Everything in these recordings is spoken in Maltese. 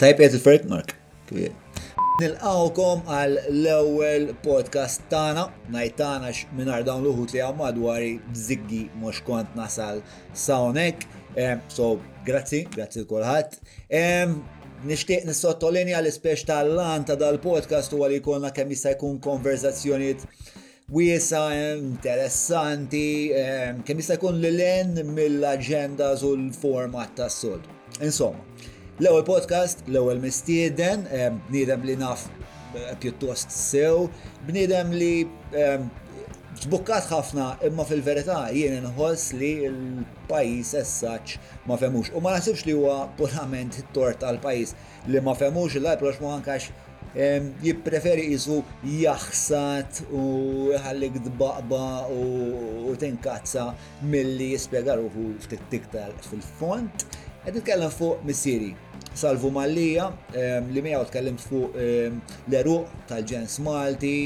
Tajb qed il-ferk Mark. Nilqawkom għal l-ewwel podcast tagħna, ngħid tagħna mingħajr dawn l-uħut li għamma dwari bżiggi mhux kont nasal sawnek. So, grazzi, grazzi l-kulħadd. Nixtieq nissottolinja l-ispeċ tal-lan ta' dal-podcast huwa li jkollna kemm jista' jkun konverzazzjonijiet wiesgħa, interessanti, kemm jista' jkun lil hinn mill-aġendas u l-format tas-soltu. Insomma, l-ewwel podcast, l-ewwel mistieden, bniedem li naf eh, pjuttost sew, bniedem li ġbukkat ħafna imma fil-verità jien inħoss li l-pajis essaċ ma femux. U ma nasibx li huwa purament tort tal-pajis. li ma fehmux l-approċċ Mohank għax jippreferi qisu jaħsad u jħallik tbaqba u tinkazza milli jispjega ruħu ftit iktar fil-fond. Qed nitkellem fuq missieri Salvu Mallija li miegħu tkellimt fuq l-eruq tal-ġens Malti,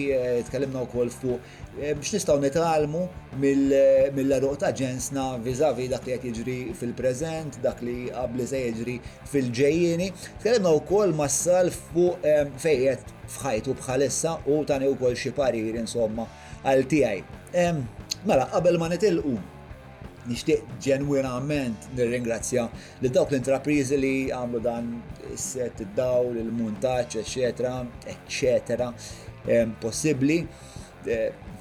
tkellimna wkoll fuq X'nistgħu nitgħallmu mill-għeruq ta' ġensna viżavi dak li qed jiġri fil-preżent, dak li qabli se jiġri fil-ġejjieni. Tkellimna wkoll ma' Salv fuq fejjet f'ħajtu bħalissa u tani wkoll xi parir insomma għal tiegħi. Mela, qabel ma nitilqu, nixtieq ġenwinament nirringrazzja lil dawk l-intrapriżi li għamlu dan is-set id-dawl, il-muntaġġ, eċetera, eċetera, possibbli.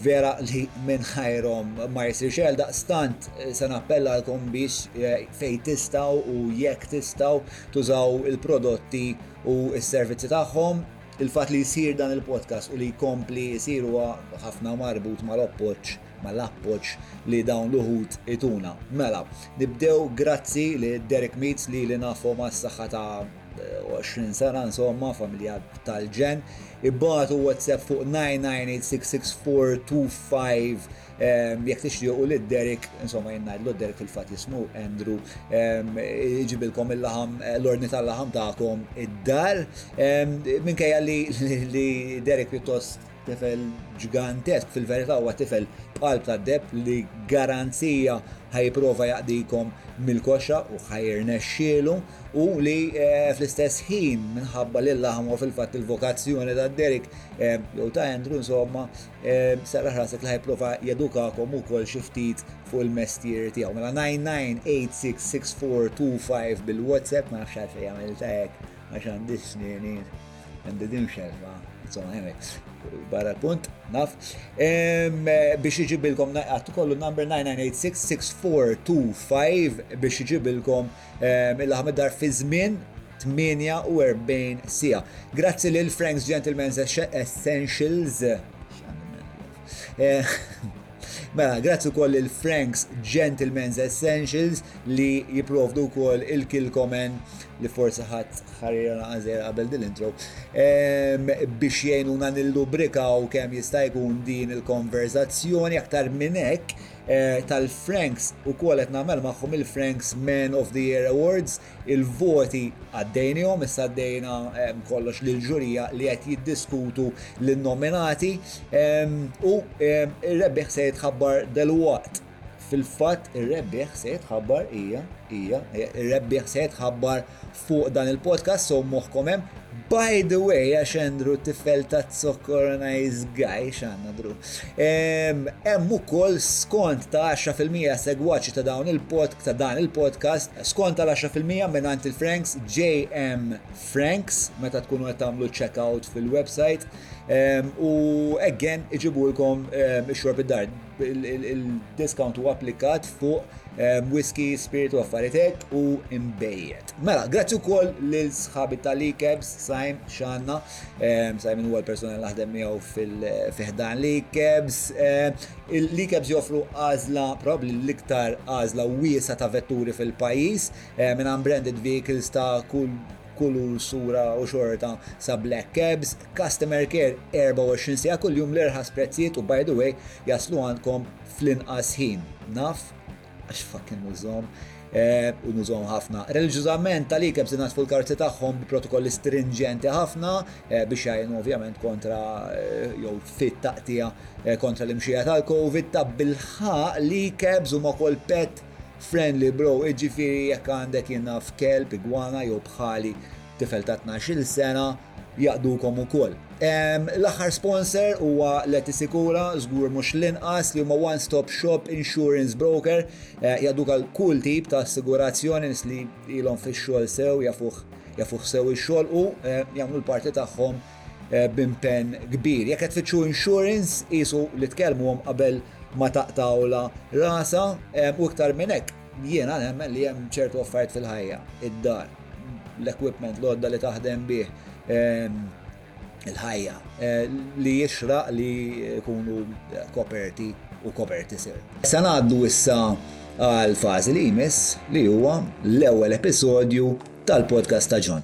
vera li minn ħajrom ma jisir xejn daqstant eh, se nappellalkom biex eh, fejn tistgħu u jekk tistgħu tużaw il-prodotti u s-servizzi tagħhom il-fat li jisir dan il-podcast u li jkompli jisir huwa ħafna marbut mal-appoġġ mal-appoġġ li dawn l-uħud ituna. Mela, nibdew grazzi li Derek Meets li li nafu ma' s-saħħa ta' 20 sena insomma, familja tal-ġen, ibbatu WhatsApp fuq 998664225 ehm, jekk tixtiequ li Derek, insomma jennajdlu Derek fil-fatt jismu Andrew, ehm, iġibilkom il-laħam, eh, l-ordni tal-laħam tagħkom id-dar, ehm, minkejja li Derek pjuttost Tifel ġgantesk, fil-verità huwa tifel b'qalb tad-deheb li garanzija ħa jipprova jaqdikom mill-koxxa u ħa jirnexxielu u li eh, fl-istess ħin minħabba li l-laħmu fil-fatt il-vokazzjoni ta' Derek eh, jew ta' Andrew insomma eh, sarra ħrasek li ħajprova jedukakom ukoll xi ftit fuq il-mestier tiegħu. Mela 99866425 bil-WhatsApp ma nafx għalfejn għamilta hekk għax għandi snini. Għandi din xerfa, insomma, jemex, barra l-punt, naf. Biex iġibilkom, għattu kollu number 9986-6425 biex iġibilkom il-ħamed dar fi żmien 48 sija. Grazzi lil Frank's Gentleman's Essentials Mela, grazzi wkoll il Frank's Gentleman's Essentials li jipprovdu wkoll il-kilkomen li forsi ħadd ħarira naqażer qabel din l-intro biex jgħinuna nillubrikaw kemm jista' jkun din il-konverzazzjoni aktar minn hekk eh, tal-Franks u qed nagħmel magħhom il-Franks Man of the Year Awards Il-voti għaddejnihom, issa għaddejna kollox lill-ġurija li qed jiddiskutu lin-nominati u r-rebbieħ se jitħabbar delwaqt. Fil-fatt ir-rebbieħ se jitħabbar hija hija ir-rebbieħ se jitħabbar fuq dan il-podcast so moħħkom hemm By the way, għax Andrew tifel ta' zokkor nice guy, xanna dru. Hemm ukoll skont ta' 10% segwaċi ta' dawn il-pod ta' dan il-podcast, skont tal 10% mingħand il-Franks JM Franks meta tkunu qed tagħmlu checkout fil-website u again iġibulkom ix-xorb id-dar. Il-discount huwa applikat fuq whisky, spiritu affaritek u imbejjed. Mela, grazzi wkoll lil sħabi tal-Ikebs, Sajm, xanna. Sajm huwa l-persuna li naħdem miegħu fil-fihdan l-Ikebs. L-Ikebs joffru għażla, probabbli l-iktar għażla wiesa ta' vetturi fil-pajjiż, minn unbranded vehicles ta' kull kulur, sura u xorta sa black cabs, customer care 24 siegħa kuljum l-irħas prezzijiet u by the way jaslu għandkom fl-inqas ħin. Naf għax fucking nużom, eh, u nużom ħafna. Reliġjużament tal ikem sinat fuq il-karti tagħhom bi protokolli stringenti ħafna eh, biex jgħinu ovvjament kontra eh, jew fit taqtija kontra l-imxija tal-Covid ta' bilħaq li kebs huma kol pet friendly bro, iġifiri jekk għandek jenna f'kelb, igwana jew bħali Tifel ta' tnax-il sena jaqdukom ukoll. L-aħħar sponsor huwa Letisikura, żgur mhux l-inqas, li huma one stop shop insurance broker. Jaqduk għal kull tip ta' assigurazzjoni, nies li ilhom fix-xogħol sew jafuh jafuh sew ix-xogħol u jagħmlu l-parti tagħhom b'impenn kbir. Jekk qed tfittxu insurance, qisu li tkellmuhom qabel ma taqtgħulha rasha u iktar minn hekk, Jiena nemmen li hemm ċertu affarijiet fil-ħajja, id-dar, l-equipment, l-għodda li taħdem bih, ehm, il-ħajja, eh, li jixraq li jkunu koperti u koperti sew. Se ngħaddu issa għal fażi li jmiss li huwa l-ewwel episodju tal-podcast ta' John.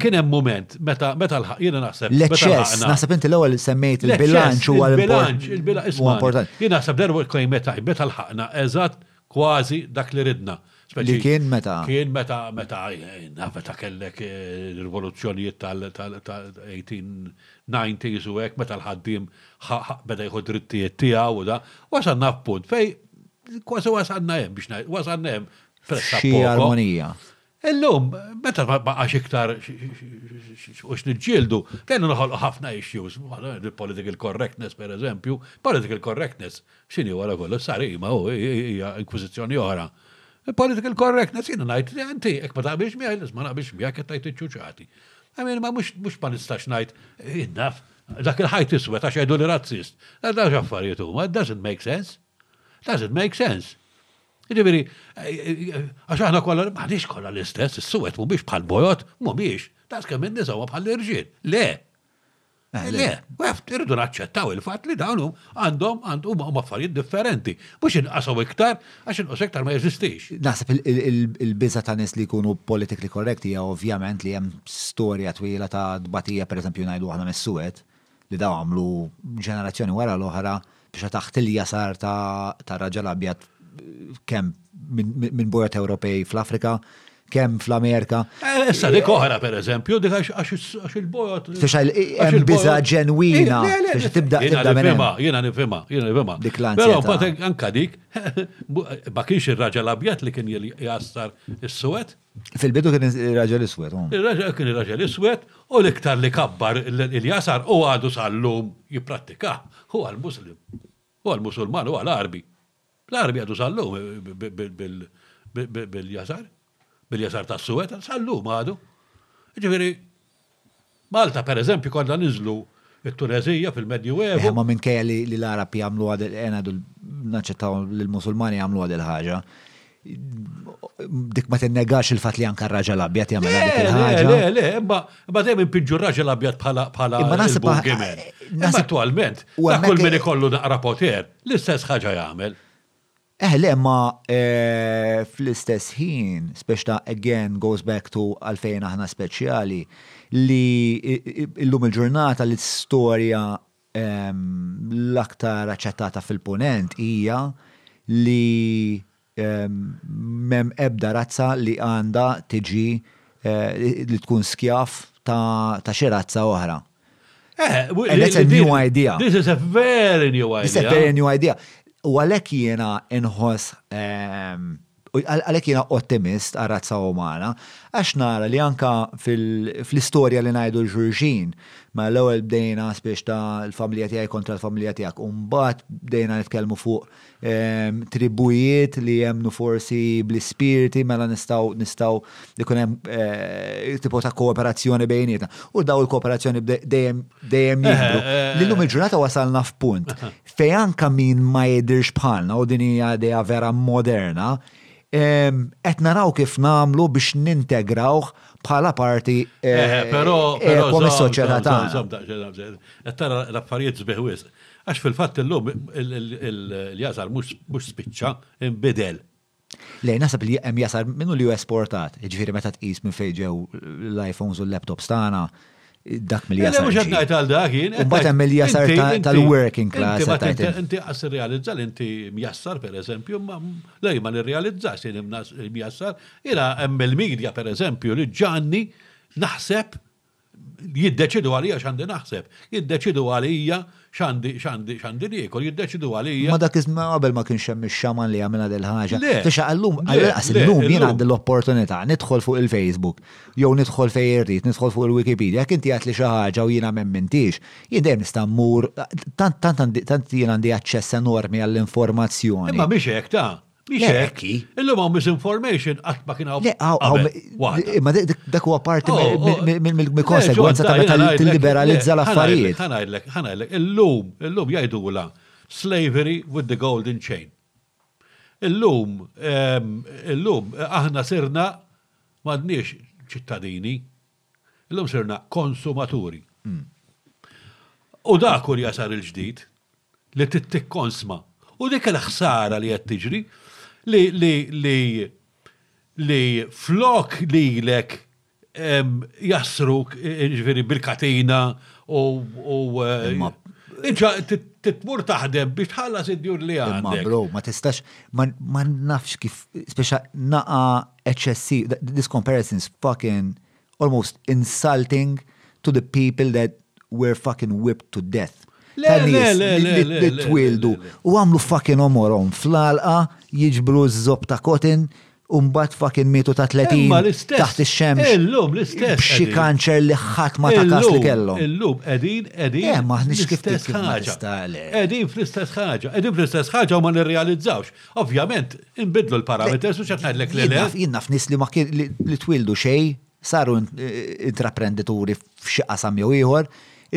kien hemm moment meta meta l jiena naħseb. L-eċċess, naħseb inti l-ewwel semmejt il-bilanċ u l-bilanċ, il-bilanċ huwa importanti. Jien naħseb derwa kien meta meta l-ħaqna eżatt kważi dak li ridna. Li kien meta? Kien meta meta meta kellek eh, rivoluzzjonijiet tal-1890s u hekk meta l-ħaddim beda jħu drittijiet tiegħu u da, wasalna f'punt fej kważi wasalna hemm biex wasalna hemm. Xi armonija. Illum, meta ma baqax iktar u x'niġġieldu, kellna noħolqu ħafna issues, political correctness pereżempju, political correctness x'inhi wara kollox, sar qima hu, hija inkwiżizzjoni oħra. Political correctness jiena ngħid li inti jekk ma taqbilx miegħi, liż ma naqbilx miegħek qed tgħid iċ-ċuċati. I mean, ma mhux mhux ma nistax ngħid, innaf, dak il-ħajt iswed għax jgħiduli razzist. Dawk affarijiet huma, it doesn't make sense. Doesn't make sense. Ġifieri, għax aħna kollha m'aħniex kollha l-istess, is-suwed mhumiex bħal bojod, mhumiex, daqs kemm in-nisa huwa bħal irġiel. Le. Eh, le, weft, irridu naċċettaw il-fatt li dawn għandhom għandhom huma affarijiet differenti. Mhux inqasaw iktar, għax inqas iktar ma jeżistix. Naħseb il-biża ta' nies li jkunu politically correct hija ovvjament li hemm storja twila ta' dbatija pereżempju ngħidu aħna mis-suwed li dawn għamlu ġenerazzjoni wara l-oħra biex taħt il-jasar ta' raġel abjad kemm minn bojot Ewropej fl-Afrika, kemm fl-Amerika. Eh, issa dik oħra per eżempju, dik għax il-bojot. Fiex hemm biża ġenwina. Fiex tibda tibda minn. Jiena nifhimha, jiena nifhimha. Dik l Però mbagħad anka dik ma kienx ir-raġel abjad li kien jassar is-suwed. Fil-bidu kien raġel iswed. Oh. Il-raġel kien raġel iswed u l-iktar li kabbar il-jasar u għadu sal-lum jiprattika u għal-Muslim. U għal-Musulman u għal-Arbi. L-Arbi għadu sal-lum bil-jasar, bil-jasar ta' s-suwet, sal-lum għadu. Ġifiri, Malta, pereżempju, konna ninżlu t-Tuneżija fil-Medju Evu. Imma minkejja li l-Għarab jagħmluha, ejja ngħidu naċċettaw li l-Musulmani jagħmluha dil-ħaġa, dik ma tinnegax il-fatt li anke r-raġel abjad jagħmilha dik il-ħaġa. Le, le, le, imma dejjem inpiġġu r-raġel abjad bħala bħala il-bogeyman. Imma attwalment, dak kull min ikollu naqra poter, l-istess ħaġa jagħmel. Eh le imma fl-istess ħin, speċta again goes back to għalfejn aħna speċjali, li llum il-ġurnata l-istorja l-aktar aċċettata fil-Punent hija li m'hemm ebda razza li għandha tiġi li tkun skjav ta' xi razza oħra. Eh, And that's a new idea. This is a very new idea. This is a very new idea. U għalek jena inħos, ehm, għalek jena ottimist għarrazza umana, għax nara li anka fil-istoria li najdu l-ġurġin, ma l-ewel bdejna spiex ta' l-familja tijaj kontra l-familja tijak, un-bat bdejna nitkelmu fuq tribujiet li jemmnu forsi bl-ispirti mela nistaw nistaw ikun hemm eh, tipo ta' kooperazzjoni bejnietna. U daw il-kooperazzjoni dejjem dejjem eh, jibdu. Eh, li lum il-ġurnata wasalna f'punt fej anka min ma jidirx bħalna u din hija idea vera moderna qed naraw kif nagħmlu biex nintegrawh bħala parti però soċjetà tagħna. Qed tara l-affarijiet sbieħ wisq. Għax fil-fatt illum il-jasar mhux spiċċa, inbidel. Le, naħseb li hemm jasar minnu li hu esportat, jiġifieri meta tqis minn fejn ġew l-iPhones u l-laptops tagħna, dak mill jasar. Mhux qed ngħid għal dak jien. Imbagħad hemm il-jasar tal-working class. Inti qas irrealizza li inti mjassar pereżempju, ma lej ma nirrealizzax li mjassar, ira hemm il-medja pereżempju li ġanni naħseb Jiddeċidu għalija x'għandi naħseb, jiddeċidu għalija x'għandi niekol, jiddeċidu għalija. Ma dak iż-żmien ta' qabel ma kienx hemm ix-xaman li jagħmilha dil-ħaġa. Le. Tixa illum, għall-inqas illum jien għandi l-opportunità nidħol fuq il-Facebook jew nidħol fejn irrid, nidħol fuq il-Wikipedia, jekk inti għedtli xi ħaġa u jiena m'emmintiex, jien dejjem nista' mmur, tant jien għandi aċċess enormi għall-informazzjoni. Imma mhix hekk ta, Mhix Illum hawn misinformation qatt ma kien hawn. Imma dak huwa parti mill-konsegwenza ta' meta tilliberalizza l-affarijiet. Ħanajdlek, ħanajdlek, illum, illum jgħidula slavery with the golden chain. Illum, ehm, illum, aħna sirna m'għandniex ċittadini, Illum sirna konsumaturi. U dak hu l-jasar il-ġdid li trid tikkonsma. U dik il-ħsara li qed tiġri li li li li flok lilek jassruk ġifieri bil-katina u titmur taħdem biex tħallas id-djun li għandek. Imma bro, ma tistax ma nafx kif speċa naqa' eċċessiv, this comparison is fucking almost insulting to the people that were fucking whipped to death. Le, le, le, le, le, twildu u għamlu fucking omorom fl-alqa jiġbru z-zob ta' kotin Umbat fucking mietu ta' 30 taħt ix-xemx. Illum l-istess. B'xi kanċer li ħadd ma ta' kas li kellhom. Illum qegħdin qegħdin. Eh, maħniex kif tista' Qegħdin fl-istess ħaġa. Qegħdin fl-istess ħaġa u ma nirrealizzawx. Ovvjament, inbidlu l-parameters u xed ngħidlek li le. Jien naf nies li ma kien li twildu xej, saru intraprendituri f'xi qasam jew ieħor,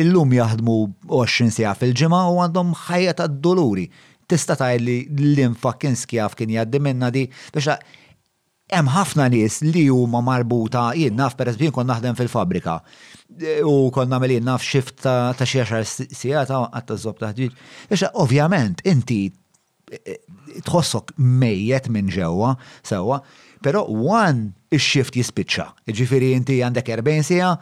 illum jaħdmu 20 siegħa fil-ġimgħa u għandhom ħajja tad-duluri. Tista' tgħidli liem fucking skjav kien jgħaddi minnha di? Biex Hemm ħafna nies li huma marbuta, jien naf pereżempju jien kont naħdem fil-fabbrika u kont nagħmel jien naf xift ta' xi għaxar sigħat qatt żobb ta' ħġieġ. Issa ovvjament inti tħossok mejjet minn ġewwa, sewwa, però one ix-xift jispiċċa. Jiġifieri inti għandek erbgħin siegħa,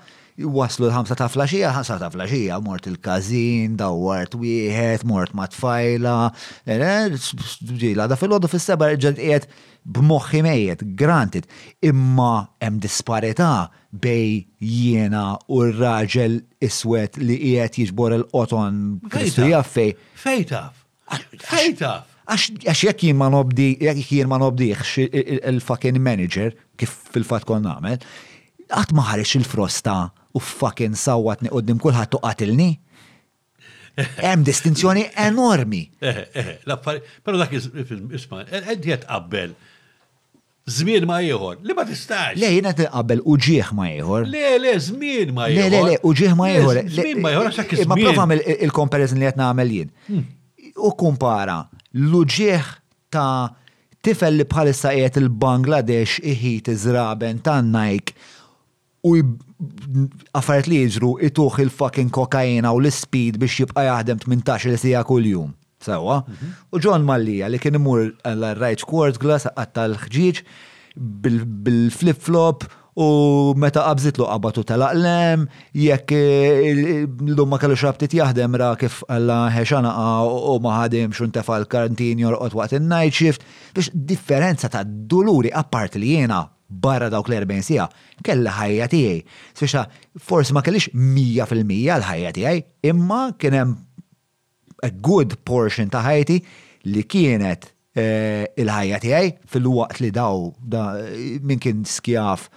waslu l-ħamsa ta' flaxija, l-ħamsa ta' flaxija mort il-każin, dawwart wieħed, mort mat-tfajla, ġej l-għada filgħodu fis-sebgħa erġa' qiegħed B'moħħi mejjet, granted, imma hemm disparità bejn jiena u r-raġel iswed li qiegħed jiġbor il-qoton Kristu jaf fejn. Fejn taf? Fejn taf? Għax jekk jien ma nobdi, jekk jien ma nobdiħx il-fucking manager, kif fil-fatt kont nagħmel, qatt ma ħareġ il-frosta u fucking sawwatni qudiem kulħadd u qatilni. Hemm distinzjoni enormi. Eh, eh, l-affari, però dak il-film isma' qed jett qabel żmien ma ieħor, li ma tistax. Le jiena qed qabel uġieħ ma ieħor. Le, le, żmien ma ieħor. Le, le, le, uġieħ ma ieħor. Żmien ma ieħor għax hekk iż-żmien. Ma prova il-comparison li qed nagħmel jien. Hmm. U kumpara l-uġieħ ta' tifel li bħalissa qiegħed il-Bangladesh iħit iżraben ta' Nike u affarijiet li jiġru ituh il-fucking kokaina u l-ispeed biex jibqa' jaħdem tmintax-il siegħa kuljum. Sewwa? U John Mallia li kien imur għar-Rajċ Quartz Glass iqatta' l-ħġieġ bil-flip flop u meta qabżitlu qabad u telaq l-hemm, jekk l-lum ma kellux ftit jaħdem ra kif alla ħe xanaqa u ma ħadimx u ntefa' l-kantin jorqod waqt in-night shift, biex differenza ta' duluri apart li jiena, Barra dawk l-erbgħin siegħa, kelli ħajja tiegħi, spiċċa forsi ma kellix mija fil-mija l-ħajja tiegħi, imma kien hemm a good portion ta' ħajti li kienet il-ħajja tiegħi filwaqt li daw min kien skjav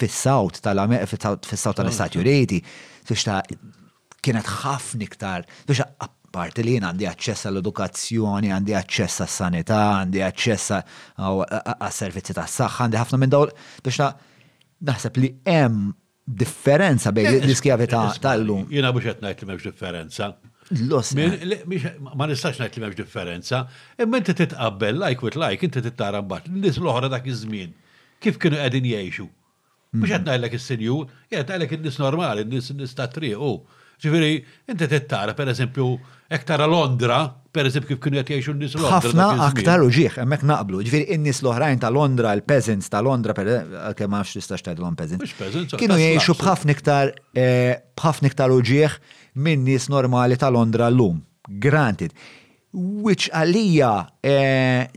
fis-South tal-Istati Uniti, spiċċa kienet ħafna iktar biex apparti li jien għandi aċċess għall-edukazzjoni, għandi aċċess għas-sanità, għandi aċċess għas-servizzi tas-saħħa, għandi ħafna minn dawl biex naħseb li hemm differenza bejn eh, l-iskjavità tal-lum. Jiena biex qed ngħid li m'hemmx differenza. Ma nistax ngħid li m'hemmx differenza, imma inti titqabbel like with like, inti tittara mbagħad nies l-oħra dak iż-żmien kif kienu qegħdin jgħixu. Mhux qed ngħidlek is-sinjur, jien qed ngħidlek in-nies normali, in-nies in-nies tat-triq hu. Ġifieri, inti trid tara, pereżempju, hekk tara Londra, pereżempju kif kienu qed jgħixu n-nies Londra. Ħafna aktar u ġieħ, hemmhekk naqblu. Ġifieri in-nies l-oħrajn ta' Londra, il-peasants ta' Londra, għalkemm ma nafx tistax tgħidilhom peasants. Mhux peasants. Kienu jgħixu b'ħafna iktar b'ħafna iktar u ġieħ minn nies normali ta' Londra llum. Granted. Which għalija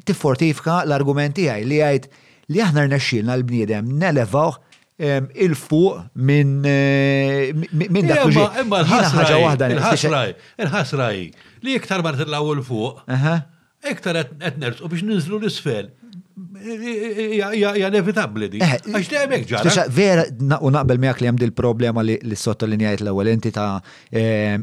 tiffortifka l-argument tiegħi li jgħid li aħna rnexxielna l-bniedem nelevawh 'il fuq minn dak li ġej. Imma l-ħasra waħda il-ħasra il-ħasra hi li iktar ma nitilgħu 'il fuq, iktar qed nersqu biex ninżlu l-isfel. Hija inevitabbli di. Għax dejjem hekk ġara. Vera, u naqbel miegħek li hemm dil-problema li sottolinjajt l-ewwel inti ta'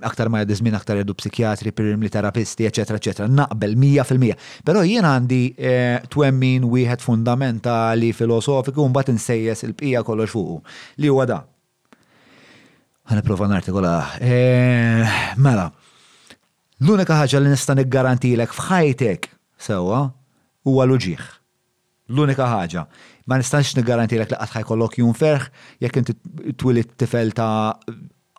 aktar ma jgħaddi żmien aktar jgħaddu psikjatri, pirimli terapisti, eċetera, eċetera. Naqbel 100%. Però jien għandi eh, twemmin wieħed fundamentali filosofiku mbagħad insejjes il-bqija kollox fuqu li huwa da. Ħana prova nartikola. Eh, mela, l-unika ħaġa li nista' niggarantilek f'ħajtek sewwa huwa l-uġieħ. L-unika ħaġa, ma nistax niggarantilek li qatt ħa jkollok jum ferħ, jekk inti twilidt tifel ta'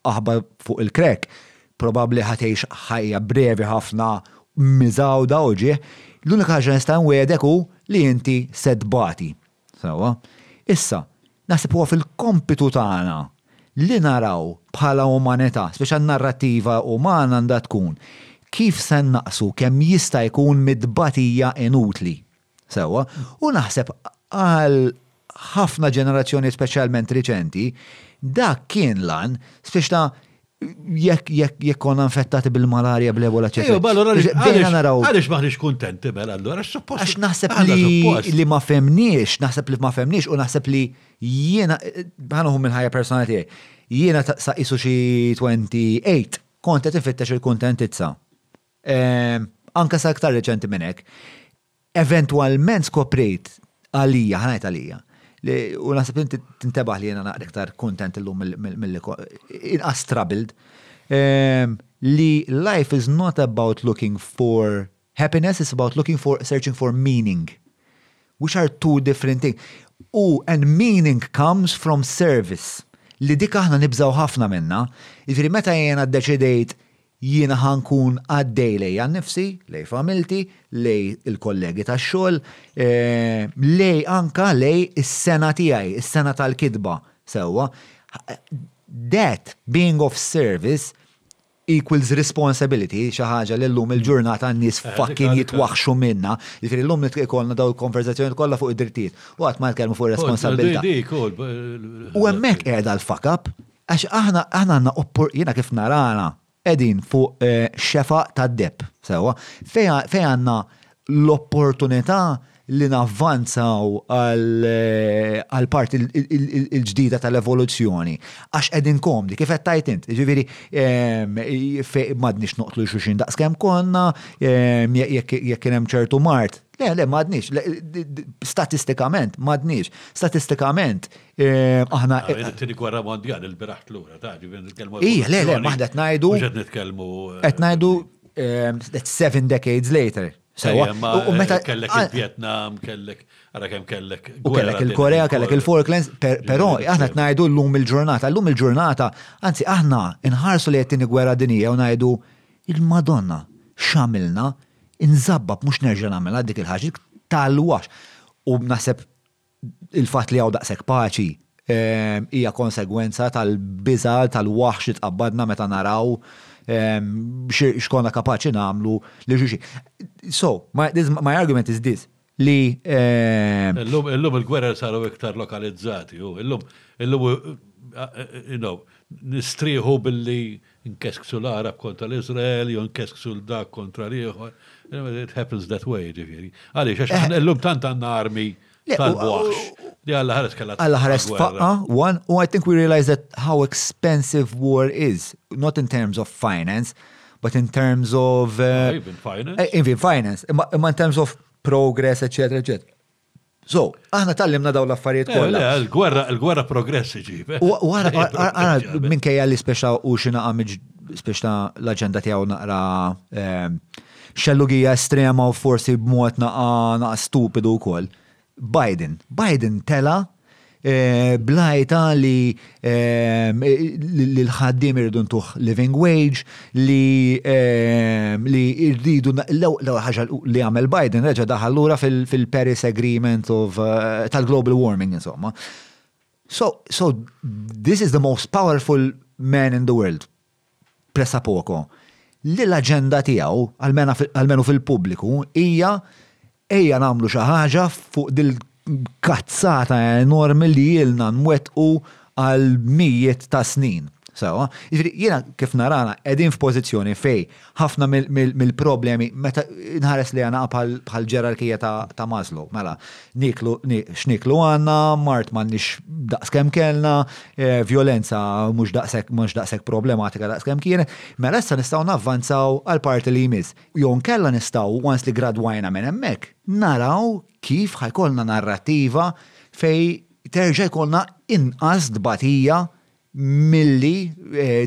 aħbar fuq il-crack, probabbli ħa tgħix ħajja brevi ħafna, miżgħuda u ġieħ. L-unika ħaġa li nista' nwegħedek hu li inti se tbati. Sewwa. Issa, naħseb huwa fil-kompitu tagħna li naraw bħala umanità, speċjal narrattiva umana għandha tkun, kif se nnaqqsu kemm jista' jkun mit-tbatija inutli. Sewwa, u naħseb għal ħafna ġenerazzjoni speċjalment riċenti, dak kien lan biex ta' jekk jekk jekk konna infettati bil-malarja bl-ebola ċe. Ejja, allura bdejna naraw. Għaliex maħniex kuntenti mela allura suppost. Għax naħseb li li ma femniex, naħseb li ma femniex u naħseb li jiena ħanuħu minn ħajja personali tiegħi. Jiena sa isu xi 28 kont qed infittex il-kuntentizza. Anke sa iktar reċenti minn hekk. Eventwalment skoprejt għalija, ħanajt għalija, u naħseb inti tintebaħ li jena naqra iktar kontent illum mill-li inqas troubled, ehm, li life is not about looking for happiness, it's about looking for, searching for meaning, which are two different things. U, and meaning comes from service, li dik aħna nibżaw ħafna minna, ġifiri meta jena d-deċidejt Jiena ħa nkun għaddej lejja nnifsi, lejn familti, lejn il-kollegi tax-xogħol, lejn anke lejn is-sengħa tiegħi, is-sengħa tal-kitba, sewwa. That, being of service, equals responsibility, xi ħaġa li llum il-ġurnata n-nies fucking jitwaħħxu minnha. Jiġifieri llum ikollna dawn il-konverżazzjonijiet kollha fuq id-drittijiet u qatt ma nitkellmu fuq ir-responsabbiltà. U hemmhekk qiegħda l-fuck up. Għax aħna għandna, jiena kif nara għandna, qegħdin fuq xefaq tad-deheb, sewwa, fejn għandna l-opportunità li navvanzaw għall-parti l-ġdida tal-evoluzzjoni għax qegħdin komdi, kif qed tgħid int. Jiġifieri m'għadniex noqtlu lil xulxin daqs kemm konna, jekk kien hemm ċertu mard, le, le m'għadniex, statistikament m'għadniex. Statistikament Eh, aħna. Ah, eh, Tini gwerra mondjali, il-biraħ tlura, ta' ġivin nitkellmu. Ija, le, le, maħda t-najdu. Ġed nitkellmu. Eh, t-najdu, that's seven decades later. Sewa, u meta. Kellek ah, il-Vietnam, kellek, għara kem kellek. U kellek il-Korea, kellek il-Falklands, pero aħna t-najdu l-lum il-ġurnata. L-lum il-ġurnata, anzi, aħna nħarsu li jettini gwerra dinija u najdu il-Madonna xamilna, inżabbab mux nerġa namela dik il-ħagġa, tal-wax. U naħseb Il-fatt li hawn daqshekk paċi hija konsegwenza tal-biża' tal-waħx li tqabbadna meta naraw x'konna kapaċi nagħmlu lil xulxin. So, my argument is this, li. Illum il-gwerer saru iktar lokalizzati, illum, you know, nistrieħu billi Nkesksu l-għarab kontra l-Iżrael, jew nkesksu l-dak kontra l-ieħor. It happens that way, ġifieri. Għaliex, għax eh. illum tant għandna armi tal-bwaħx li għalla ħares kellha. Għalla ħares faqqa, one, u I think we realize that how expensive war is, not in terms of finance, but in terms of... Uh, even finance. Eh, even finance, imma in terms of progress, eccetera, eccetera. So, aħna tallimna daw l-affarijiet eh, kollha. Eh, il-gwerra, il-gwerra progress iġib. Eh. U għara, minkejja li speċa u xina għamġ speċa l-agenda tiegħu naqra ehm, xellugija estrema u forsi b'mod naqa naqa stupidu wkoll. Biden, Biden tela blajta li l-ħaddim irridu ntuħ living wage li li irridu l-ewwel ħaġa li għamel Biden reġa' daħal lura fil-Paris Agreement of tal-global warming insomma. So, so this is the most powerful man in the world. pressapoko, li l-aġenda tiegħu, almenu fil-pubbliku, hija ejja nagħmlu xi ħaġa fuq dil-kazzata enormi li ilna nwettqu għal mijiet ta' snin. Sewwa? Jiġifieri jiena kif narana qegħdin f'pożizzjoni fejn ħafna mill-problemi, meta nħares li għana bħal ġerarkija ta' Maslow, mela, niklu, xniklu għanna, mart ma' nix daqskem kellna, eh, violenza mux daqsek, mux daqsek problematika daqskem kien, mela issa nistaw navvanzaw għal parti li jmiss. Jon kella nistaw, once li gradwajna minn emmek, naraw kif ħajkolna narrativa fej terġa jkollna inqas dbatija milli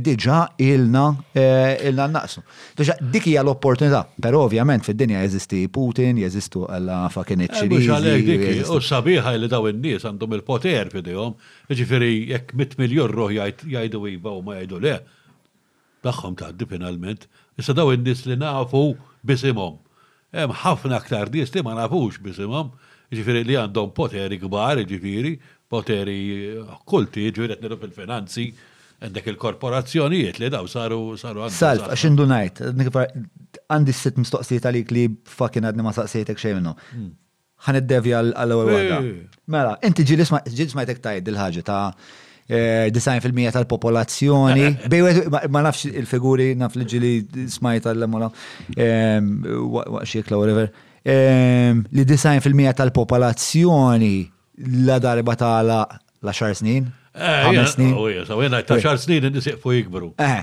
diġà ilna nnaqsu. Diġà dik hija l-opportunità, però ovvjament fid-dinja jeżisti Putin, jeżistu Alla fucking iċ-Ċiniżi. Mhux għalhekk dik hi, u s-sabiħa hi li dawn in-nies għandhom il-poter f'idejhom, jiġifieri jekk mitt miljun ruħ jgħidu iva huma jgħidu le, tagħhom tgħaddi finalment, issa dawn in-nies li nafu b'isimhom. Hemm ħafna aktar nies li ma nafux b'isimhom, jiġifieri li għandhom poteri kbar, jiġifieri, poteri okkulti, jiġifieri qed ngħidu fil-finanzi, għandek il-korporazzjonijiet li dawn saru saru għandhom. Salt, għax indu ngħid, għandi s-sitt mistoqsijiet għalik li fucking għadni ma saqsejtek xejn minnhom. Ħa niddevja għall-ewwel waħda. Mela, inti ġieli smajtek tgħid dil-ħaġa ta' 90% eh, tal-popolazzjoni, bejwet ma nafx il-figuri, naf li ġili smajt għall-emola, eh, waqxiek la whatever, eh, li 90% tal-popolazzjoni la darba tala L-għaxar snin? Eh, Ħames snin? U jesa, u jena, ta' xar snin nisiq fuq jikbru. Eh,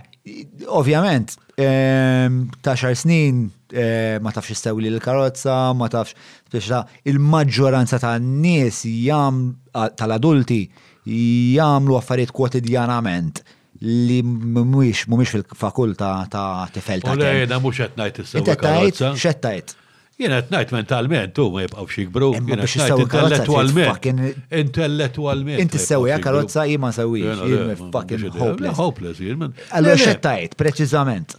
ovvjament, ehm, ta' xar snin eh, ma tafx istew li l-karozza, ma tafx, biex ta' il-maġġoranza ta' nies jam tal-adulti jamlu affarijiet kwotidjanament li mhumiex mhumiex fil-fakulta ta' tifel ta' tifel. Ejda mhux qed ngħid is-sewwa karozza. X'qed tgħid? Jien qed ngħid mentalment u ma jibqgħux jikbru. Imma biex isewwi intellettwalment. Intellettwalment. Inti sewwija karozza jien ma nsewwix. Jien fucking hopeless. Hopeless jien. Allura x'qed tgħid preċiżament?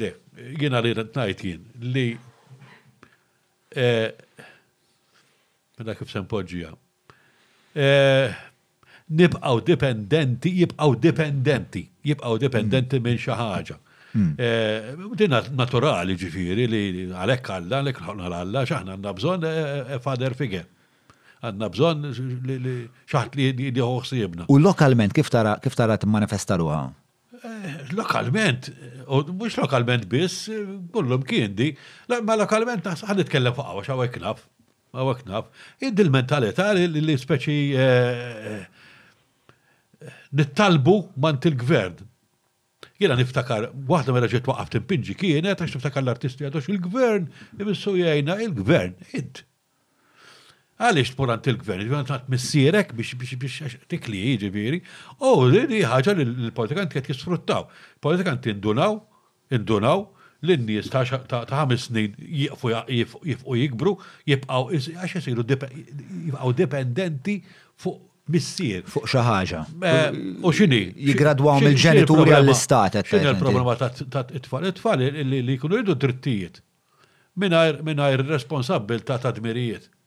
Le, jien għalli qed ngħid jien li eh, mela kif se npoġġiha. nibqgħu dipendenti, jibqgħu dipendenti, jibqgħu dipendenti minn xi ħaġa. Hmm. Eh, din naturali ġifiri li għalek għalla, għalek ħolqna għalla, xaħna għanna bżon eh, eh, father figure. Għanna bżon xaħt li jidħu xsibna. U lokalment kif tara kif tara t-manifesta ruħa? Lokalment, u mux lokalment biss, kullum kien di, ma lokalment għan itkellem fuq għawa xawek naf. Aw hekk naf. Hi dil-mentalità li speċi nittalbu mant il-gvern. Jiena niftakar, waħda meta ġiet waqaf timpinġi kienet għax niftakar l-artisti għadox il-gvern imissu jgħinna il-gvern int. Għaliex tmur għand il-gvern, ġifieri tant missierek biex biex tikli jiġifieri, u li ħaġa li l-politikanti qed jisfruttaw. Politikanti ndunaw Indunaw li n-nies ta' ta' ħames snin jieqfu jifqu jikbru, jibqgħu għax isiru jibqgħu dipendenti fuq missier. Fuq xi ħaġa. U x'inhi? Jiggradwahom il-ġenituri għall-istat qed tgħid. X'inhi l-problema tat-tfal? It-tfal li jkunu jridu drittijiet mingħajr responsabbiltà ta' dmirijiet.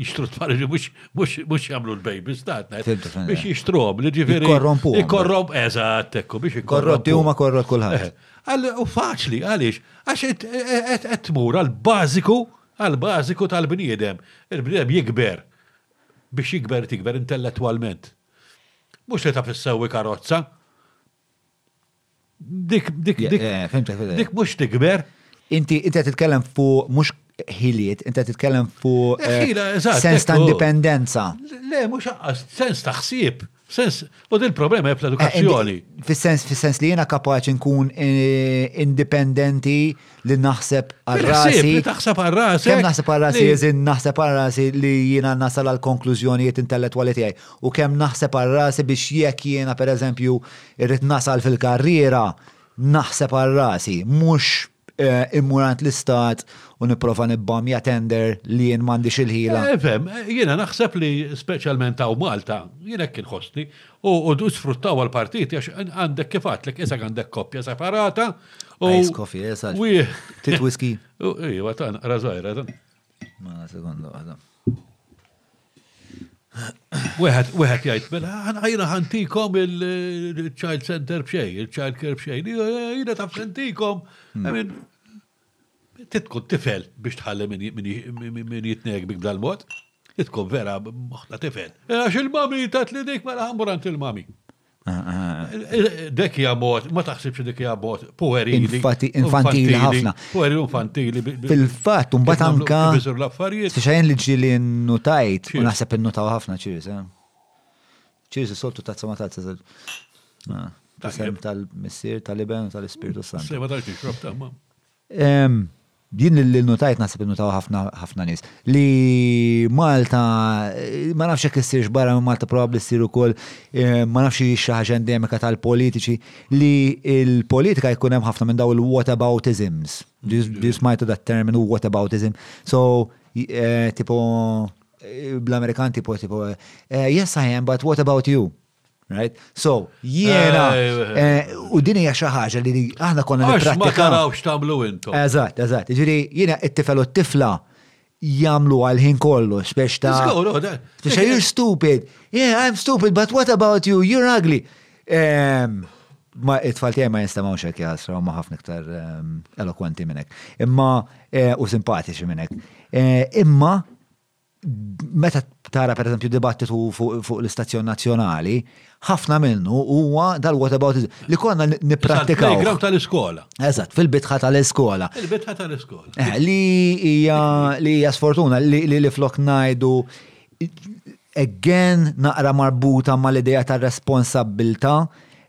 jixtru tfal li mhux jagħmlu l-babies tatna. Biex jixtruhom, li ġifieri. Korrompu. Korromp, eżatt, ekku biex ikkorrompu. Korrotti huma korrot kulħadd. Eh, u faċli, għaliex? Għax qed tmur għall-bażiku, għall-bażiku tal-bniedem. Il-bniedem jikber biex jikber tikber intellettwalment. Mhux li ta' fis-sewwi karozza. Dik, dik, dik. Eh, eh, dik mux tikber. Inti, inti għet titkellem fu mux ħiliet, inti għet titkellem fu eh, sens ta' indipendenza. Le, mux għas, sens ta' xsib. Sens, u din problema jep l-edukazzjoni. Fis-sens, fis-sens li jena kapaċi nkun indipendenti li naħseb għal rasi. Li taħseb għal rasi. Kemm naħseb għal rasi, jeżin naħseb għal rasi li jiena nasal għal konklużjonijiet intellettwali tiegħi. U kemm naħseb għal rasi biex jekk jiena per eżempju irrid nasal fil-karriera, naħseb għal rasi. Mhux eh, immurant l-istat u niprofa nibbam jatender li jien mandi xil-ħila. Eh, fem, eh, jiena naħseb li specialment ta' Malta, jiena kien ħosni, u sfruttaw għal-partit, għax għandek kif għatlek, jesa għandek koppja separata, Ice coffee, esax. Eh, Tit whisky. Iju, għatan, razajra, dan. Ma, sekonda għada. Weħed, weħed jajt, mela, għajna ħantikom il-child center bxej, il-child care bxej, jina taf ħantikom. Hmm. Titkun tifel biex tħalli minn jitnek bik dal-mod. Titkun vera moħna tifel. Eh, għax il-mami tat li dik mela ħamburant il-mami. Dek hija mod, ma taħsibx dik hija mod puerili. Infantili ħafna. Puerili infantili. Fil-fatt, mbagħad anka. Biżur l-affarijiet. Xejn li ġieli nnutajt, u naħseb innutaw ħafna ċiż, eh? Ċiż soltu tazza ma tazza. Ah, Tasem tal-missir, tal-iben, tal-ispirtu santu. Sema tal-kixrob tamma. Jien li nutajt naħseb nutaw ħafna ħafna nies li Malta ma nafx hekk issirx barra minn Malta probabbli ssir ukoll ma nafx hix xi ħaġa endemika tal-politiċi li l-politika jkun hemm ħafna minn dawn il-whataboutisms. Ġi smajtu dat terminu whataboutism. So tipo bl-Amerikan tipo tipo yes I am but what about you? Right? So, jiena, eh, u din hija xi ħaġa li aħna konna nipprattikaw. Ma tarawx tagħmlu intom. Eżatt, eżatt. Ġifieri jiena it-tifel u t-tifla jagħmlu għal ħin kollu, spex ta' Spex you're stupid. Yeah, I'm stupid, but what about you? You're ugly. Ehm, ma it-tfal tiegħi ma jinstamawx hekk jasra ma ħafna iktar ehm, elokwenti minnek. Imma eh, u simpatiċi minnek. Eh, imma meta tara per eżempju dibattitu fuq l-istazzjon nazzjonali, ħafna minnu huwa dal-whataboutism li konna nipprattikaw. Il-playground tal-iskola. Eżatt, fil-bitħa tal-iskola. Il-bitħa tal-iskola. Eh, li hija li hija sfortuna li li flok ngħidu again naqra marbuta mal-idea tar-responsabbilta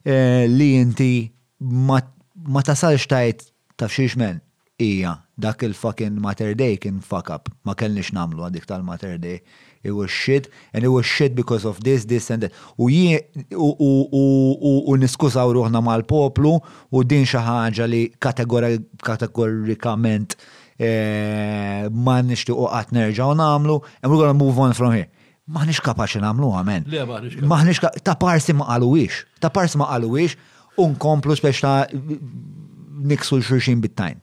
eh, li inti ma tasalx tajt Taf xi x'Mel? Hija, Dak il-fucking Mater Dei kien fuck up. Ma kellniex nagħmluha dik tal-Mater Dei. It was shit and it was shit because of this, this and that. U jien, u, u niskużaw ruħna mal-poplu u din xi ħaġa li kategorikament ma nixtiequ qatt nerġgħu nagħmlu and we're gonna move on from here. M'aħniex kapaċi nagħmluha, men. Le, m'aħniex kapaċi. M'aħniex kapaċi. Ta' parsi ma qaluwiex. Ta' parsi ma qaluwiex u nkomplu spex ta' niksu l-xurxin bit-tajn.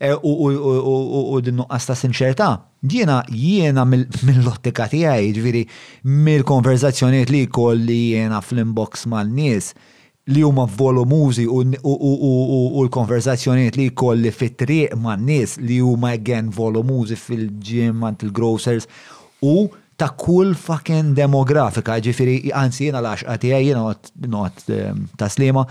E, u din nuqqas ta' sinċerta, jiena jiena mill-ottika tiegħi, ġifieri mill-konverzazzjonijiet li kolli jiena fl-inbox mal-nies, li huma volumużi u l-konverżazzjonijiet li jkolli fit-triq man-nies li huma again volumużi fil-gym, għand il-grocers u ta' kull fucking demografika, jiġifieri anzi jiena l-għaxqa tiegħi jiena noqgħod ta' Sliema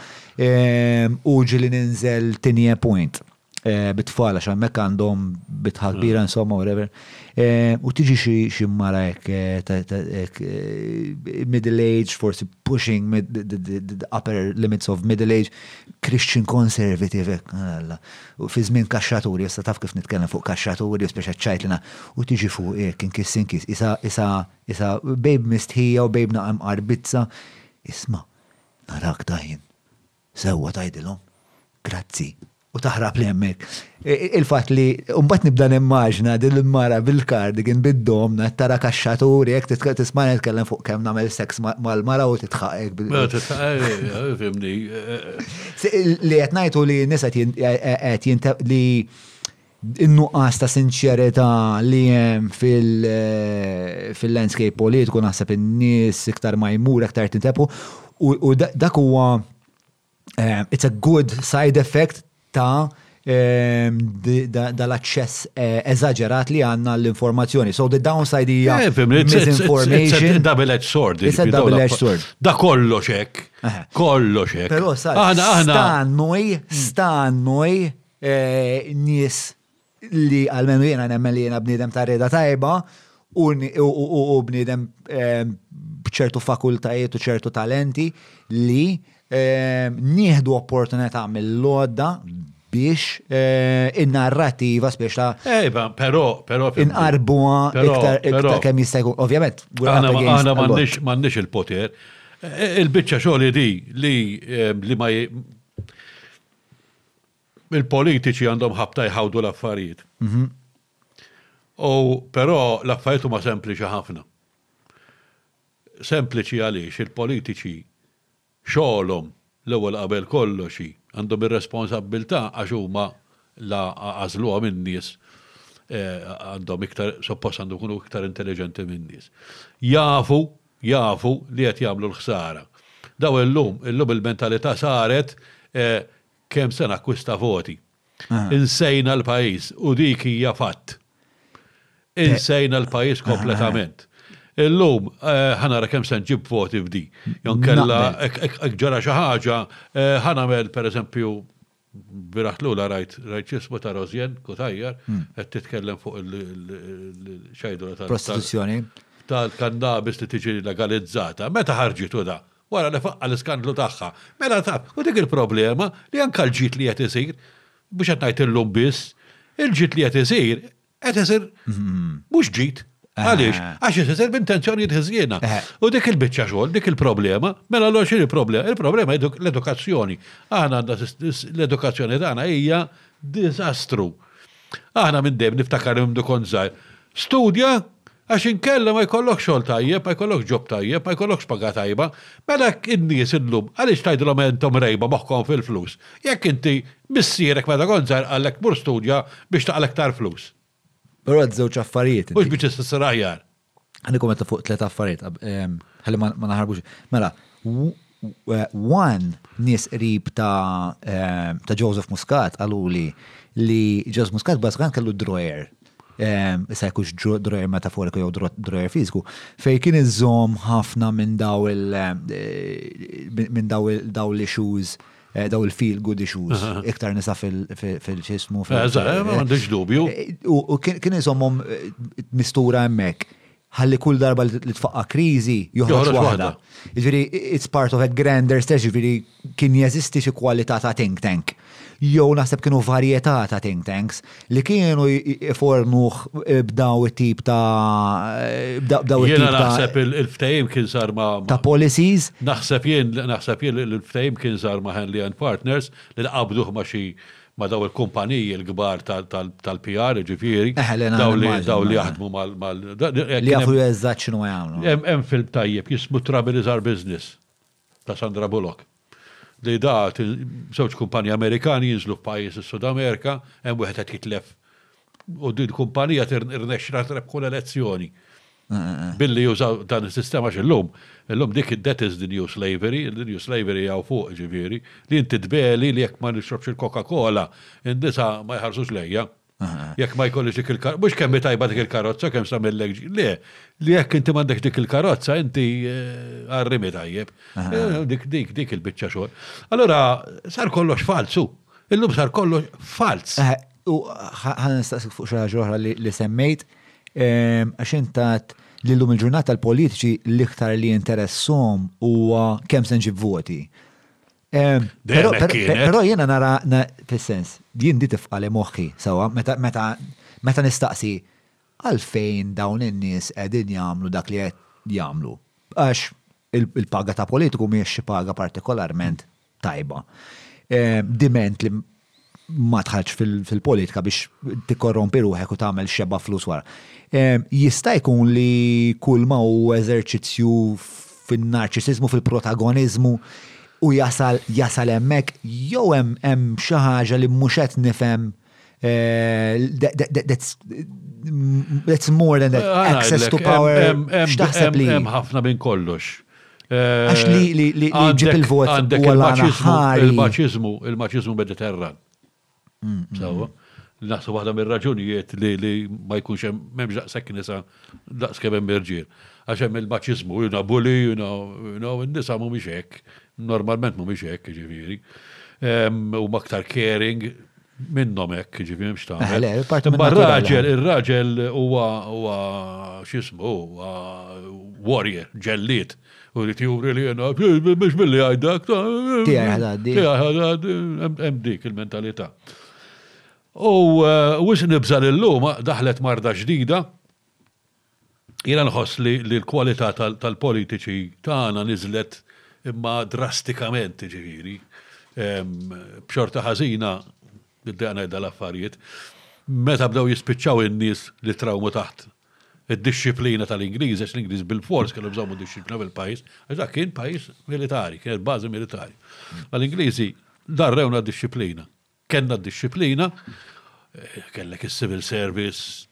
u ġieli ninżel Tinie Point. Eh, bit-tfal, għax hemmhekk għandhom bitħa mm. kbira insomma whatever. Eh, u tiġi xi mara hekk eh, middle age, forsi pushing the upper limits of middle age, Christian conservative, għalla. U fi żmien kaxxaturi, jessa taf kif nitkellem fuq kaxxaturi, speċa ċajtlina, u tiġi fuq hekk inkis inkis, isa isa isa bejb mistħija u bejb naqam qarbizza. Isma, narak daħin. Sewwa tgħidilhom, Grazzi. U taħrabli hemmhekk. Il-fatt li u mbagħad nibda nimmaġina din il-mara bil-cardigan, bid-domna, qed tara kaxxaturi hekk titk-, tismagħni nitkellem fuq kemm nagħmel sex ma', mal-mara u titħaq hekk bil-. Mela titħaq, eh, fimni. Li qed ngħid hu li n-nisa qed jint-, qed jint-, li In-nuqqas ta' sinċjerità li hemm fil-landscape politiku naħseb in-nies iktar ma jmur aktar tintebħu u dak huwa it's a good side effect ta' dal-aċċess eżaġerat li għandna għall-informazzjoni. So the downside hija misinformation. Double-edged sword. It's a double-edged sword. Da kollox hekk. Kollox hekk. Però sa' stannuj, stannuj nies li għalmenu jiena nemmen li jiena bniedem ta' rieda tajba u bniedem b'ċertu fakultajiet u ċertu talenti li nieħdu opportunità mill-għodda biex in-narrativa spiex ta' Ejba, però, però. Inqarbuha iktar kemm jista' jkun. Ovvjament, għana m'għandniex il-poter. Il-biċċa xogħol di li ma il-politiċi għandhom ħabta jħawdu l-affarijiet. U però l-affarijiet huma sempliċi ħafna. Sempliċi għaliex il-politiċi xogħolhom l-ewwel qabel kollox għandhom ir-responsabbiltà għax huma la għażluha min-nies eh, għandhom iktar suppost għandu jkunu iktar intelligenti min-nies. Jafu jafu li qed jagħmlu l-ħsara. Daw illum, illum il-mentalità saret kemm se nakkwista voti. Insejna l-pajjiż u dik hija fatt. Insejna l-pajjiż kompletament. Illum ħa nara kemm se nġib voti f'di. Jew inkella jekk ġara xi ħaġa ħa nagħmel pereżempju Bieraħ tlula rajt x'ismu ta' Rosianne Cutajar qed titkellem fuq il-xajdura tal-. Prostituzzjoni. Tal-kannabis li tiġi legalizzata. Meta ħarġitu da? Wara li faqqa' l-iskandlu tagħha. Mela taf, u dik il-problema li anke l-ġid li qed isir, mhux qed ngħid illum biss, il-ġid li qed isir Qed isir mhux ġid. Għaliex? Għax qed isir b'intenzjonijiet ħżiena. U dik il-biċċa xogħol, dik il-problema, mela allura x'inhi l-problema? Il-problema hi l-edukazzjoni. Aħna għandna l-edukazzjoni tagħna hija diżastru. Aħna minn dejjem niftakar minn kont żgħir. Studja Għax inkella ma jkollokx xogħol tajjeb, ma jkollokx ġob tajjeb, ma jkollokx paga tajba. Mela hekk in-nies illum għaliex tgħidilhom intom mrejba moħħkom fil-flus, jekk inti, missierek meta kont żgħir qallek mur studja biex taqla iktar flus? Però għad żewġ affarijiet. Mhux biex tista' ssir aħjar. Ħa nikkummenta fuq tliet affarijiet ħalli ma naħarbux. Mela, One, nies qrib ta' Joseph Muscat qaluli li Joseph Muscat bażikament kellu drawer, issa jekk hux drawer metaforiku jew drawer fiżiku, fejn kien iżomm ħafna minn daw l-issues, daw il-feel good issues, iktar nisa fil-x'ismu. Eżatt, m'għandekx dubju. U kien iżommhom mistura hemmhekk. ħalli kull darba li tfaqqa kriżi joħroġ waħda. Jiġifieri it's part of a grander strategy, jiġifieri kien jeżisti xi kwalità ta' think tank. Jew naħseb kienu varjetà ta' think tanks li kienu jfornuh b'daw it-tip ta' b'daw it-tip ta' Jiena naħseb il-ftehim kien sar ma' ta' policies. Naħseb jien naħseb jien il-ftehim kien sar ma' Henley and Partners li qabduh ma' xi ma' dawn il-kumpaniji l-kbar tal-PR, jiġifieri, dawn li jaħdmu mal. Li jafu eżatt x'inhuma jagħmlu. Hemm film tajjeb jismu Trouble Is Our Business ta' Sandra Bullock, li da żewġ kumpaniji Amerikani jinżlu f'pajjiż is-Sud Amerika, hemm wieħed qed jitlef U din kumpanija tirnexxra treb kull elezzjoni. Billi jużaw dan is-sistema x'illum, illum dik id-debt is the new slavery, the new slavery għaw fuq ġifieri, li inti tbegħli li jekk ma nixrobx il-Coca-Cola, in-nisa ma jħarsux lejja. Jekk ma jkollix dik il-karozza, mhux kemm tajba dik il-karozza kemm stagħmillek le, li jekk inti m'għandekx dik il-karozza inti għarrimi tajjeb. Dik dik dik il-biċċa xogħol. Allura sar kollox falzu. Illum sar kollox falz. U ħa nistaqsik fuq xi ħaġa oħra li semmejt, għax int għedt li llum il-ġurnata l-politiċi l-iktar li jinteresshom huwa kemm se nġib voti. Però jiena nara fis-sens, jien di tifqa' li moħħi sewwa meta nistaqsi għalfejn dawn in-nies qegħdin jagħmlu dak li qed jagħmlu. Għax Il-paga ta' politiku mhijiex xi paga partikolarment tajba. Diment li ma tħarġ fil-politika biex tikkorrompi ruħek u tagħmel xeba flus wara. Jista' jkun li kull ma hu eżerċizzju fin-narċisizmu, fil-protagoniżmu u jasal jasal hemmhekk jew hemm hemm xi ħaġa li mhux qed nifhem Eh, that's more than that ah, access to power. X'taħseb li? Hemm ħafna minn kollox. Eh, Għax li li li ġib il-vot għandek il-maċizmu, il-maċizmu mediterran. Mm, mm. Sawa. Naħseb waħda mir-raġunijiet li li ma jkunx hemm m'hemmx daqshekk nisa daqs kemm hemm irġiel. Għax hemm il-maċizmu, juna bully, juna, juna, nisa mhumiex hekk, normalment mhumiex hekk, ġifieri. U maktar caring, minnhom hekk, ġifieri mhux ta' eh, Le, parti minn raġel, ir-raġel huwa huwa x'ismu, huwa warrior, ġellied. U li tjuri li jena, biex billi għajdak, tijaj ħadaddi. Tijaj ħadaddi, hemm dik il-mentalità. U eh, wis nibża l-lum, daħlet marda ġdida, Jiena nħoss li l-kwalità tal-politiċi tagħna niżlet imma drastikament jiġifieri b'xorta ħażina biddeja ngħidha l-affarijiet meta bdew jispiċċaw in-nies li trawmu taħt id-dixxiplina tal-Ingliż għax l-Ingliż bilfors kellhom iżommu d-dixxiplina fil-pajjiż għax dak kien pajjiż militari, kienet bażi militari. Għall-Ingliżi darrewna d-dixxiplina. Kellna d-dixxiplina, kellek is-civil service,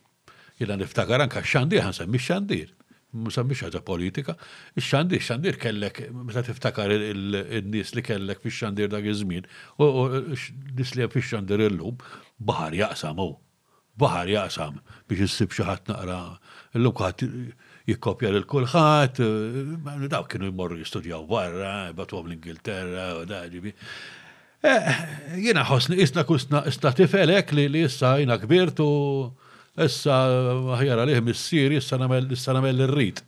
jiena niftakar anke x-xandir, ħa nsemmi x-xandir, ma nsemmix ħaġa politika, ix-xandir, ix-xandir kellek meta tiftakar in-nies li kellek fix-xandir dak iż-żmien u n-nies li hemm fix-xandir illum, baħar jaqsam hu. baħar jaqsam biex issib xi ħadd naqra illum kulħadd jikkopja lil kulħadd, dawk kienu jmorru jistudjaw barra, jbagħtuhom l-Ingilterra u da ġifi. Eh, jiena ħossni isna kusna isna tifel hekk li li issa jiena kbirt u issa ħjara lih missier issa nagħmel issa nagħmel irrid.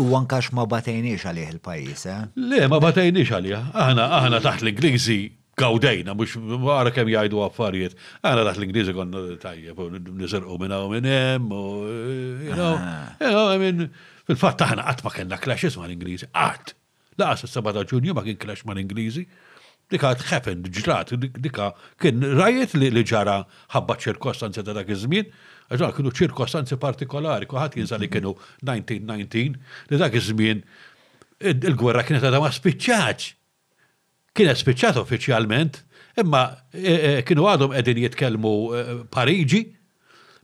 U ankax ma batejniex għalih il-pajjiż, eh? Le, ma batejniex għalih. Aħna aħna taħt l-Ingliżi gawdejna, mux għara kem jajdu għaffariet, għana daħt l-Ingliżi kon tajjeb, nizerqu minna u minn hemm, u you know, ah. I mean, fil-fatt aħna qatt ma kellna clashes ma' l-Ingliżi, qatt. Laqas is-7 ta' Ġunju ma kien clash ma' l-Ingliżi. Dika happened, ġrat, dika kien rajet li ġara ħabba ċirkostanzi ta' dak iż-żmien, għax kienu ċirkostanzi partikolari, kuħat jinsa li kienu 1919, li dak iż-żmien il-gwerra kienet għadha ma spiċċaċ. Kienet spiċċat uffiċjalment, imma kienu għadhom qegħdin jitkellmu Pariġi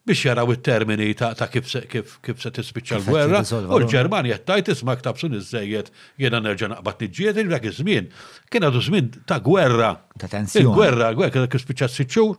biex jaraw it-termini ta' kif se tispiċċa l-gwerra u l-Ġermanja qed tgħid isma' jekk tabsuni żżejjed jiena nerġa' naqbad niġġieled dak iż-żmien. Kien għadu żmien ta' gwerra. Ta' tensjoni. Il-gwerra, gwerra kienet spiċċat sitt xhur.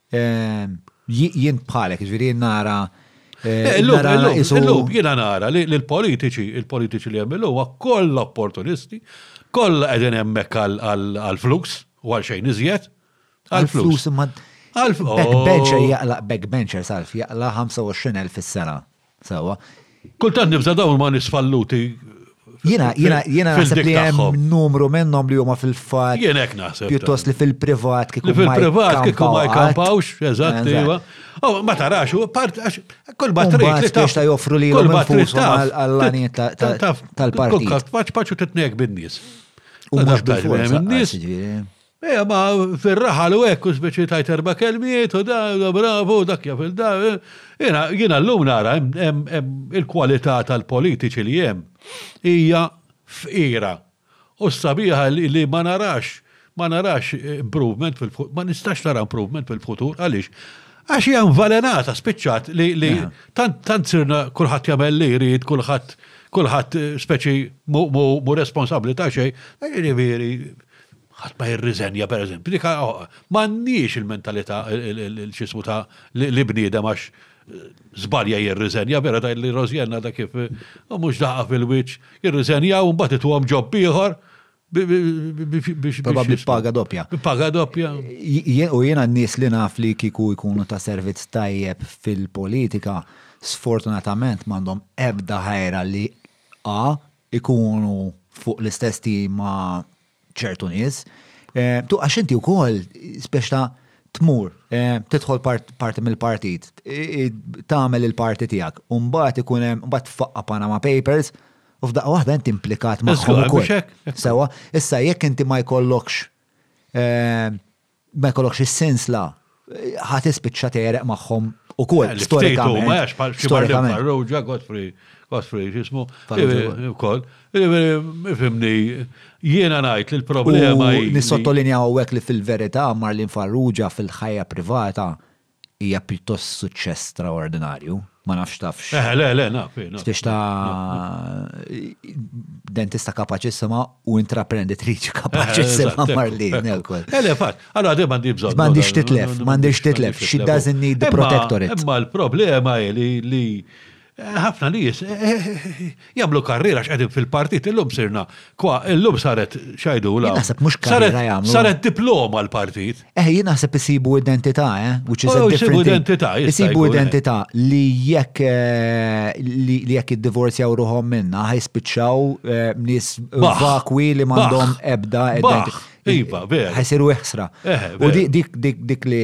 Jien bħalek, ġviri nara. Illum jiena nara li l-politiċi, il-politiċi li hemm illum huwa kollha opportunisti, kollha qegħdin hemmhekk għall-flus u għal xejn iżjed. Għall-flus. Għall-flus. Backbencher jaqlaq backbencher salf, jaqlaq 25,000 fis-sena. Sawa. Kultant nibża dawn ma nis falluti. Jina, jina, jina naħseb li hemm numru minnhom li huma fil-fat. Jien hekk naħseb. Pjuttost li fil-privat kieku. Li fil-privat kieku ma jkampawx, eżatt, iva. Oh, ma tarax, part, kull ma trid. Biex ta' joffru li kull ma trid għall-għaniet tal-parti. Paċ paċu titnek bin-nies. U mux bil-forza. Ejja, ma fir-raħal u hekk u speċi tajt erba' kelmiet u da, bravu, dak jaf il-da. Jiena jiena llum nara il-kwalità tal-politiċi li hemm hija fqira u s-sabiħa li ma narax ma narax improvement fil-futur, ma nistax nara improvement fil-futur għaliex? Għax hija invalenata spiċċat li tant sirna kulħadd jagħmel li jrid, kulħadd kulħadd speċi mhu responsabbli ta' xejn, jiġifieri ħadd ma jirriżenja pereżempju, dik m'għandniex il-mentalità l-ċismu ta' li bniedem għax żbalja eh, jirriżenja vera ta' li Rosjenna da kif eh, mhux daqa fil-wiċċ, jirriżenja u mbagħad ituhom ġob ieħor biex. Probabbli paga doppja. Paga doppja. U jiena n-nies li naf li kiku jkunu ta' servizz tajjeb fil-politika, sfortunatament m'għandhom ebda ħajra li A ikunu fuq l-istess tim ma' ċertu nies. Eh, tu għax inti wkoll spiex ta' tmur, eh, tidħol parti mill-partit, tagħmel il-parti tiegħek, u mbagħad ikun hemm mbagħad faqqa Panama Papers, u f'daqqa waħda inti implikat magħhom ukoll. Sewa, issa jekk inti ma jkollokx eh, ma jkollokx is-sens la ħa tispiċċa tegħreq magħhom ukoll eh, storikament. Ma jax bħal storikament. Farrugia, Godfrey, Godfrey, xismu, ukoll. Fimni, jiena ngħid li l-problema. Nissottolinjaw hekk li fil-verità Marlin Farrugia fil-ħajja privata Hija pjuttost suċċess straordinarju, ma nafx tafx. Eħe, le, le, naf, naf. Tfix ta' dentista kapaċissima u intraprenditriċi kapaċissima marli. Ele, fatt, għallu għadib għandi bżon. Mandiġ titlef, mandiġ titlef, she doesn't need the protectorate. Imma l-problema li Ħafna nies jagħmlu karriera x'qegħdin fil-partit illum sirna kwa illum saret xajdu la. Naħseb mhux karriera jagħmlu. Saret diploma l-partit. Eh jien naħseb isibu identità, eh, which is a oh, different identità. Isibu eh. identità li jekk eh, li jekk iddivorzjaw ruħhom minna ħajspiċċaw eh, nies vakwi li m'għandhom ebda identità. Iva, vera. Ħajsiru iħsra. U dik li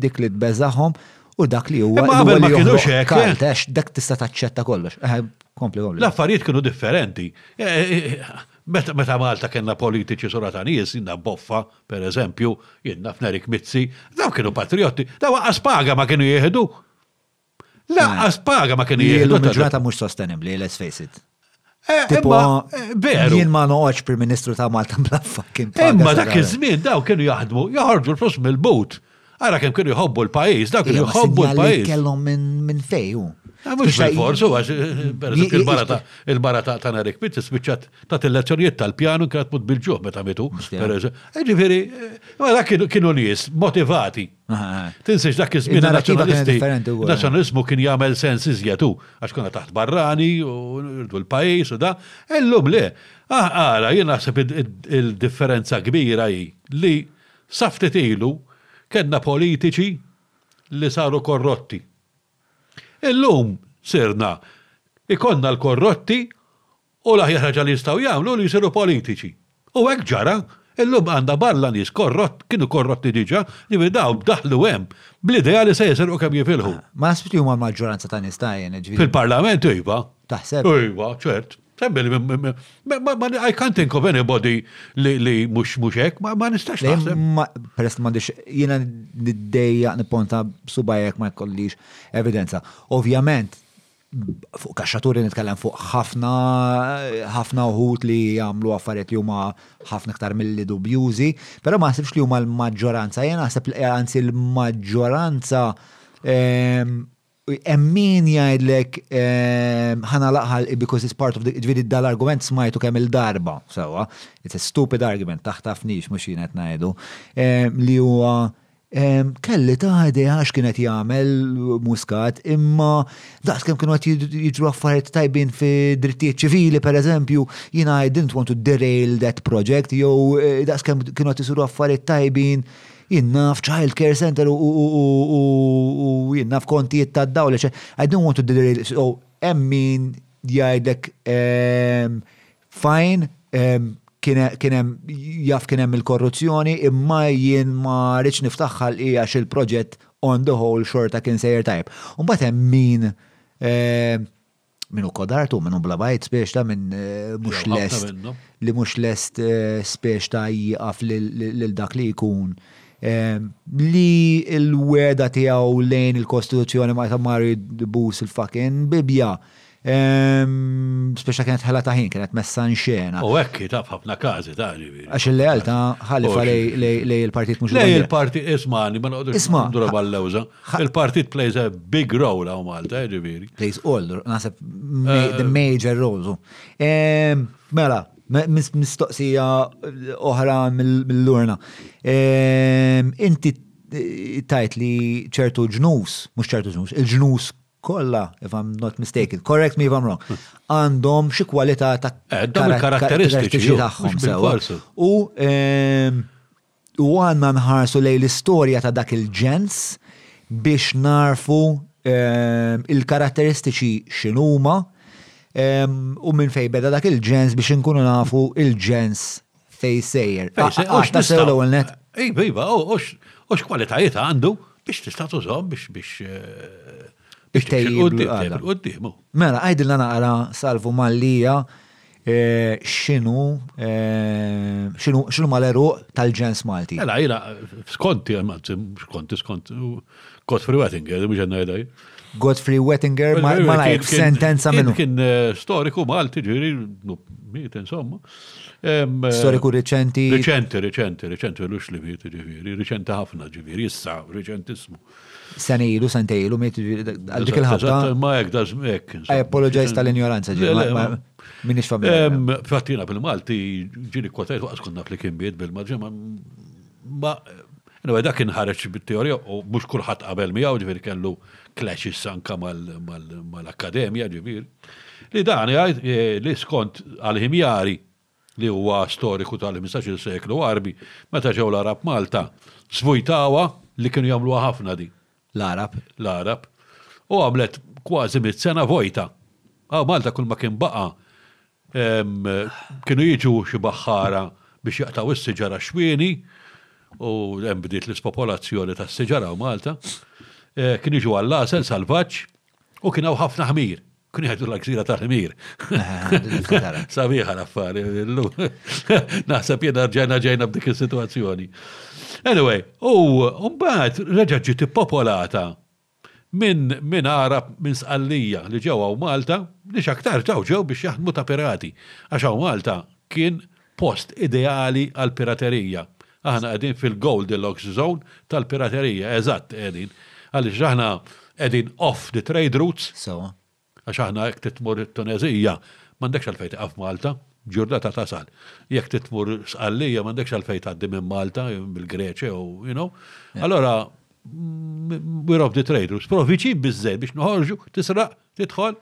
dik li tbeżaħhom U dak li huwa. Imma qabel ma kienux hekk. Eh? Għax dak tista' taċċetta kollox. Eh, kompli kompli. L-affarijiet kienu differenti. Eh, meta Malta kellna politiċi sura ta' nies, jinna boffa, per eżempju, jinna f'Nerik Mizzi, daw kienu patriotti, daw għas paga ma kienu jieħdu. Laqqas paga ma kienu jieħdu. Il-ġurnata mhux sostenibbli, let's face it. Eh, tipo, eh, veru. Jien ma noqgħodx Prim Ministru ta' Malta bla fucking paga. Imma dak iż-żmien daw kienu jaħdmu, joħorġu l-flus mill-but. Ara kemm kienu jħobbu l-pajjiż, dak kienu jħobbu l-pajjiż. Kellhom minn fejju. Ah, mhux bil-forsu għax eh, il-barata il-barata ta' Narik Pitt spiċċat ta' il-lezzjonijiet tal-pjanu kienet mut bil-ġuħ meta mitu. Ġifieri, dak kienu nies motivati. Tinsiex dak iż-żmien nazzjonalisti. Nazzjonalizmu kien jagħmel sens iżjed u għax konna taħt barrani u rdu l-pajjiż u da. Illum le. Ara, jien naħseb il-differenza kbira hi li saftit ilu kellna politiċi li saru korrotti. Illum sirna ikonna l-korrotti U l-aħjar ħaġa li jistgħu jagħmlu hu li jsiru politiċi. U hekk ġara. Illum għandna barra nies korrott, kienu korrotti diġà, jiġifieri dawn daħlu hemm bl-idea li se jisirqu kemm jifilħu. Ma naħsibx li huma l-maġġoranza ta' nies ta' għen, jiġifieri. Fil-Parlament iva. Taħseb? Iva, ċert. I can't think of anybody li mhux hekk, ma nistax naħseb. Peress li m'għandix jiena niddejjaq nipponta b'subgħajjek ma jkollix evidenza. Ovvjament, fuq kaxxaturi nitkellem fuq ħafna ħafna uħud li jagħmlu affarijiet li huma ħafna iktar milli dubjużi, però ma naħsibx li huma l-maġġoranza, jien naħseb li anzi l-maġġoranza ehm, Emmin jgħidlek ehm, ħana laqħal because it's part of the ġviri dal-argument smajtu kemm il-darba, sewa, it's a stupid argument, taħtafnix mux jienet najdu, ehm, li huwa Kelli ta' idea għax kien qed jagħmel Muscat, imma daqskemm kienu qed jiġru affarijiet tajbin fi drittijiet ċivili pereżempju, jiena I didn't want to derail that project jew daqskemm kienu qed isiru affarijiet tajbin, jien naf child care centre u jien naf kontijiet tad-dawl, I didn't want to derail, so hemm min jgħidlek Fajn, kienem jaf kienem il-korruzzjoni imma jien ma rridx niftaħħal hija il-proġett on the whole xorta kien sejjer tajb. Mbagħad hemm min eh, minu kodartu, minu blabajt spiex ta' minn eh, mux lest, li mux lest eh, spiex ta' jieqaf lil dak li jkun. Eh, li l-weda tijaw lejn il-Kostituzzjoni ma jtamari bus il-fucking bibja, Speċa kienet ħela taħin, kienet messa nxena. U ekki ta' ħafna kazi ta' ġiviri. Għax il-lealta ħalifa lej il-partit mux. Lej il-partit, ismani, ma noqdu isma ndura ballewza. Il-partit plays a big role għaw Malta, eh, ġiviri. Plays all, nasib, eh. the major roles. Mela, mistoqsija oħra mill-lurna. Inti tajt li ċertu ġnus, mux ċertu ġnus, il-ġnus kollha, if I'm not mistaken, correct me if I'm wrong, għandhom xi kwalità ta' eh, karatteristiċi tagħhom sewa. U ehm, u għandna nħarsu lej l-istorja ta' dak il-ġens biex narfu ehm, il-karatteristiċi x'inhuma ehm, u minn fejn beda dak il-ġens biex inkunu nafu il-ġens fej sejjer. Fej sejjer, ux nistaw l net. Iva, iva, ux kwalitajiet għandu biex tista' tużom biex biex eh, biex tejjib Mela, għajdilna naqra salvu mallija eh, xinu eh, xinu mal-eruq tal-ġens Malti. Mela, jina, skonti, skonti, skonti, Godfrey Wettinger, mhux ngħidha. Godfrey Wettinger ma lajk sentenza minnu. Kien eh, storiku Malti ġiri, miet insomma. Eh, storiku reċenti. Reċenti, reċenti, reċenti, lux li miet ġifiri, reċenti ħafna ġifiri, issa, reċentismu. Sani ilu, sante ilu, miet għaddik il-ħabta. Ma jek, da zmek. I apologize tal-ignoranza ġifiri. Minix familja. Fattina bil-Malti ġiri kwatajt waqas kunna fl-kien biet bil-maġġa, ma Anyway, dak kien ħareġ bit-teorija u mhux kulħadd qabel miegħu, ġifieri kellu clashes anka mal-akkademja, ġifieri. Li dan jgħid eh, li skont għal Himjari li huwa storiku tal-15 seklu Arbi, meta ġew l-Arab Malta, żvujtawa li kienu jagħmluha ħafna di. L-Arab. L-Arab. U għamlet kważi mit sena vojta. Għaw Malta kull ma kien baqa' Kienu jiġu xi baħħara biex jaqtgħu s-siġar għax-xwieni u hemm bdiet l-ispopolazzjoni tas-siġar hawn Malta. Kien jiġu għall-għasel salvaġġ u kien hawn ħafna ħmir. Kienu jgħidu l-gżira tal-ħmir. Sabiħa l-affari. Naħseb jiena rġajna ġejna b'dik is-sitwazzjoni. Anyway, u mbagħad reġa' ġiet ippopolata Minn minn Għarab minn Sqallija li ġew hawn Malta li x'aktarx dawn ġew biex jaħdmu ta' pirati għax hawn Malta kien post ideali għall-piraterija. Aħna qegħdin fil-Goldilocks zone tal-piraterija, eżatt qegħdin. Għaliex aħna qegħdin off the trade routes. Sewwa. Għax aħna jekk trid tmur it-Tuneżija, m'għandekx għalfejn tieqa' f'Malta, b'ġurnata tasal. Jekk trid tmur Sqallija m'għandekx għalfejn tgħaddi minn Malta, mill-Greċja jew you know. Allura we're of the trade routes, però viċin biżżejjed biex noħorġu, tisraq, tidħol,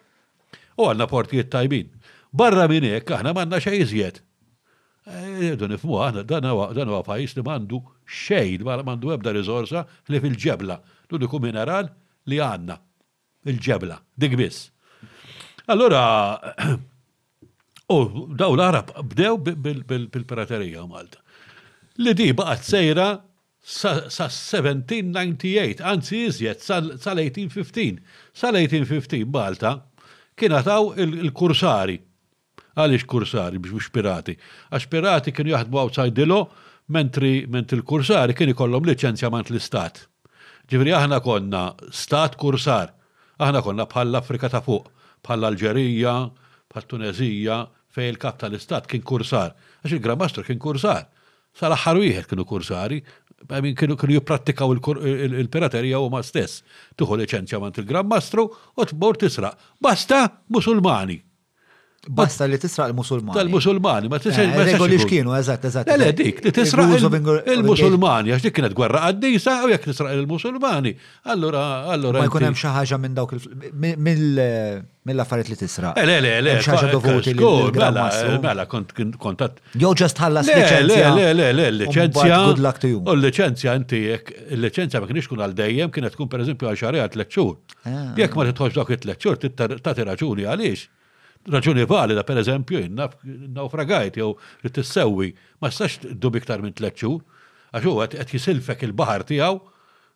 u għandna portijiet tajbin. Barra minn hekk aħna m'għandna xejn iżjed. Eh, Irdu nifmu aħna dan huwa pajjiż li m'għandu xejn, m'għandu ebda riżorsa li fil-ġebla, l-uniku mineral li għandna. Il-ġebla, dik biss. Allura, u daw l-Arab bdew bil-piraterija Malta. Li di baqgħet sejra sa 1798, anzi iżjed sal-1815. Sal-1815 Malta kien għataw il-kursari. Għaliex kursari biex mhux pirati? Għax pirati kienu jaħdmu outside the law mentri mentri l-kursari kien ikollhom liċenzja mgħand l-istat. Ġifieri aħna konna stat kursar. Aħna konna bħal l-Afrika ta' fuq, bħal l-Alġerija, bħal Tuneżija fejn il-kap tal-istat kien kursar. Għax il-Gran Mastru kien kursar. Sa l-aħħar wieħed kienu kursari. I mean kienu kienu jipprattikaw il-kur il il-piraterija huma stess. Tieħu liċenzja mgħand il-Gran Mastru u tmur tisraq. Basta Musulmani! Basta li tisraq il-Musulmani. Tal-Musulmani, ma tisraq il-Musulmani. Ego li xkienu, eżatt, eżatt. Le, dik, li tisraq il-Musulmani, għax dik kienet gwerra għaddisa, u jek tisraq il-Musulmani, allura, allura. Ma jkun hemm xi ħaġa minn dawk mill-affarijiet li tisraq. Le, le, le. Xi ħaġa dovuti li. Mela, mela, kontat Jew ġast ħallas liċenzja. Le, le, le, liċenzja. Good luck to you. U l-liċenzja inti jekk, il-liċenzja ma kienx kun għal dejjem, kienet tkun pereżempju għal xahar għal tliet xhur. Ah. Jekk ma titħoġ dawk it-tliet xhur, tagħti raġuni għaliex. Raġuni valida, pereżempju, inna naufragajt jew li tissewwi, ma stax dub iktar minn tliet xhur, għax huwa qed jisilfek il-baħar tiegħu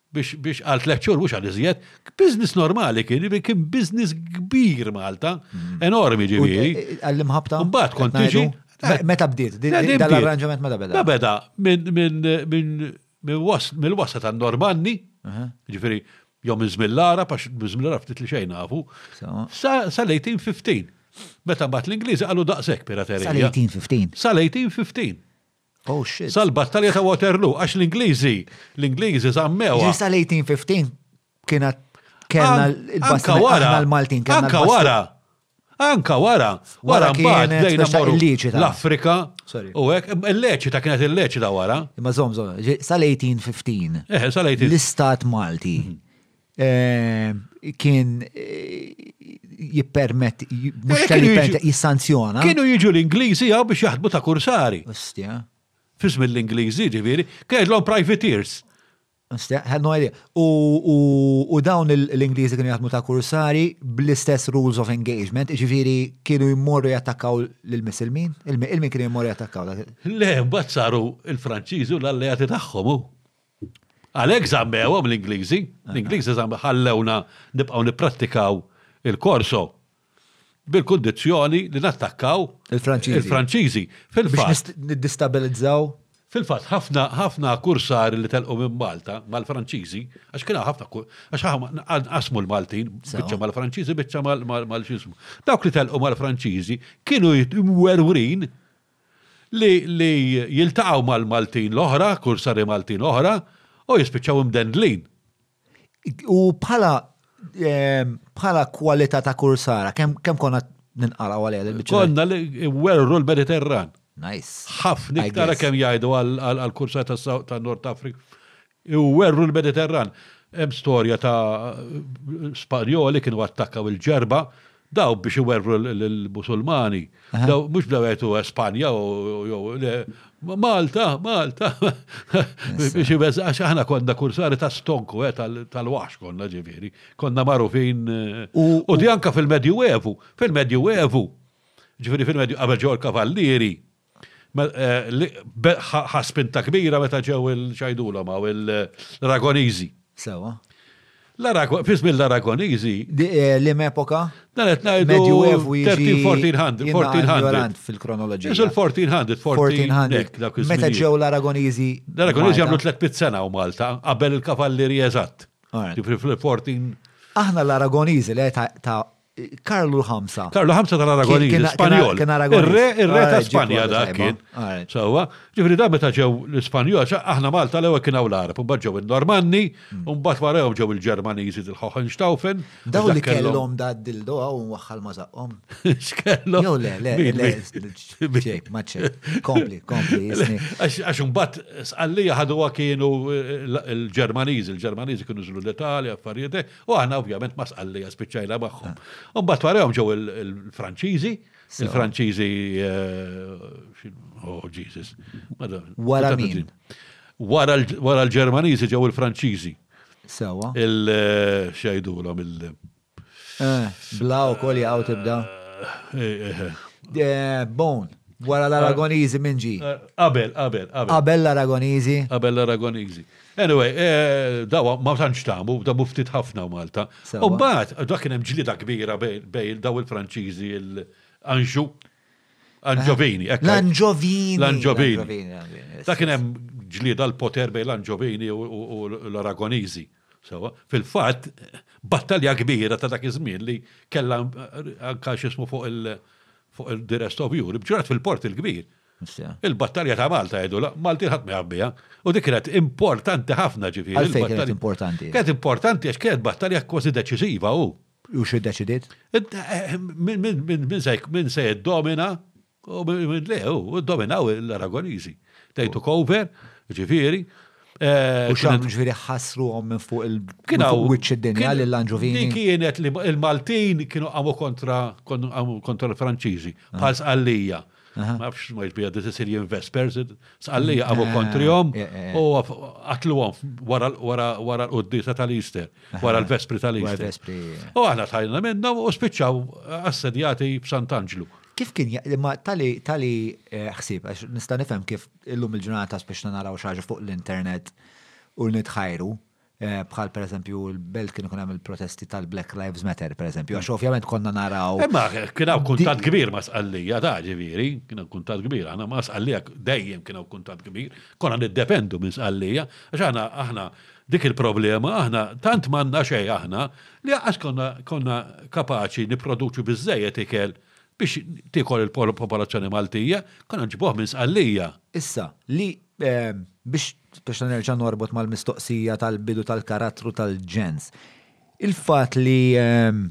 biex għal tliet xhur mhux għal iżjed, business normali kien, kien business kbir Malta, mm. enormi ġifieri. Eh, eh, għall-imħabta. Mbagħad kont tiġi. Meta bdiet, dal-arranġament meta beda. Da beda mill-wasa ta' Normanni, ġifieri jew minn Zmillara, għax Zmillara ftit li xejn nafu, sa l-1815. Meta mbagħad l-Ingliżi qalu daqshekk piraterija. Sa l-1815. Sa l-1815. Oh shit. Sal-battalja ta' Waterloo, għax l-Ingliżi, l-Ingliżi zammewa. Ġista l-1815 kienet kellna l-basta l-Maltin. Anka wara. Anka wara. Wara kien il-leċita. L-Afrika. U għek, il-leċita kienet il-leċita wara. Imma zom, zom, sal-1815. Eh, sal-18. L-istat Malti. Mhm. kien jippermet, mux tal jissanzjona. Kienu jiġu l-Ingliżi għaw biex jaħdmu ta' kursari. Ustja. Fizz mill-Ingliżi ġiviri, kellhom privateers. Ustja, no idea. U dawn l-Ingliżi kienu jaħdmu ta' kursari bl-istess rules of engagement, ġiviri kienu jimmorru jattakkaw l-Missilmin? Il-min kienu jimmorru jattakkaw? Le, bat saru il-Franċiżi u l-alleati tagħhom. Għalhekk żammewhom l-Ingliżi. L-Ingliżi ħallewna nibqgħu nipprattikaw il-korso bil-kundizzjoni li nattakkaw il-Franċiżi. Biex niddistabilizzaw? Fil-fatt, ħafna ħafna kursar li telqu minn Malta mal-Franċiżi, għax kien ħafna għax qasmu l-Maltin biċċa mal-Franċiżi biċċa mal-xismu. Dawk li telqu mal-Franċiżi kienu jwerwrin li li jiltaqgħu mal-Maltin l-oħra, kursari Maltin oħra, u jispiċċaw imdendlin. U bħala bħala kwalità ta' kursara, kemm konna ninqalgħu għalija l-biċċa? Konna li werru l-Mediterran. Nice. Ħafna iktar kemm jgħidu għal-kursar ta' Nord Afrika. u werwru l-Mediterran. Hemm storja ta' Spanjoli kienu attakkaw il-Ġerba, daw biex iwerwru l-Musulmani, daw mhux bdew jgħidu Espanja u jew le, Malta, Malta, biex iweżgħu, għax aħna konna kursari ta' stonku, tal-waħx konna ġifieri, konna magħrufin, u di anke fil-Medjuevu, fil-Medjuevu, ġifieri fil-Medju qabel ġew il-Kavallieri, Ħa spinta kbira meta ġew il-ċajdulhom għaw il-Aragoniżi. Sewa. Fis mill-Aragoniżi. Eh, li epoka? Dan qed ngħidu 1400, 1400 fil-kronoloġija. Isu l-1400, 1400. Meta ġew l-Aragoniżi. L-Aragoniżi għamlu 300 sena u Malta qabel il-kavallieri eżatt. Fil-14. Aħna l-Aragoniżi li ta' Karlu l-ħamsa. Karlu l-ħamsa tal-Aragonini, Spanjol. Ir-re ta' Spanja dak kien. Sawa, ġifri da meta ġew l-Ispanjol, aħna Malta l-ewwel kien hawn l-Arab, mbagħad ġew il-Normanni, mm. mbagħad warahom ġew il-Ġermaniżi il-Hohenstaufen. Daw li kellhom da dildo hawn waħħal ma żaqhom. X'kellhom? Jew le, le, le, ċek, ma ċek. Kompli, kompli, Għax mbagħad sqallija ħaduha kienu eh, l-Ġermaniżi, l-Ġermaniżi kienu żlu l-Italja, affarijiet, eh, U aħna ovvjament ma sqallija spiċċajna magħhom. U mbagħad warahom ġew il-Franċiżi, il-Franċiżi eh, oh Jesus. Wara min? Wara l-Ġermaniżi ġew il-Franċiżi. Sewa. Il-xajdulhom il- eh, eh, Bla u kol jgħaw tibda. Bone. Wara l-Aragonizi minn ġi. Qabel, qabel, qabel. Qabel l-Aragonizi. Qabel l-Aragonizi. Anyway, eh, dawa ma tantx tamu, tamu ftit ħafna Malta. U mbagħad dak kien hemm ġlida kbira bejn daw il-Franċiżi l-Anġu. Anġovini, ekk. L-Anġovini. L-Anġovini. Dak kien hemm ġlida l-poter bejn l-Anġovini u l-Aragoniżi. Sewa, fil-fatt, battalja kbira ta' dak iż-żmien li kellha anka x'ismu fuq il- fuq il-The Rest of Europe, ġrat fil-port il-kbir. Il-battalja ta' Malta jgħidu la, Maltin ħadd ma jaf biha. U dik kienet importanti ħafna ġifieri. Għalfejn kienet importanti? Kienet importanti għax kienet battalja kważi deċiżiva u. U xi ddeċidiet? Min se jiddomina u min le, u ddominaw l-Aragoniżi. Take took over, ġifieri. U x'għamlu ġifieri ħassruhom minn fuq il-wiċċ id-dinja lil Anġuvini. Din kienet li l-Maltin kienu qamu kontra l-Franċiżi, bħal Sqallija. Ma nafx ma jġbija di Sicilian Vespers, sqalli għabu ah, kontrijom eh, eh, eh. u għatluwom wara l-qoddisa tal-Easter, wara l-Vespri tal-Easter. U għana tajna minna u spiċċaw assedjati b'Sant'Anġlu. Kif kien ma tali tali ħsib, għax nista' nifhem kif illum il-ġurnata spiċċa naraw xaġa fuq l-internet u nitħajru, Eh, bħal per eżempju il-belt kien ikun hemm il-protesti tal-Black Lives Matter per eżempju, għax ovvjament konna naraw. Imma eh, kien hawn kuntat kbir ma' sqallija ta' ġifieri, kien hawn kuntat kbir, aħna ma' sqallija dejjem kien hawn kuntat kbir, konna niddependu minn sqallija, għax aħna aħna dik il-problema aħna tant manna xejn aħna li għax konna konna kapaċi nipproduċu biżejjed ikel biex tikol il-popolazzjoni Maltija, konna ġboh minn sqallija. Issa, li eh, biex Biex nerġa' norbot mal-mistoqsija tal-bidu tal-karattru tal-ġens. Il-fatt li ehm,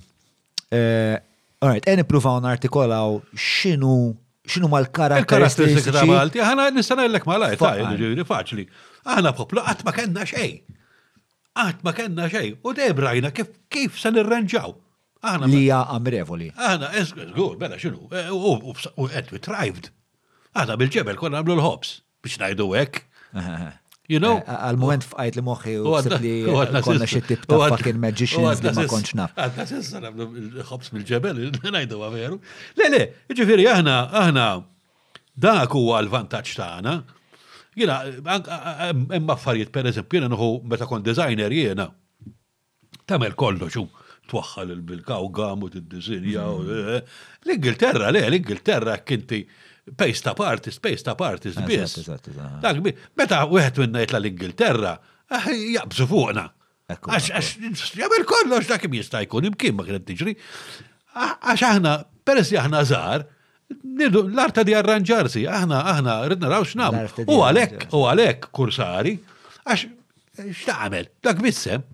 eh, Alright, għen ipruvaw nartikolaw xinu xinu mal karatteristiċi ta' Malti, ħana nista' ngħidlek malaj, ġifieri faċli. Aħna poplu qatt ma kellna xejn. Qatt ma kellna xejn. U dejjem rajna kif kif se nirranġaw. Aħna li hija amrevoli. Aħna eżgur, bella xinu, eh, u qed we thrived. Aħna bil-ġebel konna nagħmlu l-ħobs. biex ngħidu hekk. You know? Eh, għal-moment fqajt li moħi u għasibli konna xie tip ta' fucking magicians li ma konċ naf. Għadna sissa għamlu il-ħobs mill-ġebel, najdu għaveru. Le, le, ġifiri, aħna, aħna, dak huwa l-vantaġġ tagħna. Jena, hemm affarijiet per eżempju, jena nħu meta kon designer jena. tagħmel kollox u twaħħal il-bilka u gam u tiddisinja u mm. eh, l-Ingilterra le, l-Ingilterra kinti pace ta' parti, pace ta' parti, biss. Meta wieħed minna jitla l-Ingilterra, eh, jaqbżu fuqna. Għax jagħmel kollox dak jista' jkun imkien ma kienet tiġri. Għax aħna, peress li aħna żgħar, L-arta di arranġarsi, aħna, aħna, rrid naraw x'nam. U għalek, u għalek, kursari, għax x'tagħmel, dak bissem.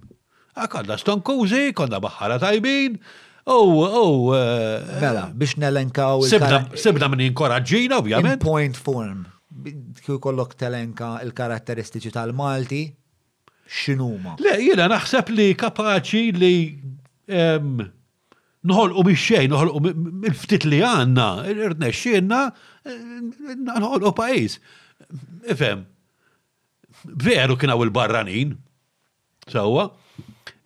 Ah, konna stonkużi, konna baħħara tajbin, Oh, oh. Uh, mela, biex nelenkaw. Sibna minn inkoraġġina, ovvjament. Point form. Kju kollok telenka il-karatteristiċi tal-Malti, xinuma. Le, jena naħseb li kapaċi li noħolqu mix-xejn, noħolqu mill-ftit li għandna, irnexxielna noħolqu pajjiż. Ifhem, veru kien hawn il-barranin, sewwa,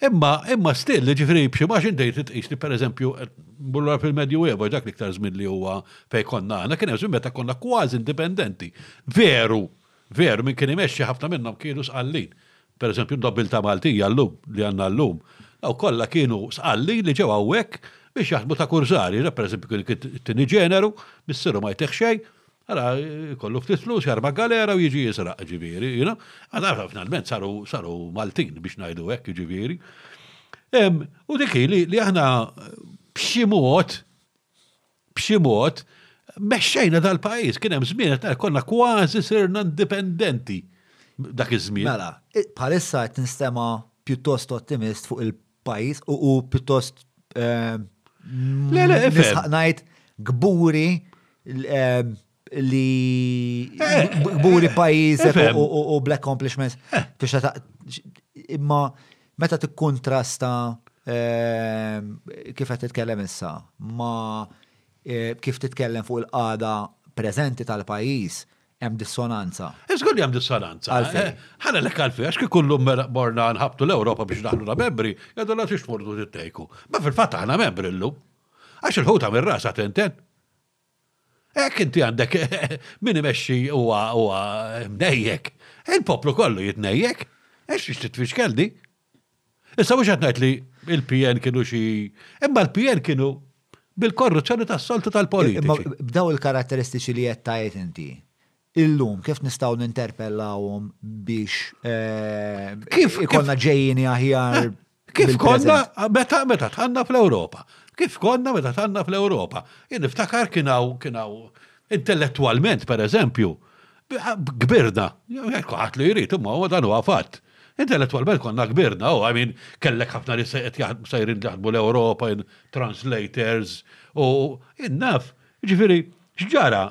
imma imma still li ġifri b'xi ma xi dejt tqis li pereżempju bullor fil-Medju Evo dak l-iktar żmien li huwa fejn konna aħna kien hemm żmien meta konna kważi indipendenti. Veru, veru minn kien imexxi ħafna minnhom kienu sqallin. Pereżempju, n-nobbiltà Maltija llum, li għandna llum, dawk kollha kienu Sqallin li ġew hawnhekk biex jaħdmu ta' kursari. Ra pereżempju kien dik it-tieni ġeneru, missieru ma jtih xejn, ara jkollu ftit flus, jarma' galera u jiġi jisraq, jiġifieri, you know. Ara finalment saru, saru Maltin biex ngħidu hekk, jiġifieri. U dik hi li aħna b'xi mod, B'xi mod, mexxejna dal-pajjiż. Kien hemm żmien qed konna kważi sirna indipendenti dak iż-żmien. Mela, bħalissa qed nistema' pjuttost ottimist fuq il-pajjiż u pjuttost nistħaq ngħid kburi li gburi pajjiżek u black accomplishments. Imma meta tikkuntrasta ehm, kif qed titkellem issa ma eh, kif titkellem fuq il-qada preżenti tal-pajjiż, hemm dissonanza. Iżgur li hemm dissonanza. Għalfej. Eh, ħana l għalfej, għax kif kullum mela morna nħabtu l-Ewropa biex naħlu la membri, jgħadu la tix tmurdu tittejku. Ma fil-fatt aħna membri l-lum. Għax il-ħuta mir-rasa tenten. Hekk inti għandek min imexxi huwa huwa mnejjek. Il-poplu kollu jitnejjek. Għax tixtieq tfixkel di. Issa mhux qed ngħid li il-PN kienu xi imma l-PN kienu bil-korruzzjoni tas-soltu tal-politiċi. B'daw il-karatteristiċi li qed tgħid inti, illum, kif nistgħu ninterpellawhom biex ikollna ġejjieni aħjar? Kif konna meta tħanna fl-Ewropa? Kif konna meta tħanna fl-Ewropa? Jien niftakar kien hawn intellettwalment, per eżempju, kbirna, ħadd li jrid, imma huwa dan huwa fatt. Intellettwalment konna kbirna, u I mean, kellek ħafna li sejrin jaħdmu l-Ewropa, translators, u naf, Ġifieri, x'ġara?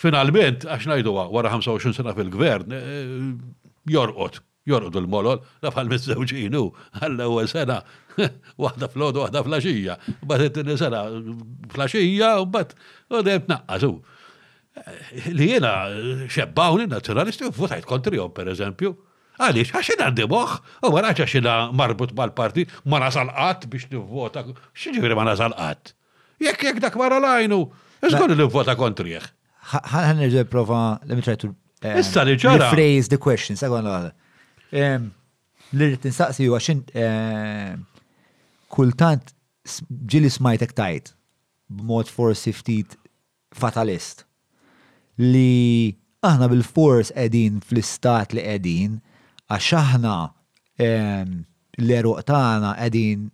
Finalment, għax ngħiduha wara 25 sena fil-gvern, jorqod, jorqod il-molol, la bħal miż-żewġin hu, għall-ewwel sena waħda fl-għodu waħda fl-għaxija, mbagħad it-tieni sena fl-għaxija u mbagħad u dejjem tnaqqas hu. Li jiena xebbawni n-Nazzjonalisti u votajt kontrihom pereżempju. Għaliex? Għax jien għandi moħħ, u ma ngħidx għax jiena marbut mal-partit, ma nasal qatt biex nivvota, x'jiġifieri ma nasal qatt? Jekk jekk dak mara l-għajnu, żgur li nivvota kontrih. Ħa nerġa' nipprova, let me try to eh, Issa li ġara. Rephrase the question, segon għal. Li rrid nistaqsi huwa x'in eh, kultant ġili smajtek tajt b'mod forsi ftit fatalist, li aħna bilfors qegħdin fl-istat li qegħdin għax aħna l-għeruq tagħna qegħdin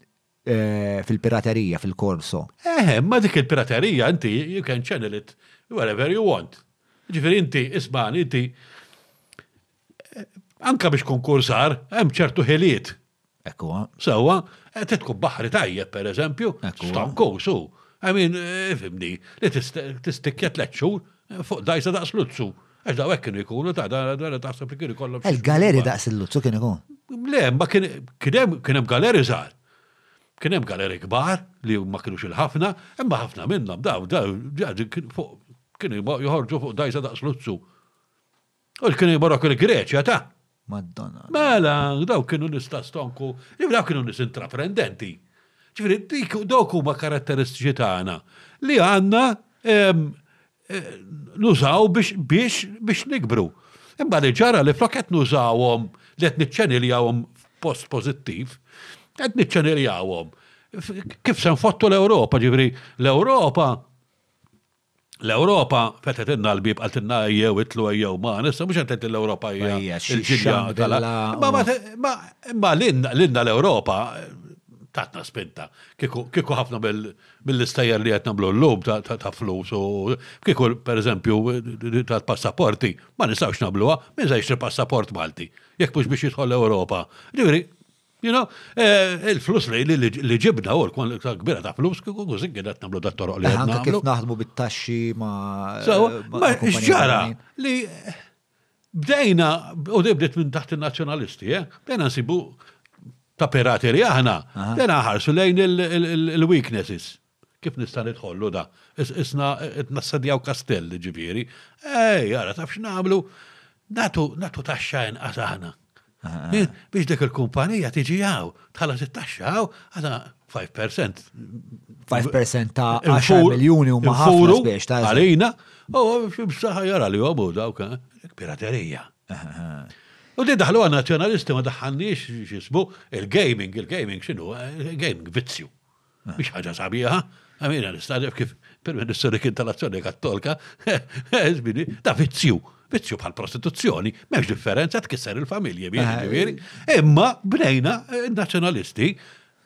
fil-piraterija fil-korso. Eh, imma dik il-piraterija inti you can channel it wherever you want. Jiġifieri inti ismagħni inti Anka biex konkursar, hemm ċertu ħiliet. Ekku. Sewa, qed eh, tkun baħri tajjeb per eżempju, stanku su. I mean, eh, fimni, li tistikja tliet xhur eh, fuq dajsa daqs luzzu. Għax daw hekk kienu jkunu ta' da taħseb li kienu kollhom. Il-galeri daqs il-luzzu kienu jkun. Le, ma kien hemm galeri żgħar. Kien hemm galeri kbar li ma kienux il-ħafna, imma ħafna minnhom daw daw kienu joħorġu fuq dajsa daqs luzzu. U l-kienu jiborok il-Greċja ta' Madonna. Mela, daw kienu nista stonku, ġifri daw kienu nis intraprendenti. Ġifri, dik dawk huma karatteristiċi tagħna li għandna ehm, eh, nużaw biex biex biex nikbru. Imma li ġara li flok qed nużawhom li qed niċċeniljawhom post pożittiv, qed niċċeniljawhom. Kif se nfottu l-Ewropa, ġifri, l-Ewropa L-Ewropa fetħetilna l-bieb qaltilna ejjew itlu ejjew magħna, issa mhux qed tgħid l-Ewropa hija l-ġinja tal Imma lilna l-Ewropa tatna spinta. Kieku ħafna mill-istejjer li qed nagħmlu llum ta' flus u kieku pereżempju tal-passaporti ma nistgħux nagħmluha, min se jixtri passaport Malti jekk mhux biex jidħol l-Ewropa. Ġifieri You know, eh, il-flus li li ġibna u l-kon l-iktar kbira ta' flus kiku kużin kien qed nagħmlu dat-toroq li qed nagħmlu. Kif naħdmu bit-taxxi ma' ma x'ġara li bdejna u dibdiet minn taħt in-nazzjonalisti, eh? Bdejna nsibu ta' pirateri aħna, bdejna ħarsu lejn il-weaknesses. Kif nista' nidħollu da? Isna qed nassedjaw kastell, jiġifieri. Ej, ara taf x'nagħmlu? Nagħtu nagħtu taxxa inqas aħna. Biex dik il-kumpanija tiġi hawn, tħallas it-taxxa hawn, għadha 5%. 5% ta' 10 miljuni huma ħafna biex ta' għalina, u b'saħħa jara li huma dawk piraterija. U di daħlu għan nazjonalisti ma daħħanniex xisbu il-gaming, il-gaming xinu, gaming vizzju. Biex ħaġa sabiħa, għamina nistadef kif per-ministru li kien tal-azzjoni kattolka, zbini, ta' vizzju, vizzju bħal prostituzzjoni, meħx differenza tkisser il-familji, ġiviri. Eh. Imma bnejna eh, nazjonalisti,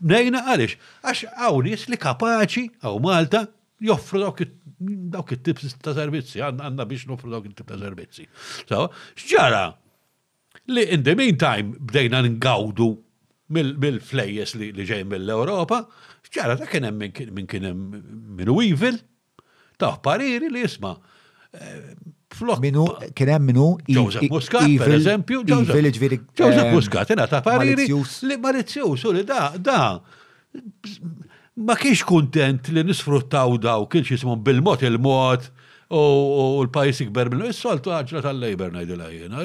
bnejna għalix, għax għawnis li kapaċi għaw Malta joffru dawk it-tip ta' servizzi, għanna biex noffru dawk it-tip ta' servizzi. So, xġara, li in the meantime bdejna ngawdu mill-flejjes li ġejjin mill-Ewropa, ġara ta' kien hemm min kien hemm min hu evil, tah pariri li isma' flok. Min hu kien hemm min hu Joseph Muscat, per eżempju, Joseph Muscat ingħata pariri li malizzjuż u li da da ma kienx kuntent li nisfruttaw daw kienx jismhom bil-mod il-mod u l-pajis ikber minnu. Is-soltu għagġla tal-Labor ngħidilha jiena.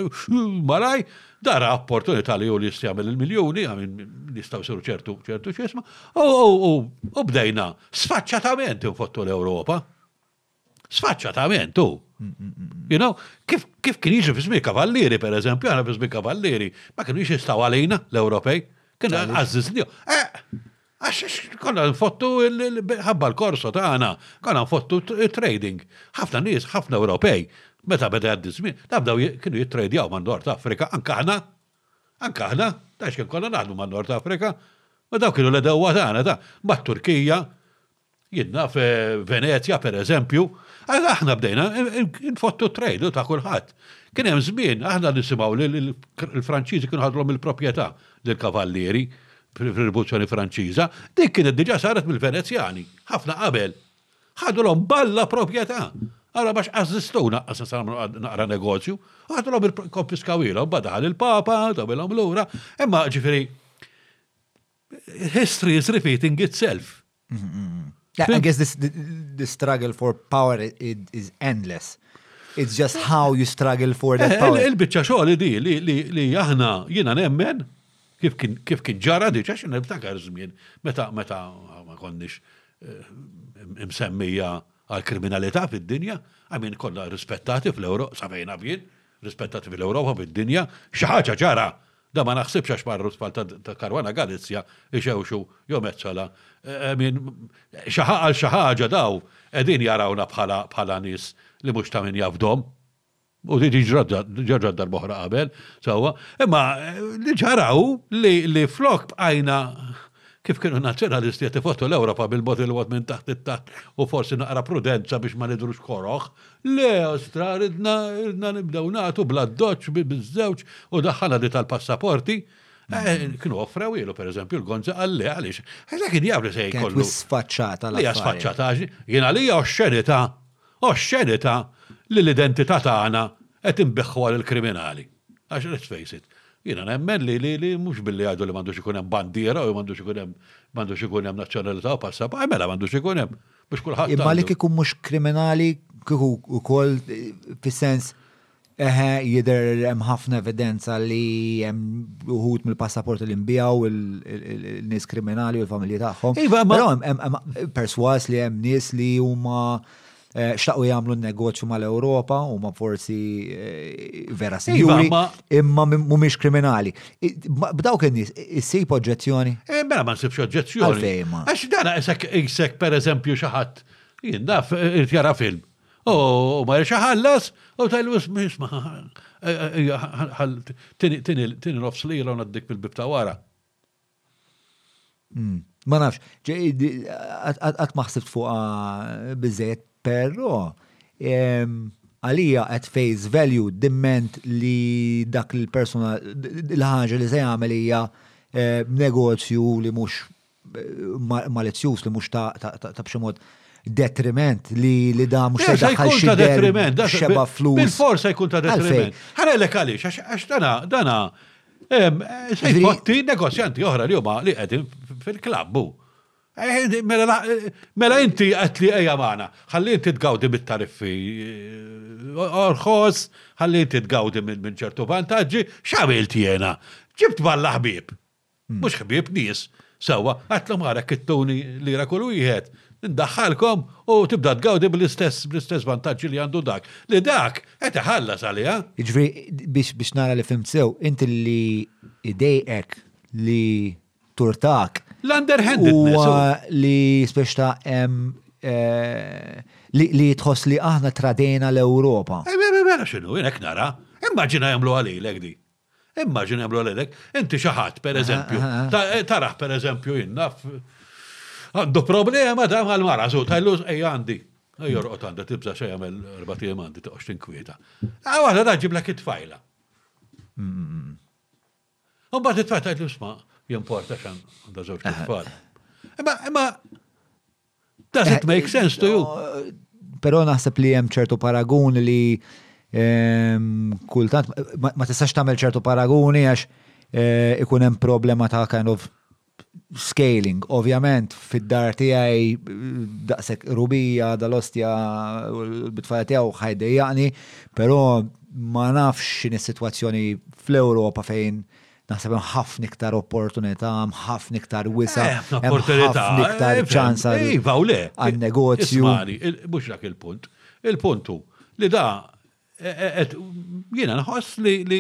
Malaj, dara opportunità li hu li jistjamil il-miljuni, għamin jistaw siru ċertu ċertu xisma, u bdejna sfaċċatament infottu l-Ewropa. Sfaċċatament, u. You know, kif, kif kien jiġi fi żmien kavallieri, per eżempju, għana fi żmien kavallieri, ma kienu jiġi staw għalina l-Ewropej, kienu għazziz li. Eh, għax konna nfottu ħabba l-korso ta' għana, konna nfottu trading. ħafna nies, ħafna Ewropej, meta beda għaddi żmien, nabdaw kienu jittradjaw man Nord Afrika, anka ħna, anka ħna, ta' xkien konna naħdu man Nord Afrika, u daw kienu l-edewa ta' għana, ta' bat-Turkija, Jien naf Venezja, per eżempju, aħna bdejna nfottu trade ta' kulħadd. Kien hemm żmien aħna nisimgħu li l-Franċiżi kienu ħadulhom il-proprjetà lill-kavallieri fir-Rivoluzzjoni Franċiża, dik kienet diġà saret mill-Venezjani, ħafna qabel. Ħadulhom b'alla proprjetà. Allura ma x'ażżistgħu naqqas nistgħu nagħmlu naqra negozju, u ħadulhom ikkonfiskawhielhom, imbagħad daħal il-Papa, dawilhom lura, imma ġifieri History is repeating itself. I guess this, the, the struggle for power is endless. It's just how you struggle for that eh, power. Il-bicċa xogħol di li, li, li aħna jiena nemmen kif kien kif kien ġara di ċax nibtakar żmien meta meta ma konniex eh, msemmija għal kriminalità fid-dinja, għamin konna rispettati fl-Ewro, safejna bjien, rispettati fil-Ewropa u fid-dinja, xi ħaġa ġara! Dan ma naħsibx għax marru t-tfal ta' Caruana Galizia ixewxu jew Metsola. I mean, xi ħa għal xi ħaġa daw qegħdin jarawna bħala bħala nies li mhux ta' min jafdhom. U di di ġrat ġrat darba oħra qabel, sewwa. Imma li ġara hu li li flok bqajna Kif kienu n-Nazzjonalisti qed ifottu l-Ewropa bil-bogħod 'il bogħod minn taħt it-taħt u forsi naqra prudenza biex ma nidhrux koroh, le ostra ridna ridna nibdew nagħtu bl-addoċċ biż-żewġ u daħħalna di tal-passaporti, kienu offrewielu pereżempju l-Gonzi qal le għaliex għax dak kien jaf li se jkollu. Kienet wis sfaċċata l-affarijiet. Hija sfaċċata għax jien għalija oxxenita oxxenita li l-identità tagħna qed inbiħħuha lill-kriminali. Għax let's face it, jiena nemmen li li li mhux billi jgħidu li m'għandux ikun hemm bandiera u m'għandux ikun hemm m'għandux ikun hemm nazzjonalità u passaport, eh mela m'għandux ikun hemm biex kulħadd. Imma li kieku mhux kriminali kieku wkoll fis-sens eħe jidher hemm ħafna evidenza li hemm uħud mill-passaporti li nbijaw il-nies kriminali u l-familji tagħhom. Iva, ma hemm perswas li hemm nies li huma Eh, xtaqu jagħmlu negozju mal-Ewropa u ma forsi eh, vera iva, sinjuri, imma mhumiex kriminali. B'dawk in-nies issib oġġezzjoni? Eh, mela ma nsibx oġġezzjoni. Għalfejma. Għax dara isek isek pereżempju xi ħadd jindaf irtjara film. U ma jirxa ħallas u tajlu isma tini nofs li jilon għaddik bil-bib ta' wara. Hmm. Ma nafx, għat maħsibt fuqa bizzejt, pero għalija at face value dimment li dak il-persona l-ħagġa li se jagħmel hija eh, negozju li mhux eh, malizzjuż li mhux ta' b'xi mod detriment li li da mhux se jkun ta' detriment, xeba flus. Bil-forsa jkun ta' detriment. Ħarelek għaliex għax dana dana Se jpotti negozjanti oħra li huma li qegħdin fil-klabbu. Eh, mela, eh, mela inti qed li ejja magħna, ħalli inti tgawdi mit-tariffi eh, orħos, ħalli inti tgawdi minn ċertu vantaġġi, x'għamilt jiena? Ġibt balla ħbieb. Hmm. Mhux ħbieb nies, sewwa, għatlu mara kittuni li ra kull wieħed, ndaħħalkom u tibda tgawdi bl-istess bl-istess vantaġġi li għandu dak. Li dak Qed iħallas għaliha. Jiġifieri biex biex nara li fimt sew, inti li idejqek li turtak. L-underhandedness. Huwa li speċta hemm eh, li li tħoss li aħna tradejna l-Ewropa. Eh, Vera vera x'inhu, jien hekk nara. Immaġina jagħmlu għalilek di. Immaġina jagħmlu għalek, inti xi ħadd pereżempju, taraħ pereżempju jinna għandu problema da mal-mara, żu tajlu ej għandi. Jorqod għandha tibża xejn jagħmel erba' tiegħem għandi toqgħodx tinkwieta. Għawada ah, da ġiblek it-tfajla. U mbagħad it-tfajla tgħidlu sma' jimporta xan għandha żewġ tfal. Imma imma Does it make sense to you? Però naħseb li hemm ċertu paragun li ehm, kultant ma tistax tagħmel ċertu paraguni għax eh, ikun hemm problema ta' kind of scaling, ovvjament, fid-dar tiegħi daqshekk rubija dal-ostja bitfajja tiegħu ħajdejjaqni, però ma nafx x'in is-sitwazzjoni fl-Ewropa fejn Naħseb hemm ħafna iktar opportunità, hemm ħafna iktar wisa, eh, hemm ħafna iktar eh, ċans iva, għal-negozju. Mhux dak il-punt. Il-puntu li da eh, jiena nħoss li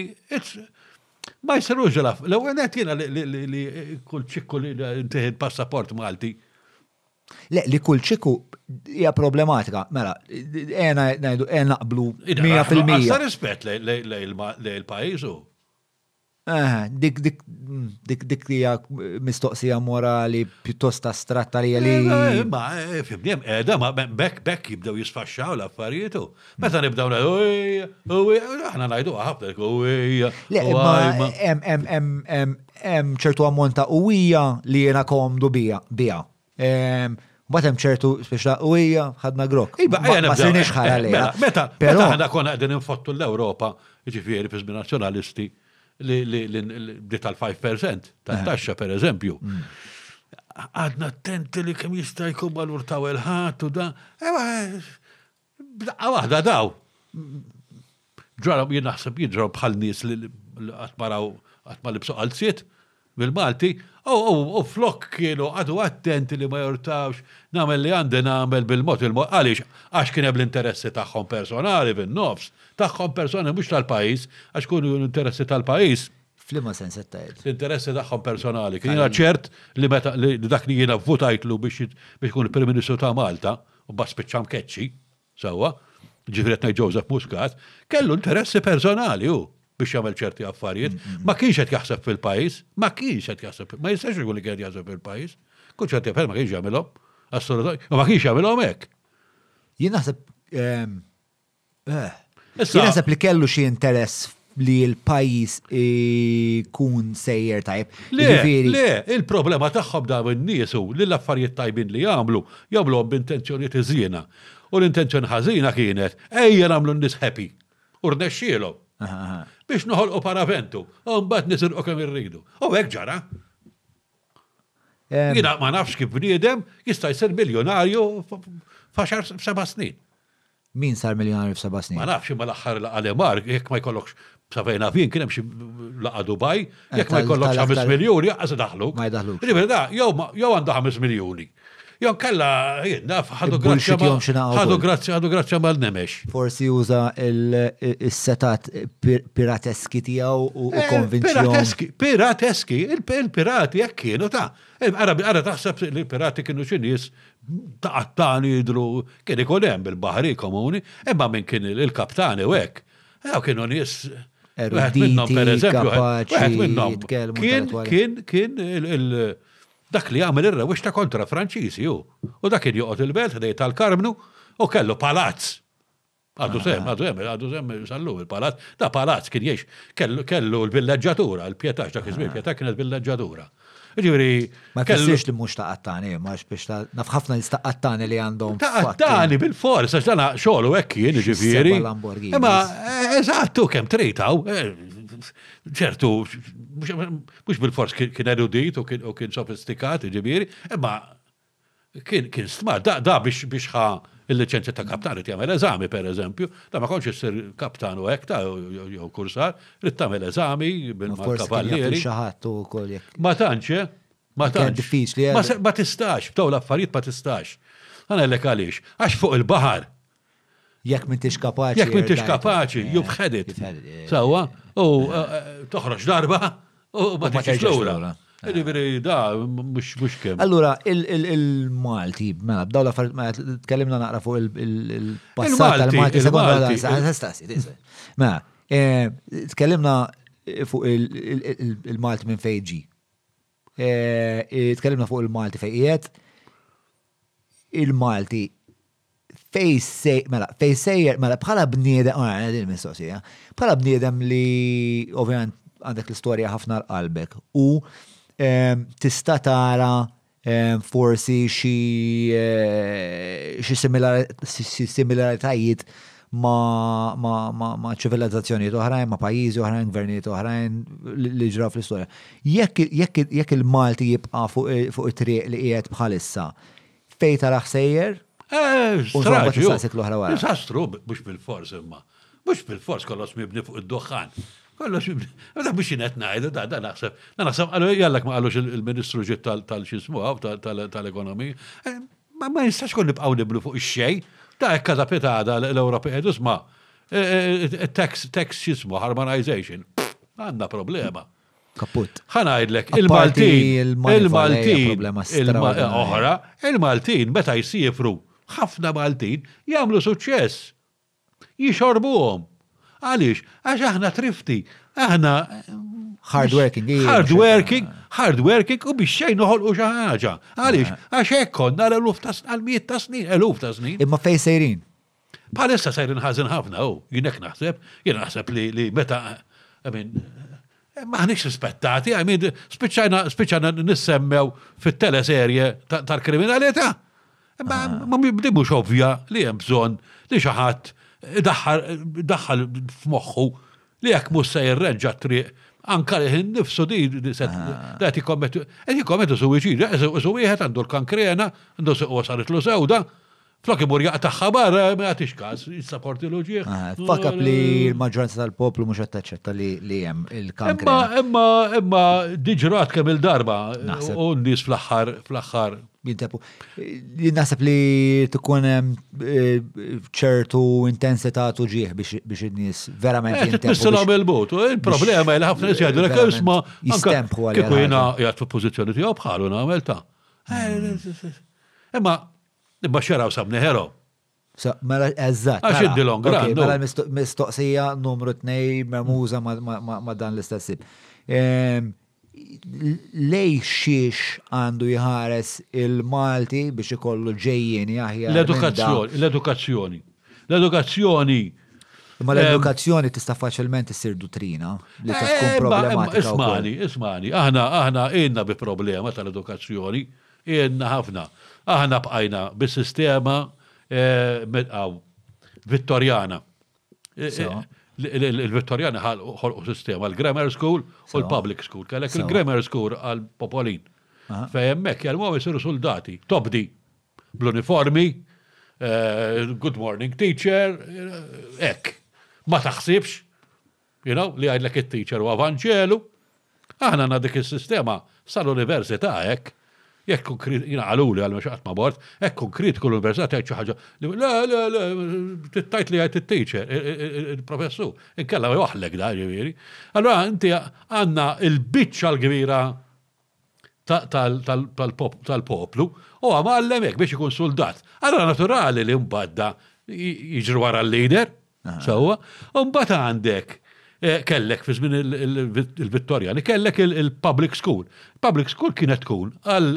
ma jisirux ġela. L-ewwel net jiena li kull ċikku li ntieħed passaport Malti. Le, li kull ċikku hija problematika. Mela, għena naqblu 100%. Għasta rispett lejl-pajizu. Aha, dik dik dik dik hija mistoqsija morali pjuttost astratta li li. Eh, ma, eh, fimni, hemm qiegħda, ma bekk bekk jibdew jisfaxxaw l-affarijiet u. Meta nibdew ngħidu, "Uwij, uwij", aħna ngħidu ħafna, "Uwij, Le, imma uwaj, ma-" hemm hemm hemm hemm hemm ċertu ammont ta' uwija li jiena komdu bija biha. Mbagħad hemm ċertu speċla u hija ħadna grok. Iba ejja nibda. Ma sirniex ħara eh, lejha. Mela, meta però aħna konna qegħdin infottu l-Ewropa, ġifieri fi żmien nazzjonalisti li tal-5% tat-taxxa eh. pereżempju. Mm. Għadna attenti li kemm jista' jkun valur ta' il-ħadd u da. Ewa, eh, B'daqqa waħda daw ġraw jien naħseb jiġraw bħal nies li qatt maraw qatt ma libsu qalziet bil-Malti, u flok kienu għadu attenti li ma jortawx nagħmel li għandi nagħmel bil-mod il-mod għaliex għax kien hemm l-interessi tagħhom personali fin-nofs, tagħhom personali mhux tal-pajjiż, għax kienu l-interessi tal-pajjiż. F'liema sens qed tgħid? L-interessi tagħhom personali. Kien jiena ċert li meta dak li jiena vvutajtlu biex ikun il-Prim Ministru ta' Malta, u mbagħad spiċċa mkeċċi, sewwa, ġifieri qed ngħid Joseph Muscat, kellu interessi personali hu biex jagħmel ċerti affarijiet, mm-hmm. ma kienx qed jaħseb fil-pajjiż, ma kienx qed jaħseb, ma jistax ikun li kien jaħseb fil-pajjiż, kull ċerti ma kienx jagħmilhom, assolutament, ma kienx jagħmilhom hekk. Jien naħseb ehm, Eh. Issa. Naħseb li kellu xi interess li l-pajis kun sejjer tajb. Le, le, il-problema tagħhom dawn in-nies u li l-affarijiet tajbin li jagħmlu jagħmluhom b'intenzjonijiet iżjena. U l-intenzjoni ħażina kienet ejja nagħmlu n-nies happy. U rnexxielhom. Biex noħolqu paraventu, u mbagħad nisirqu kemm irridu. U hekk ġara. Jiena ma nafx kif bniedem jista' jsir miljonarju f'għaxar seba' snin. Min sar miljonarju f'seba' snin? Ma nafx, imma l-aħħar laqgħa li mar, jekk ma jkollokx Safej Navin kien hemm xi laqgħa Dubai, eh, jekk ma jkollokx 5 miljuni jaqqas idaħlu. Ma jdaħlu. Ġifieri da, jew għandu 5 miljuni. Jew kella jien naf ħadu grazzja ħadu grazzja ħadu grazzja mal-nemex. Forsi juża il-setat pirateski tiegħu u eh, konvinzjoni. Pirateski, pirateski, il-pirati jekk kienu ta' Ara, ara taħseb li pirati kienu xi nies ta' qattan jidru kien ikun hemm il-baħri komuni, imma minn kien il-kaptani u hekk. Ew kienu nies Wieħed minnhom pereżempju, wieħed minnhom kien kien kien dak li għamel ir-rewwixta kontra Franċiżi hu. U dak kien joqgħod il-belt ħdej tal-Karmnu u kellu palazz Għadu sem, għadu sem, għadu sem sallu il-palazz. Da palazz kien jiex kellu l-villeġġatura, l-pietax dak iż-żmien, pietax kienet villeġġatura. Ġifieri. Ma kellux li mhux ta' qattani, ma biex ta' naf ħafna nista' qattani li għandhom. Ta' qattani bil-fors, għax dan xogħol u hekk jien ġifieri. Imma eh, eżattu kemm tritaw, eh, ċertu, mhux bil-fors kien erudit u kien sofistikat, ġifieri, imma Kien kien stmat, da, da biex biex ħa il-liċenzja ta' kaptan rid jagħmel eżami pereżempju, da ma kontx issir kaptan u hekk ta' jew kursar, rid tagħmel eżami bil kavallieri. Xi ħadd ukoll jekk. Ma tantx, eh? Ma tantx. Diffiċli. Ma tistax, b'daw l-affarijiet ma tistax. Ħanellek għaliex, għax fuq il-baħar Jekk m'intix kapaċi. Jekk m'intix kapaċi, you had it. Sewwa, u eh, eh, toħroġ darba u ma tiġix lura. Ġifieri da mhux kemm. Allura il-Malti, mela b'daw l-affarijiet ma mela, tkellimna naqra fuq il-passat tal-Malti sekonda Mela, eh, tkellimna fuq il-Malti minn fejġi. Tkellimna fuq il-Malti fejqiet. Il-Malti fej sej, mela, fej sejjer, mela, bħala bniedem, għara, għara, din mistoqsija, bħala bniedem li, ovvijament, għandek l-istoria ħafna l-qalbek, u ehm, tista tara ehm, forsi xi eh, xi similar- xi similaritajiet ma' ma' ma' ma' ċivilizzazzjonijiet oħrajn, ma' pajjiżi oħrajn, gvernijiet oħrajn li li ġraw fl-istorja. Jekk jekk- jekk il-Malti jibqa' fuq fuq it-triq li qiegħed bħalissa, Fej tara ħsejjer? Eh, straġi. Disastru, mux bil-fors imma. Mux bil-fors kollox mibni fuq id-duħħan. Kollox mibni. Għada biex jinet najdu, da, da, naħseb. Da, naħseb, għallu jgħallak ma għallux il-ministru ġit tal-xismu għaw, tal-ekonomi. Eh, ma ma jistax kun nibqaw niblu fuq xej. Da, ekka da pitada l-Europa edus ma. Eh, eh, tax, tax xismu, harmonization. Għanna problema. Kaput. Ħanajdlek, il-Maltin. Il-Maltin. Il-oħra, il-Maltin meta jisifru, ħafna Maltin jagħmlu suċċess. Jixorbuhom. Għaliex, għax aħna trifti, aħna. Hardworking. Hardworking, hardworking u biex xejn noħolqu xi ħaġa. Għaliex, għax hekk konna l-eluf ta' snin, ta' snin. Imma fejn sejrin? Bħalissa sejrin ħażin ħafna u jien hekk naħseb, jiena naħseb li meta I mean, maħniex rispettati, I mean, spiċċajna spiċċajna nissemmew fit-teleserje tal-kriminalità. Ma ah. ma mibdimux ovvja li hemm bżonn li xi ħadd daħħal f'moħħu li jekk mhux se jirrenġa triq anka li ħin nifsu di di set ah. da ti kommetu qed jikkommetu suwiċidju, su wieħed għandu l-kankrena, għandu suq wasalitlu sewda, Flok imur jaqtaħħa barra, ma jagħtix każ, issa korti l-uġieħ. Ah, Fakab li l-maġġoranza tal-poplu mhux qed taċċetta li li hemm il-kankra. Imma imma imma diġrat kemm il-darba Naħseb. u n-nies fl-aħħar fl-aħħar Jintepu. Li Naħseb li tkun hemm eh, ċertu intensità tuġieħ biex biex in-nies verament Eh, jintepu. titmissu biex- l-għamil bot. Il-problema li ħafna nies jgħidu l verament isma jistempħu għal kieku ħaġa. jina jgħat fi pożizzjoni tiegħu bħalu nagħmel ta. Eh, Imma Nibbaxxeraw sa mneħero. Mela, eżatt. Għax mela, id-dilon grandu. Mela mistoqsija numru 2 mermuża ma dan l-istess sim. Ehm, lej xiex għandu jħares il-Malti biex ikollu ġejjeni aħjar. L-edukazzjoni, l-edukazzjoni. L-edukazzjoni. Ma ehm, l-edukazzjoni tista' faċilment issir dutrina li tista' tkun eh, problematika. Ismani, ismani, aħna aħna għinna bi problema tal-edukazzjoni Għedna ħafna. Aħna bqajna bis-sistema Vittorjana. Il-Vittorjani ħolqu sistema l-Grammar School u l-Public School. Kellek il-Grammar School għal Popolin. Fej hemmhekk jelmu jsiru soldati, tobdi, bl-uniformi, eh, good morning teacher, eh, ek. Ma taħsibx, You know, li jgħidlek it-teacher huwa vanġelu. Aħna għandna dik is-sistema sal-università hekk. Jekk tkun krit, jiena qaluli għal qatt ma mort, hekk tkun kritiku l-università tgħid xi ħaġa li le le le tittajt li jgħid it-teacher, il-professur, inkella joħlek da ġifieri. Allura inti għandna l-biċċa l-kbira tal-poplu, u għam għallem hekk biex ikun soldat. Allora naturali li mbadda jiġru wara l-leader, sewwa, u mbagħad għandek eh, kellek fi żmien il-Vittorjani, kellek il-public school. Public school kienet tkun għal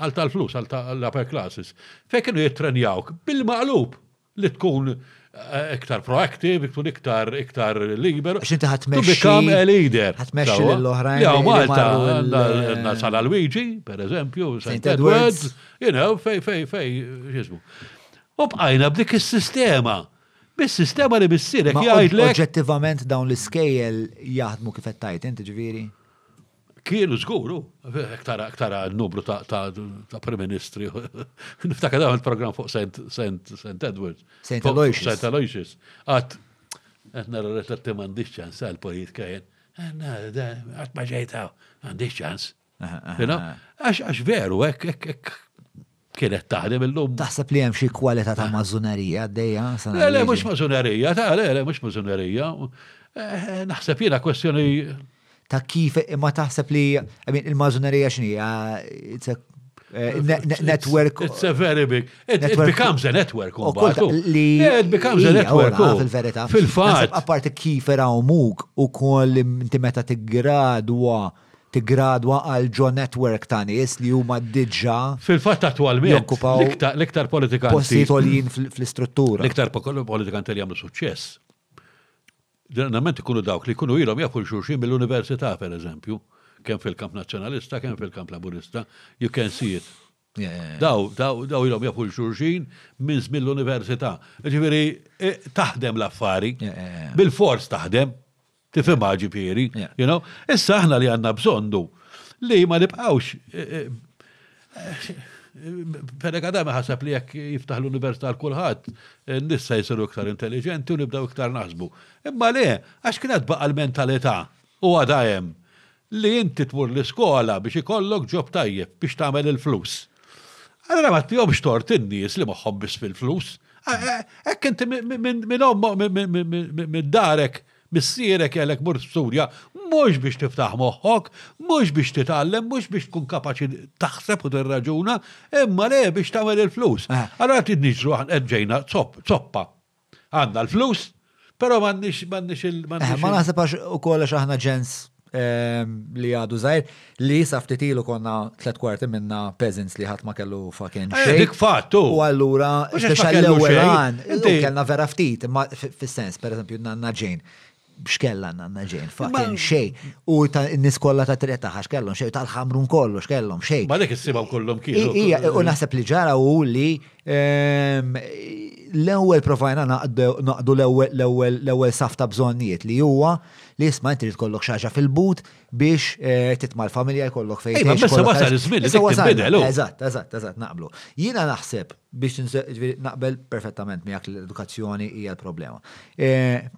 Għal tal-flus, għal tal-upper classes. Fejn kienu jittrenjawk bil-maqlub li tkun eh, iktar proactive, tkun iktar iktar liber. Għax inti ħadd mexxi. Become a leader. Ħadd mexxi lill-oħrajn. Jew Malta għandna Sala Luigi, per eżempju, St. Edwards, you know, fej fej fej, xismu. U bqajna b'dik is-sistema. Bis-sistema li bissirek jgħidlek. Oġġettivament dawn l-iskejjel jaħdmu kif qed tajt inti ġifieri? Kienu żgur, u, hekk tara hekk tara n-numru ta' ta' ta' Prim Ministri. Niftakar dawn il-programm fuq Saint Saint Saint Edwards. Saint fuq Aloysius. Saint Aloysius. Qatt qed nara rifletti m'għandix ċans għal pojiet kejjen. Għanna, da, qatt ma ġejt hawn, m'għandix ċans. You know? Għax għax veru, hekk hekk hekk Kienet taħdem illum. Taħseb li hemm xi kwalità ta' mażunerija għaddejja? Le, le, mhux mażunerija, ta' le, le, mhux mażunerija. Eh, naħseb jiena kwestjoni. Ta' kif imma taħseb li il-mażunerija x'nija? Eh, network. It's a very big. It, becomes a network. Oh, it becomes a network. Oh, Fil-fat. Apparti kif era u muk u koll inti meta tigradwa tiggradwa għal ġo network ta' nies li huma diġà. Fil-fatt attwalment l-iktar politikanti. Postijiet għoljin fl-istruttura. L-iktar politikanti li jagħmlu suċċess ġeneralment ikunu dawk li jkunu ilhom jafu l-xulxin mill-università pereżempju, kemm fil-kamp nazzjonalista, kemm fil-kamp laburista, you can see it. Daw, daw, daw ilhom jafu l-xurxin minn żmien l-università. Ġifieri, eh, taħdem l-affari. Bil-fors taħdem. Tifhimha ġifieri, you know? Issa aħna li għandna bżonn hu li ma nibqgħux eh, eh, Peregadam ħasab li jekk jiftaħ l-università l-kulħadd, eh, nissa jisiru iktar intelligenti u nibdaw iktar naħsbu. Imma le, għax kienet baqa l-mentalità u għada hemm li inti tmur l-iskola biex ikollok ġob tajjeb, biex tagħmel il-flus. Allura ma tihomx tort in-nies li moħħhom biss fil-flus. Hekk inti minn ommok minn darek missierek għalek mur studja mhux biex tiftaħ moħħok, mhux biex titgħallem, mhux biex tkun kapaċi taħseb u tirraġuna, imma le biex tagħmel il-flus. Allura qed niġru aħna qed ġejna zoppa. Għandna l-flus, però m'għandniex m'għandniex il eh, Ma naħseb għax ukoll għax aħna ġens ehm, li għadu zaħir, li jisa ftitilu konna tlet kwarti minna peasants li ħat ma kellu fucking eh, xej. Dik fattu. U għallura, biex għall-ewel għan, kellna vera ftit, ma fil-sens, per eżempju, nanna ġejn, xkella nanna ġejn, fakken xej. U n-nis kolla ta' treta ħax kellhom xej, tal-ħamrun kollu xkellhom xej. Ma dik issibhom kollhom kienu. Ija, u naħseb li ġara u li ehm, l-ewwel provajna naqdu l-ewwel saf ta' bżonnijiet li huwa li jisma' inti kollok xaġa fil-but biex eh, titma' l-familja jkollok fejn. Ejma, bessa wasal iż-żmien, iż-żmien bidel. Eżatt, eżatt, eżatt, naqblu. Jiena naħseb Biex tinse, ġviri, naqbel perfettament miegħek li l-edukazzjoni hija l-problema. E,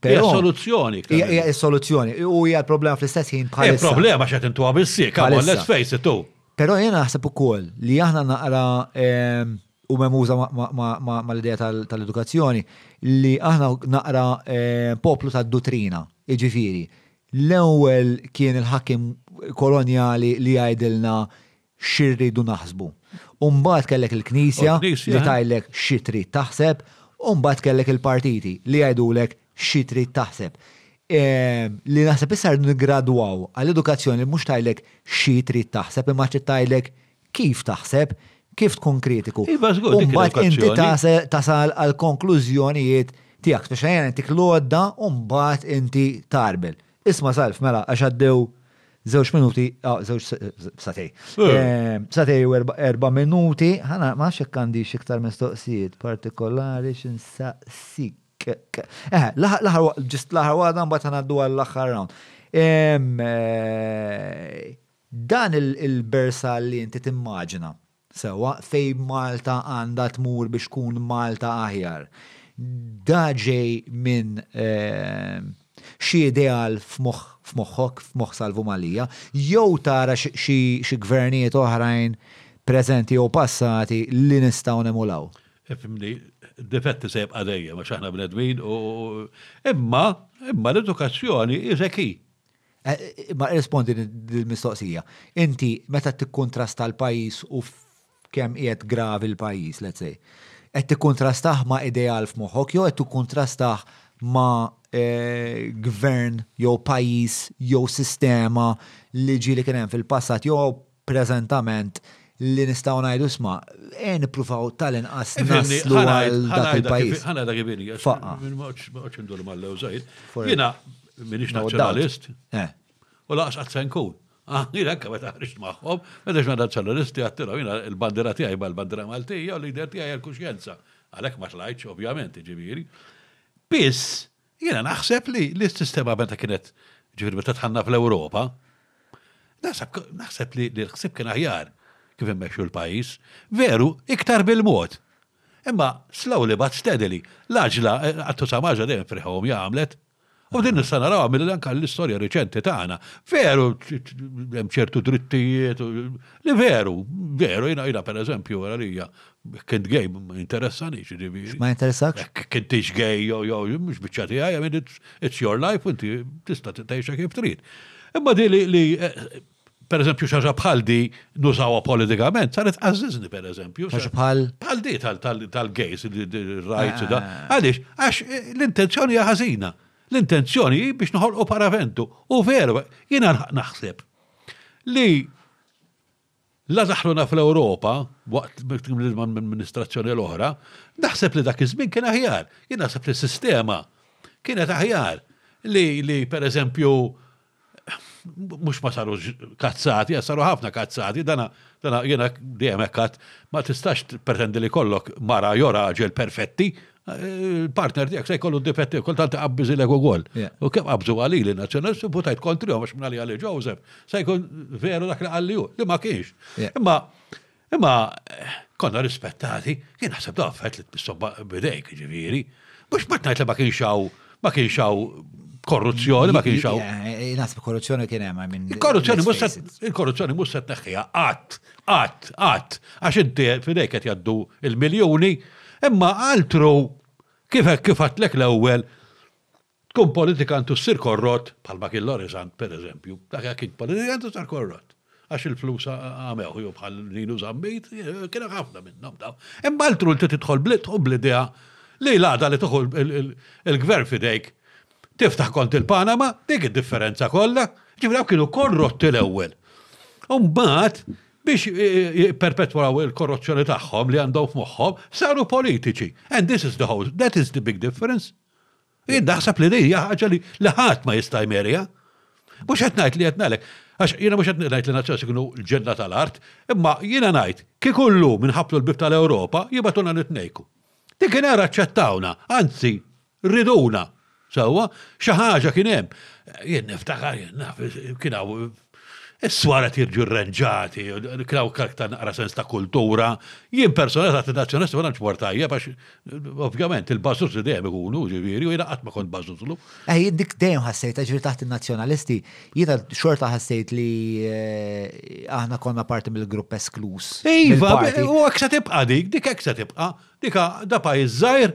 hija soluzzjoni. Hija soluzzjoni. U hija l-problema fl-istess ħin bħal. Hija problema x'qed intuha bissik, let's face it too. Però jiena naħseb ukoll li aħna naqra ehm, u memuża ma l-idea tal-edukazzjoni li aħna naqra ehm, poplu tad-dutrina, iġifiri. L-ewwel kien il-ħakim koloniali li jgħidilna xi rridu naħsbu. U mbagħad kellek il-Knisja li tgħidlek xi trid taħseb, u mbagħad kellek il-partiti li jgħidulek xi trid taħseb. Li naħseb issa rridu niggradwaw għal edukazzjoni li mhux tgħidlek xi trid taħseb imma trid tgħidlek kif taħseb, kif tkun kritiku. Iva, żgur, dik Mbagħad inti l-edukazzjoni. tase- tasal għal konklużjonijiet tiegħek. Speċjalment intik l-għodda u mbagħad inti tarbel. Isma' Salv, mela, għax għaddew żewġ minuti, żewġ satej. Satej u erba' minuti, ħana ma nafx hekk għandi x'iktar mistoqsijiet partikolari x'insaqsik. Eh, l-aħħar ġist l-aħħar waħda mbagħad ngħaddu għall-aħħar round. Dan il-bersal li inti timmaġina, Sewwa, fejn Malta għandha tmur biex tkun Malta aħjar? Da ġej minn xi ideal f'moħħok, f'moħħ Salvu Mallia, jew tara xi gvernijiet oħrajn preżenti jew passati li nistgħu nemulaw? Ifhimni, difetti se jibqa' dejjem għax aħna bnedmin u, imma, imma l-edukazzjoni is a key. Eh, ma rispondi l-mistoqsija. Inti meta tikkontrasta l-pajis u kemm qiegħed gravi l-pajis, let's say, qed tikkontrastaħ ma' ideal f'moħħok jew qed tikkontrastaħ ma' eh, gvern jew pajis jew sistema li ġi li kien hemm fil-passat jew preżentament li nistgħu ngħidu sma, ejja nippruvaw tal-inqas naslu għal dak il-pajjiż. Ħana dak ibini, faqqa. Ma qgħodx indur mal-lew żgħir. Jiena m'iniex nazzjonalist. Eh. U laqas qatt se nkun. Ah, jiena anke meta ħriġt magħhom, meta xna nazzjonalisti għattilhom jiena l-bandira tiegħi ma l-bandira Maltija u l-lider tiegħi l-kuxjenza. Għalhekk ma tlajtx ovvjament, ġifieri. Biss Jiena naħseb li l-sistema meta kienet ġifieri meta tħanna fl-Ewropa, naħseb li l-ħsib kien aħjar kif immexxu l-pajjiż, veru iktar bil-mod. Imma slowly but steadily, l-aġla għattu sa maġla dejjem friħhom jagħmlet. U din nista' naraw għamil anke l-istorja riċenti tagħna. Veru hemm ċertu drittijiet li veru, veru jiena jiena pereżempju għalija Kint gay, ma interessani, ġiviri. Ma interessakx? Kintix gay, jo, jo, mux bieċati għaj, I mean, it's, it's your life, inti tista t-tajxa kif trid. Imma di li, li eh, per eżempju, xaġa bħal di nużawa politikament, saret għazzizni, per eżempju. Xaġa bħal? Bħal di tal-gays, il-rajt, da. Ah. Għalix, għax eh, l-intenzjoni għazina. L-intenzjoni biex nħolqu paraventu. U veru, jina naħseb li La daħluna fl-Ewropa, waqt l-amministrazzjoni l-oħra, naħseb li dak iż-żmien kien aħjar. Jien naħseb li s-sistema kienet aħjar li, pereżempju, mhux ma sarux kazzati, għax saru ħafna kazzati, dana jiena dejjem hekk għad, ma tistax tippretendi li jkollok mara jew raġel perfetti, il-partner tiegħek se jkollu difetti kultant iqabbiżilek ukoll. U kemm qabżu għali li nazzjonalisti votajt kontri għax minn għalija li Joseph se jkun veru dak li għalli li ma kienx. Imma imma konna rispettati, jien naħseb da affett li tmissom bidejk ġifieri. Mhux ma tgħid li ma kienx hawn ma kienx hawn korruzzjoni ma kienx hawn. Naħseb korruzzjoni kien hemm minn. Il-korruzzjoni mhux se il-korruzzjoni mhux se tneħħiha qatt Qatt, qatt, għax inti f'idejk qed jgħaddu l-miljuni, imma altru kif hekk kif għedtlek l-ewwel, tkun politikant u ssir korrott, bħalma kien Lorisant pereżempju, dak hekk kien politikant u sar korrott. Għax il-flus għamewh jew bħal Ninu Zammit, kien hemm ħafna minnhom dawn. Imma altru inti tidħol blit u bl-idea li l-għada li tieħu il-gvern f'idejk Tiftaħ kont il-Panama, dik id-differenza kollha, ġifieri dawk kienu korrotti l-ewwel. U mbagħad biex perpetwaw il-korruzzjoni tagħhom li għandhom f'moħħhom, saru politiċi. And this is the whole, that is the big difference. Jien naħseb li hija ħaġa li ħadd ma jista' jmerja. Mhux qed ngħid li qed ngħalek, għax jiena mhux qed ngħid li nazzjonalisti kienu l-ġenna tal-art, imma jiena ngħid kif kullu minħabtu l-bib tal-Ewropa jibatuna nitnejku. Dik kien era aċċettawna, anzi Riduna! Sewwa, xi ħaġa kien hemm. Jien niftakar, jien naf, kien hawn is-swar qed jiġu rrenġati, kien hawn aktar naqra sens ta' kultura. Jien personalment għad in-Nazzjonalisti ma tantx mort tajjeb għax ovvjament il-bażżużżi dejjem ikunu, jiġifieri, u jiena qatt ma kont bażżużżlu. Eh, jien dik dejjem ħassejtha, jiġifieri taħt in-Nazzjonalisti, jiena xorta ħassejt li aħna konna parti mill-grupp eskluż. Iva, u hekk se tibqa' dik, dik hekk se tibqa'. Dik da pajjiż żgħir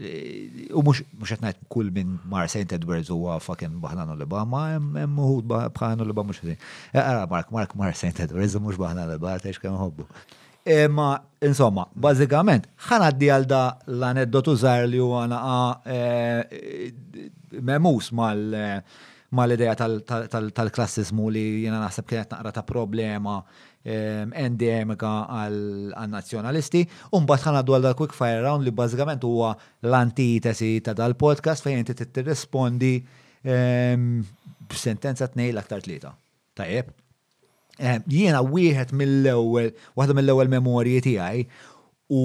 U mux qed ngħid kull minn mar St. Edwards huwa fucking baħlan u liba, ma hemm uħud baħlan u liba mhux ħażin. Eh, ara Mark, Mark mar St. Edwards u mhux baħlan u liba, għatex kemm ħobbu. Eh, ma, insomma, bażikament, ħanaddi għal da l-aneddotu żgħar li huwa naqa eh, memus mal mal-ideja tal-klassizmu li jiena naħseb kienet naqra ta' problema ehm, endemika għal-nazzjonalisti, u mbagħad ħana dwar dal-quick fire round li bażikament huwa l-antitesi ta' dal-podcast fejn inti tirrispondi ehm, b'sentenza tnejn l-aktar tlieta. Tajjeb. Ehm, jiena wieħed mill-ewwel, waħda mill-ewwel memorji tiegħi u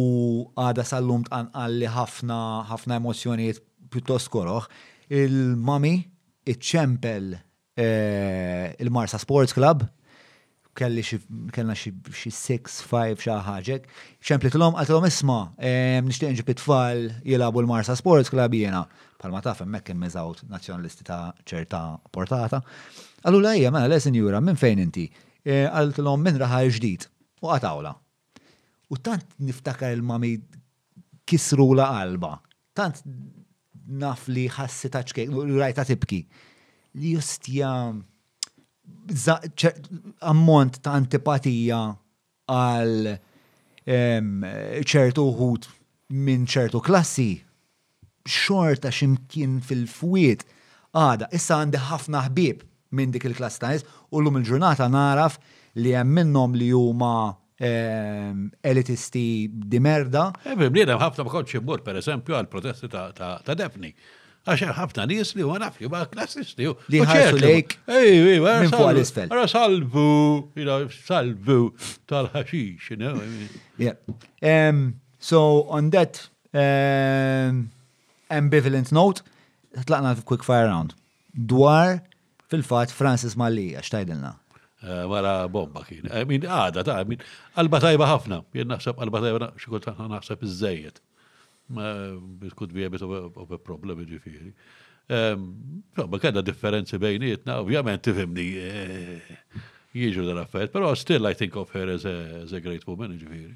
għada sal-lum tqanqalli ħafna ħafna emozjonijiet pjuttost koroħ, il-mami iċċempel Eh, Il-Marsa Sports Club, kelli xi kellna xi xi six, five xi ħaġek. Xemplitilhom qaltilhom isma' eh, nixtieq nġib it-tfal jilagħbu l-Marsa Sports Club jiena. Bħalma taf hemmhekk kien miżgħut nazzjonalisti ta' ċerta portata. Qalu la hija mela le sinjura minn fejn inti? Eh, Qaltilhom minn raħal ġdid u qatawla. U tant niftakar il-mami kisrulha qalbha. Tant naf li ħassitha ċkejkna u rajtha tibki. Li jistja ammont ta' antipatija għal ċertu wħud minn ċertu klassi xorta x'imkien fil-fwied għadha. Issa għandi ħafna ħbieb minn dik il-klass ta' nies u llum il-ġurnata nagħraf li hemm minnhom li huma elitisti di merda. Hemm il-bliedem ħafna ma kontx immur pereżempju għall-protesti ta' Daphne. Għax hemm ħafna nies li huma naf li huma klassisti. Li jħarsu lejk. Ejju, ejju, minn fuq l-isfel. Ara salvu, salvu tal-ħaxix. So on that um, ambivalent note, tlaqna quick fire round. Dwar fil-fat Francis Mallija, xtajdilna? Eh, wara bomba kien. Eh, min għada ta' min qalba tajba ħafna. Jien naħseb qalba tajba xi kultant naħseb iżejjed. Biskut bija bit of a problem ġifieri. Ehm, ma kellna differenzi bejnietna, ovvjament tifhimni eh, jiġu dal-affarijiet, però still I think of her as a, as a great woman ġifieri.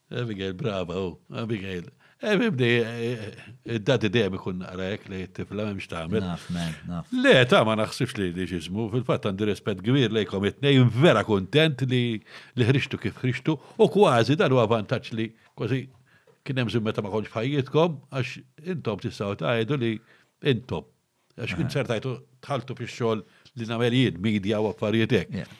Abigail brava u, Abigail. Ebi eh, bdi, eh, id-dadi dejjem ikun naqra hekk li t-tifla m'hemmx tagħmel. Naf, man, naf. Le, ta' ma naħsibx li li xismu, fil-fatt għandi rispett kbir lejkom it-tnejn vera kuntent li li ħriġtu kif ħriġtu u kważi dan huwa vantaġġ li kważi kien hemm żmien meta ma kontx f'ħajjitkom għax intom tistgħu tgħidu li intom Għax kien ċertajtu tħaltu fi xogħol li namelijiet, media u affarijiet hekk.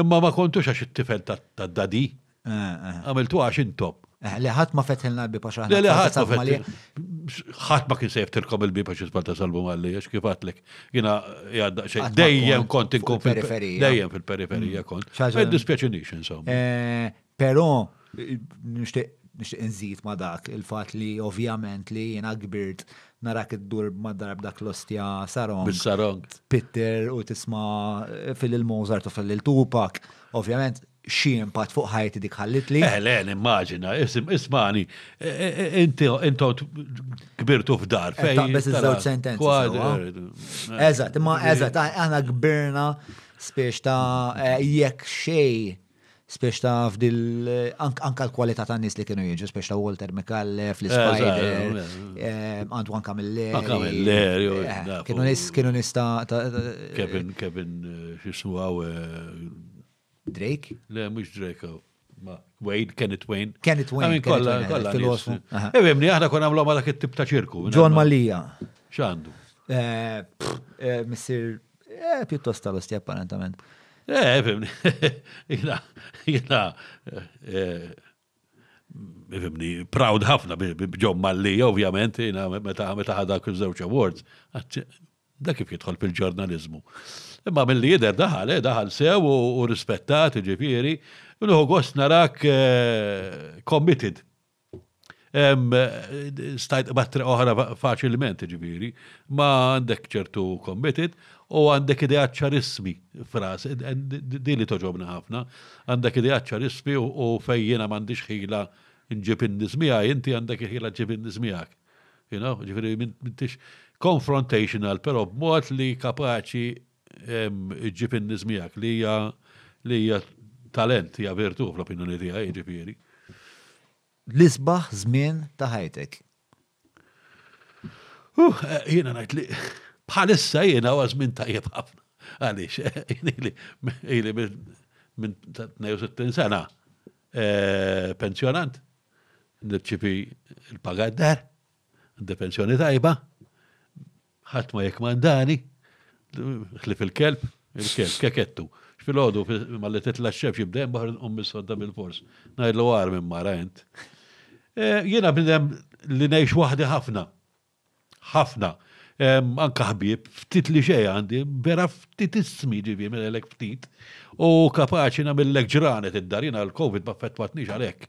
Imma ma kontux għax it-tifel ta' dadi. Għamiltu għax intom. Li ħadd ma fetħilna l-bib għax aħna. Li ħadd ma fetħilna. ħadd ma kien se jiftilkom il-bib għax isbal ta' salbu malli, għax kif għatlek. Jina jgħadda xejn. Dejjem kont inkun fil-periferija. Dejjem fil-periferija kont. Dispjaċinix insomma. Però nixtieq nixtieq inżid ma' dak il-fatt li ovvjament li jiena kbirt narak iddur ma' darb dak l-ostja sarong. Bis-sarong. Pitter u tisma' fil-il Mozart u fil-il Tupac. Ovvjament xi impatt fuq ħajti dik ħallitli. Eh, le, nimmaġina, ismani, intom kbirtu f'dar fejn. Taqbeż iż-żewġ sentenzi. Eżatt, imma eżatt, aħna kbirna spiex ta' jekk xej Spiex taf dil anka l-kwalità ta' nies li kienu jiġu, spiex ta' Walter McAllef, l-Spider, għandu anka mill-ler. Anka mill-ler, kienu nis, kienu nis ta' Kevin, Kevin, xismu għaw. Drake? Le, mux Drake għaw. Wayne, Kenneth Wayne. Kenneth Wayne. Għamin kolla, kolla. Filosfu. Ebimni, aħna konna għamlu għamala kittib ta' ċirku. John Mallia. ċandu? Missir Eh, pjuttost tal-osti apparentament. Eh, fimni, jina, jina, eh, fimni, proud ħafna bġom malli, ovvjament, jina, meta meta ħada kull żewġ awards, da kif jidħol fil-ġurnalizmu. Imma mill-li jider daħal, eh, daħal sew u rispettat, ġifiri, unuħu gost narak eh, committed stajt battre oħra faċilment ġviri, ma għandek ċertu committed u għandek idea ċarismi fras, di li toġobni ħafna, għandek idea ċarismi u fejjina m'għandix ħila nġib in-nies miegħi, inti għandek il-ħila ġib in-nies miegħek. You know, ġviri, mintix confrontational, pero b'mod li kapaċi iġġib in-nies miegħek li hija li hija talent, hija virtu fl-opinjoni tiegħi, jiġifieri. L-isbaħ żmien ta' ħajtek. Uh, eh, jiena ngħid li bħalissa jiena huwa żmien tajjeb ħafna. Għaliex, ili minn 62 sena eh, pensjonant, nirċipi l-paga d-dar, d-pensjoni tajba, Ħadd ma jekmandani, ħlif il-kelb, il-kelb kekettu. X'fil-ħodu malli titla' x-xemx jibda hemm baħar nqum mis-sodda bil-fors. Ngħidlu għar minn mara int. E, jiena bnidem li ngħix waħdi ħafna. Ħafna. E, anka ħbieb, ftit li xejn għandi, vera ftit ismi ġivi minn elek ftit. U kapaċi nagħmillek ġranet id-dar, jiena l-Covid ma fetwatniex għalhekk.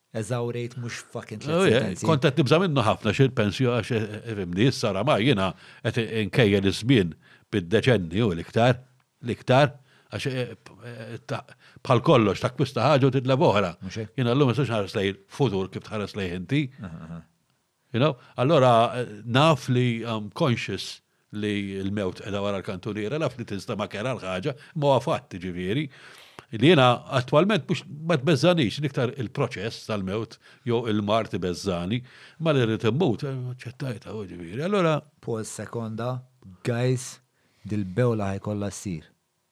Eżawrejt mhux fucking tliet sentenzi. Kont qed nibża' minnu ħafna xi l-pensjo għax ifhimni issa oramaj jiena qed inkejjel iż-żmien bid-deċenni u l-iktar, l-iktar, għax bħal kollox takkwista ħaġa u titlef oħra. Jiena llum ma nistax inħares lejn il-futur kif tħares lejh inti. You know? Allura naf li I'm conscious li l-mewt qiegħda wara l-kantuniera, naf li tinsta ma kera l-ħaġa, ma huwa fatt ġifieri. Li jiena attwalment mhux ma tbeżżanix l-iktar il-proċess tal-mewt jew il-mart ibeżżani, ma li rrid immut, ċettajta u ġifieri. Allura. Pause sekonda, guys, dil-bewla ħajkollha ssir.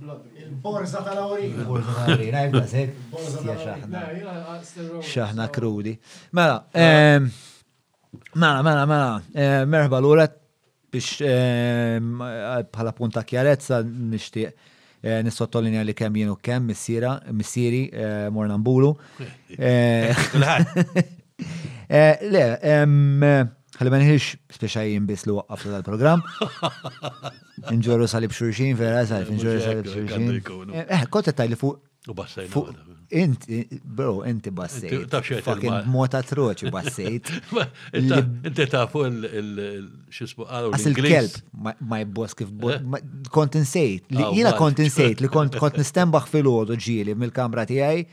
Il-borża tal-awrina. Il-borża tal-awrina, jibda sejt. Il-borża tal-awrina. Xaħna krudi. Mela, ehm, mela, mela, mela, eh, merħba l-ulet biex eh, bħala punta kjarezza nishtiq eh, nissottolinja li kemm jienu kemm missira, missiri, morna mbulu. Le, ehm, Ħalli ma nħirx speċa jien biss li waqqaftu dal-programm. Nġorru salib xurxin, vera, salib, nġorru salib xurxin. Eh, kont qed li fuq. U bassejna. Inti, bro, inti bassejt. Taf xejn. Fucking mota troċi bassejt. Inti ta' fuq il-xisbu għalu. Għas il-kelb, ma jibbos kif eh? kont insejt. Ah, jina kont insejt li kont kont nistembaħ fil-ħodu ġili mill-kamra tijaj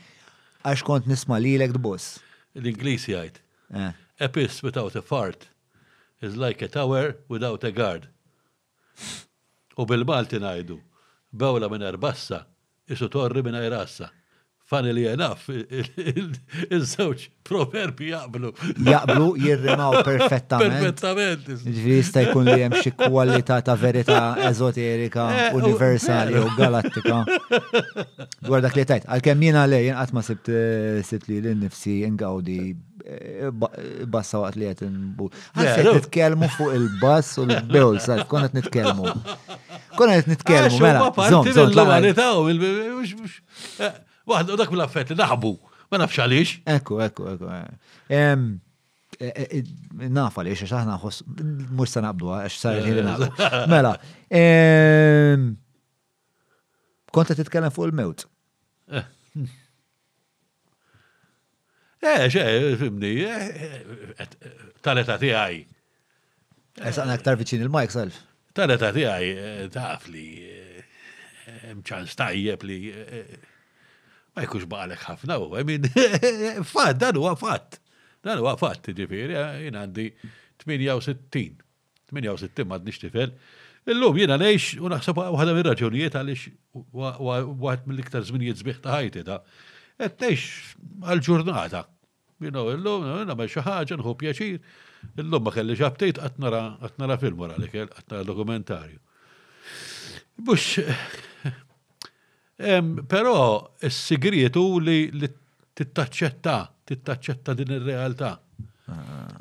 għax kont nisma li l-ek d-bus. L-Inglis jgħid. A piece without a fart is like a tower without a guard. U bil-Malti ngħidu, bewla mingħajr bassa qisu torri mingħajr għassa. Funnily enough, iż-żewġ proverbji jaqblu. Jaqblu, jirrimaw perfettament. Perfettament. Ġifieri jista' jkun li hemm xi kwalità ta' verità eżoterika, universali u galattika. Dwar dak li tajt, għal-kem jena le, jen għatma sibt eh, sibt li l-nifsi ingawdi eh, bassa waqt li għet nbu. Għasset nitkelmu fuq il-bass u l-bewl, sa' konet nitkelmu. Konet nitkelmu, mela. Zom, zom, l-għalita u Waħda dak mill-affetti, naħbu, ma nafx għalix. Ekku, ekku, ekku. Eh. Nafa li xax aħna ħos, mux sa nabdu, għax sa' Mela, Kont qed titkellem fuq il-mewt. Eh, eh xe, fimni, eh, tal-età tiegħi. Esaqna eh, aktar viċin il-mike salf. Tal-età tiegħi taf li hemm ċans tajjeb li ma jkunx baqalek ħafna u min fatt dan huwa fatt. Dan huwa fatt, ġifieri, jien għandi 68. 68 m'għadnix tifel. Illum jiena ngħix u naħseb waħda mir-raġunijiet għaliex waħed mill-iktar żminijiet sbieħ ta' ħajti ta' qed ngħix għall-ġurnata. You know, illum nagħmel xi ħaġa, nħu pjaċir, illum ma kellix aptit qatt nara qatt nara film wara l-ikel, qatt nara dokumentarju. Mhux Però s-sigriet hu li tittaċċetta, tittaċċetta din ir-realtà.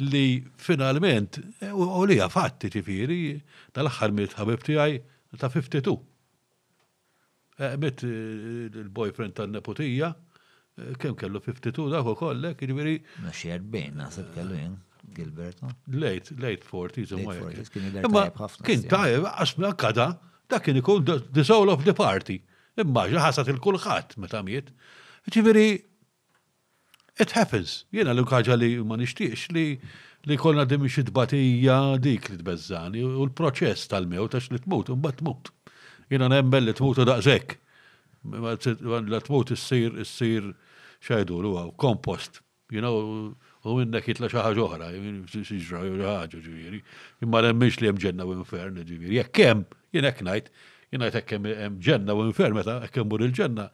Li finalment, u li fatti ġifieri, tal-aħħar mill ħabib tiegħi ta' 52. Mit il-boyfriend tan-neputija, Kemm kellu 52 dak ukoll hekk, jiġifieri. Ma xi 40 naħseb kellu jien. Gilbert. Late, late 40s u Imma kien tajb, għax mela kada, dak kien ikun the soul of the party. Imma ħasat il-kulħadd meta miet. Ġifieri, it happens. Jiena l ħaġa li ma nixtiex li li konna dim xi tbatija dik li tbeżżani u l-proċess tal-mewt għax li tmut imbagħad tmut. Jiena nemmen li tmutu daqshekk. Għandha tmut issir, issir, x'għidulu hawn, compost. You know, u minnek jitla' xi ħaġa oħra, siġra jew xi ħaġa, ġifieri. Imma nemminx li hemm ġenna u infern, ġifieri. Jekk hemm, jien hekk ngħid, jien ngħid hekk hemm ġenna u infern meta hekk immur il-ġenna.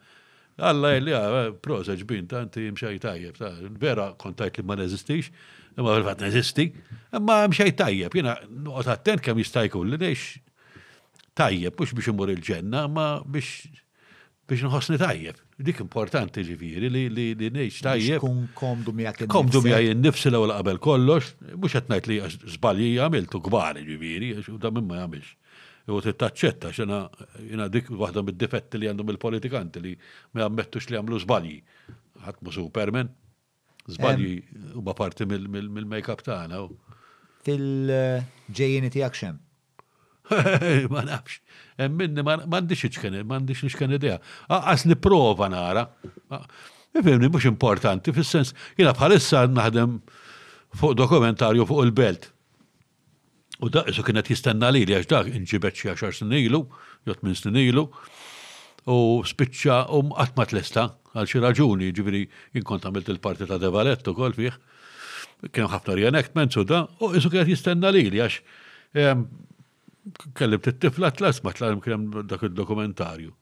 Alla jgħidli, ah, proset ġbin, ta' inti imxej tajjeb, ta' vera kont tgħid li ma neżistix, imma fil-fatt neżisti, imma hemm xejn tajjeb, jiena noqgħod attent kemm jista' jkun li ngħix tajjeb, mhux biex imur il-ġenna, ma biex biex nħossni tajjeb. Dik importanti ġifieri li li li ngħix tajjeb. Tkun komdu miegħek Komdu miegħi innifsi l-ewwel qabel kollox, mhux qed ngħid li żbalji għamiltu kbar ġifieri, u da minn ma jagħmilx. U tittaċċetta x'ina jiena dik waħda mid-difetti li għandhom il-politikanti li ma jammettux li jagħmlu żbalji. Ħadd mhu superman. Żbalji huma parti mill-make-up tagħna. Fil-ġejjeni tiegħek xem? Ma nafx. Minni ma għandix iċken, ma għandix iċken idea. Aqqas nipprova nara. Ifimni mhux importanti fis-sens jiena bħalissa naħdem fuq dokumentarju fuq il-belt. U dak Ġesu kien qed jistenna lili għax dak inġibed xi għaxar snin ilu, jew tmien snin ilu, u spiċċa u qatt ma tlesta għal xi raġuni, ġifieri jien kont għamilt il-parti ta' Devalett ukoll fih. Kien hemm ħafna reenactments u da, u Ġesu kien qed jistenna lili għax kellimt it-tifla tlest ma tlest kien hemm dak id-dokumentarju.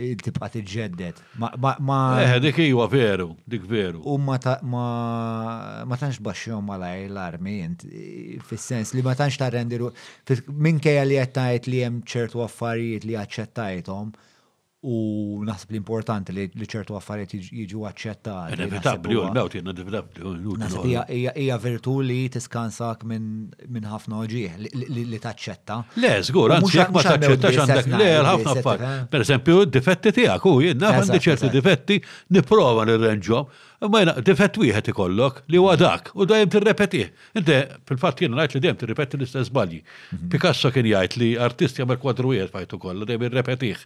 Tibqa' tiġġedded. Eh, dik iwa veru, dik veru. U ma tantx baxxihom malajr l-armi int, fis-sens li ma tantx tarrendi minkejja li qed tgħid li hemm ċertu affarijiet li aċċettajthom u naħseb li importanti li ċertu affarijiet jiġu aċċettati. Inevitabbli, u l-mewt inevitabbli. Hija virtu li tiskansak minn minn ħafna oġieħ li taċċetta. Le, żgur, anzi jekk ma taċċettax għandek le għal ħafna affarijiet. Eh? Pereżempju, d-difetti tiegħek u jien naf għandi ċerti difetti nipprova nirrenġhom, imma jiena difett wieħed ikollok li huwa dak u dejjem tirrepetih. Inti fil-fatt jien ngħid li dejjem tirrepeti l-istess żbalji. Mhm. Picasso kien jgħid li artist jagħmel kwadru wieħed fajtu kollha dejjem irrepetih.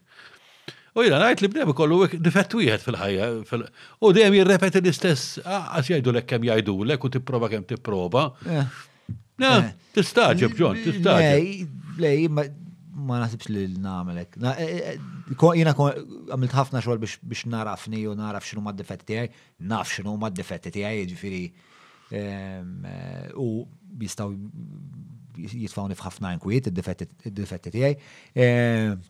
U jina najt li bnem kollu difett wieħed fil-ħajja. U dejjem jirrepeti l-istess, għax jgħidu l kem jgħidu l u tipprova kem tipprova. Eh. Eh. Tistaġib, ġon, tistaġib. Lej, ma nasibx li namelek. Eh, jina għamilt ħafna xogħol biex narafni u naraf xinu ma d-difetti tiegħi, naf xinu ma d-difetti tiegħi, ġifiri. Jiġifieri U jistaw jitfawni f'ħafna inkwiet id-difetti tiegħi.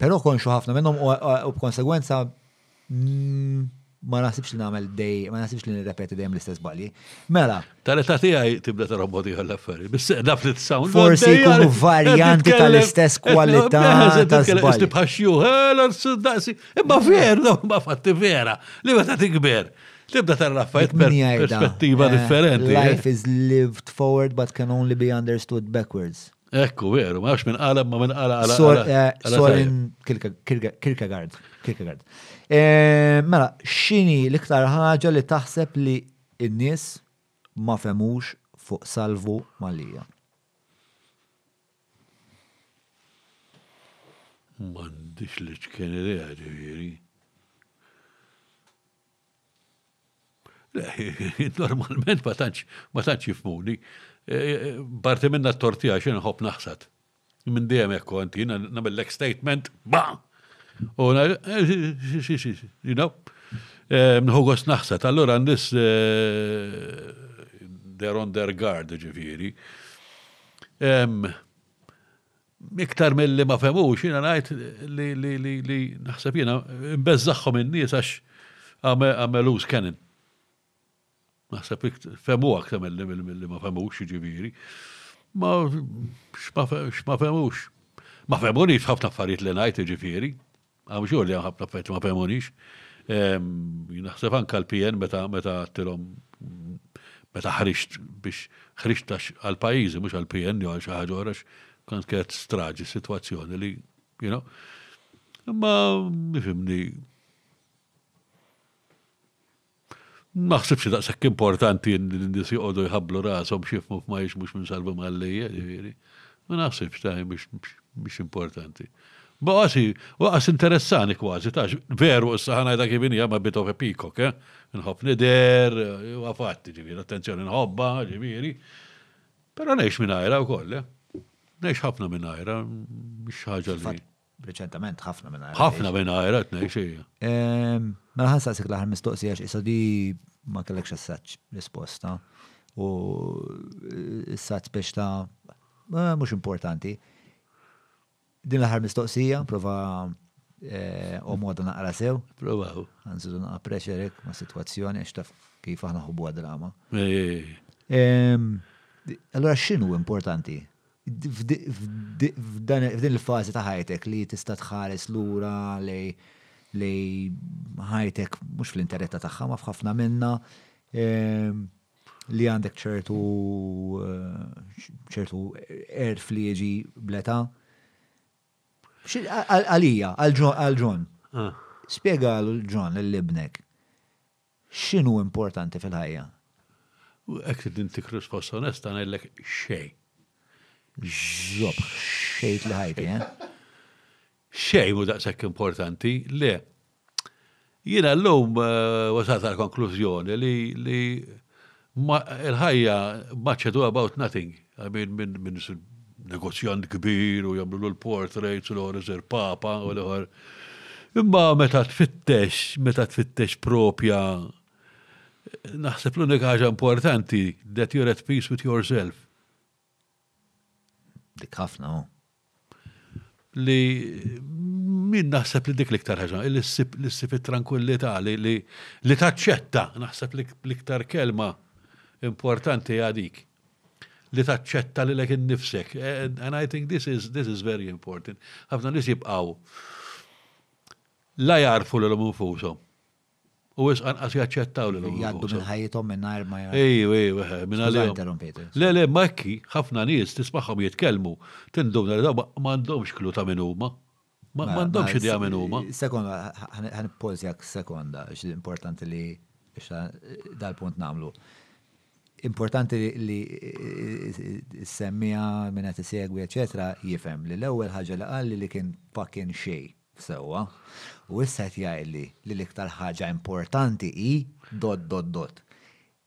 Però konxu ħafna minnhom u b'konsegwenza mm, ma nasibx li nagħmel dej, ma nasibx li nirrepeti dejjem l-istess balji. Mela. Tal-età tiegħi tibda tara bodi għall-affarijiet. Biss daf li t-sound. Forsi jkunu varjanti tal-istess kwalità. Tibqa' bħaxju, ħela daqsi. Imma vera, ma fatti vera. Li meta tikber. Tibda tara l-affarijiet perspettiva eh, differenti. Eh? Life is lived forward but can only be understood backwards. Ekku, veru, ma minn qalab ma minn qala għala. Sorin eh, Kierkegaard. Kierkegaard. Mela, xini l-iktar ħaġa li taħseb li n-nies ma femux fuq salvu malija? Mandiċ li ċkeni li għadġi Le, normalment ma tantx ma tantx jifmuni. Parti minnha t-tort tiegħi xi nħobb naħsad. Minn dejjem hekk kont jien nagħmellek statement, ba! U you know, nħu gost naħsad. Allura n-nies they're on their guard, ġifieri. Iktar milli ma fehmux, jiena ngħid li li li li naħseb jiena mbeżżagħhom in-nies għax għamel uż canon. Naħseb fehmu aktar milli milli ma fehmux jiġifieri. Ma x'ma fehmux. Ma fehmunix ħafna affarijiet li ngħid jiġifieri. Hawn xogħol li hawn ħafna affarijiet li ma fehmunix. Naħseb anke l-PN meta meta għattilhom meta ħriġt biex ħriġt għax għal pajjiżi mhux għal PN jew għal xi ħaġa oħra kont kienet straġi sitwazzjoni li you know. Imma mifimni Ma naħsibx li daqshekk importanti li n-nies joqogħdu jħabblu rashom x'jifhmu f'ma jixbux minn Salvu Mallia, ġifieri. Ma naħsibx, ta' hi mhix importanti. B'qasi, waqas interessani kważi, ta' veru issa ħa ngħidha kif inhi, I'm a bit of a peacock, eh? Inħobb nidher, huwa fatt, ġifieri, l-attenzjoni nħobbha, ġifieri. Però ngħix mingħajrha wkoll, eh? Ngħix ħafna mingħajrha, mhix xi ħaġa li. Reċentament ħafna minn għajra. Ħafna minn għajra tnejx hija. Mela ħan saqsik l-aħħar mistoqsija x'isa di ma kellekx assaġġ risposta u s-saġġ biex ta' eh, mhux importanti. Din l-aħħar mistoqsija prova eh, u moda naqra sew. Provaw. Għanżidu naqra pressure ma' situazzjoni għax taf kif aħna ħobbu għad-drama. Allora x'inhu importanti F'din il-fażi ta' ħajtek li tista' tħares lura lejn ħajtek mhux fl-interezza tagħha ma' f'ħafna minnha li għandek ċertu ċertu għerf li jiġi bl-età. Għalija, għal John. Spjegalu John lil ibnek X'inhu importanti fil-ħajja? Hekk trid intik risposta onesta ngħidlek xejn. Żobħ, xejn li ħajti, eh? Xejn hu daqshekk importanti, le. Jiena llum eh, wasalt għal konklużjoni li Imma il-ħajja matcha do about nothing. I mean minn min isir negozjant kbir u jagħmlulu l-portraits u l-ieħor isir papa u l-ieħor. Imma meta tfittex, meta tfittex propja naħseb l-unika ħaġa importanti that you're at peace with yourself. Dik ħafna hu. Li min naħseb li dik l-iktar ħaġa, li ssib it-trankwillità li taċċetta, naħseb li l-iktar kelma importanti hija dik li taċċetta li lek innifsek. And I think this is, this is very important. Ħafna nis jibqaw la jarfu l-lum infusom. u wis anqas jaċċettaw li l-għom. Jaddu minn ħajjithom minn għar ma jgħar. Ejju, ejju, eħe, minn għalihom. Le, le, ma ekki, ħafna nies tismaħħom jitkellmu, tinduna li daw ma għandhomx klu ta' minn huma. Ma għandhomx idea minn huma. Sekonda, ħan pozjak sekonda, x importanti li dal-punt namlu. Importanti li s-semmija minna t-segwi, eccetera, jifem li l-ewel ħagġa li għalli li kien fucking xej. Sewwa. U issa qed jgħidli li l-iktar ħaġa importanti hi dot dot dot.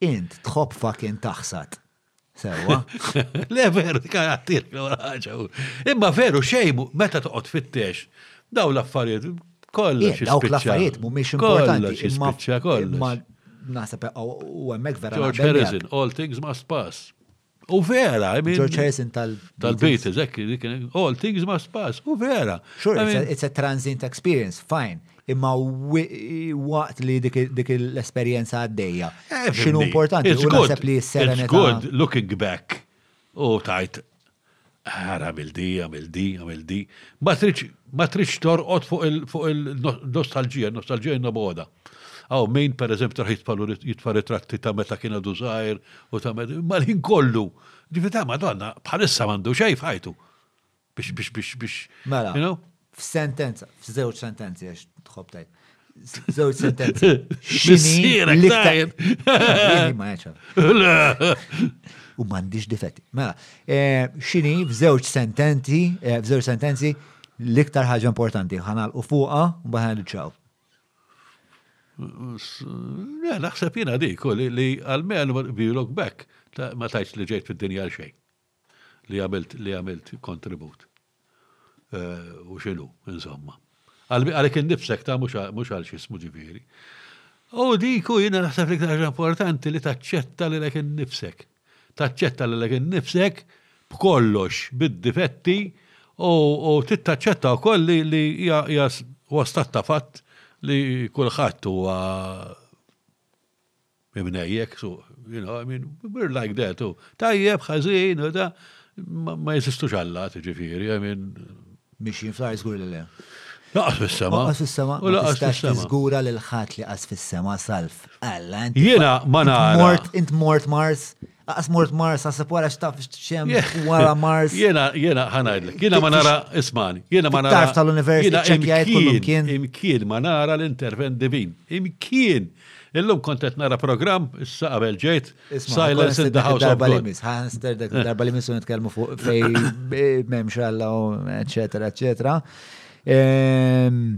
Int tħobb fucking taħsad. Sewwa. Le veru dik għatir l-ewwel ħaġa hu. Imma veru xejn meta toqgħod fittex dawn l-affarijiet kollox jispiċċa. Dawk l-affarijiet mhumiex importanti. Kollox jispiċċa kollox. Imma naħseb u hemmhekk vera. George Harrison, all things must pass. U vera, I mean. George Harrison tal-Beatles, hekk, all things must pass, u vera. Sure, I mean, it's a transient experience, fine. Imma waqt li dik l-esperjenza għaddejja. Eh, Xinu importanti, u naħseb li s-sera. It's good looking back. U tajt, Ara għamil di, għamil di, għamil di. Ma tridx, ma tridx torqod fuq il-nostalġija, nostalġija jenna boda. Għaw min, per eżempju, traħ jitfalu jitfa ritratti ta' meta kien għadu zaħir u ta' meta, ma l-ħin kollu. Ġifita, madonna, bħalissa mandu xej fħajtu. Bix, bix, bix, bix. Mela. F'sentenza, f'żewġ sentenzi, għax tħobb tajt. Żewġ sentenzi. X'inhi l-iktar. Ma U m'għandix difetti. Mela, eh, x'inhi f'żewġ sentenzi, eh, f'żewġ sentenzi l-iktar ħaġa importanti ħanal u fuqa u baħan il-ċaw. Eh, naħseb jina dik, li għal-menu bilok back ma tajx li ġejt fid-dinja għal xejn. li għamilt li għamilt kontribut. Eh, u xinu, insomma. Għalek innifsek ta' mux għal xismu ġiviri. U diku jina naħseb li ktar importanti li taċċetta li l-ek innifsek. Taċċetta li l-ek innifsek b'kollox, bid-difetti, u tittaċċetta u koll li jas wastat ta' fatt li kullħat huwa Ibnejjek, so, you know, I mean, we're like that, u tajjeb, ħażin, u da, ma jesistux Alla, ġifiri, I mean. Mixin fl-ħar żgur li le. Laqas fis-sema. Laqas fis-sema. U laqas fis-sema. Żgura lil ħadd li qas fis-sema salf. Alla, Jiena ma nara. Mort, int mort Mars. Laqas mort Mars, għasab wara xtaf xem wara Mars. Jena, jena, ħanajdlek, jena ma nara, ismani, jena ma nara. Tarf tal-Università ċekjajt kullum kien. Imkien ma nara l-intervent divin. Imkien. Illum kontet nara program, issa qabel ġejt, Silence in the House of God. Ħanster dak eh. darba li missu nitkellmu fuq fej memx għalla, eccetera, eccetera. Ehm,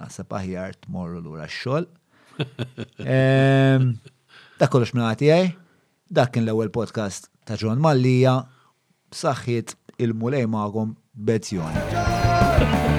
Naħseb aħjar tmorru lura x-xogħol. Ehm, dak kollox minn tiegħi. Dak kien l-ewwel podcast ta' John Mallija. Saħħit il-mulej magħkom b'ezzjoni.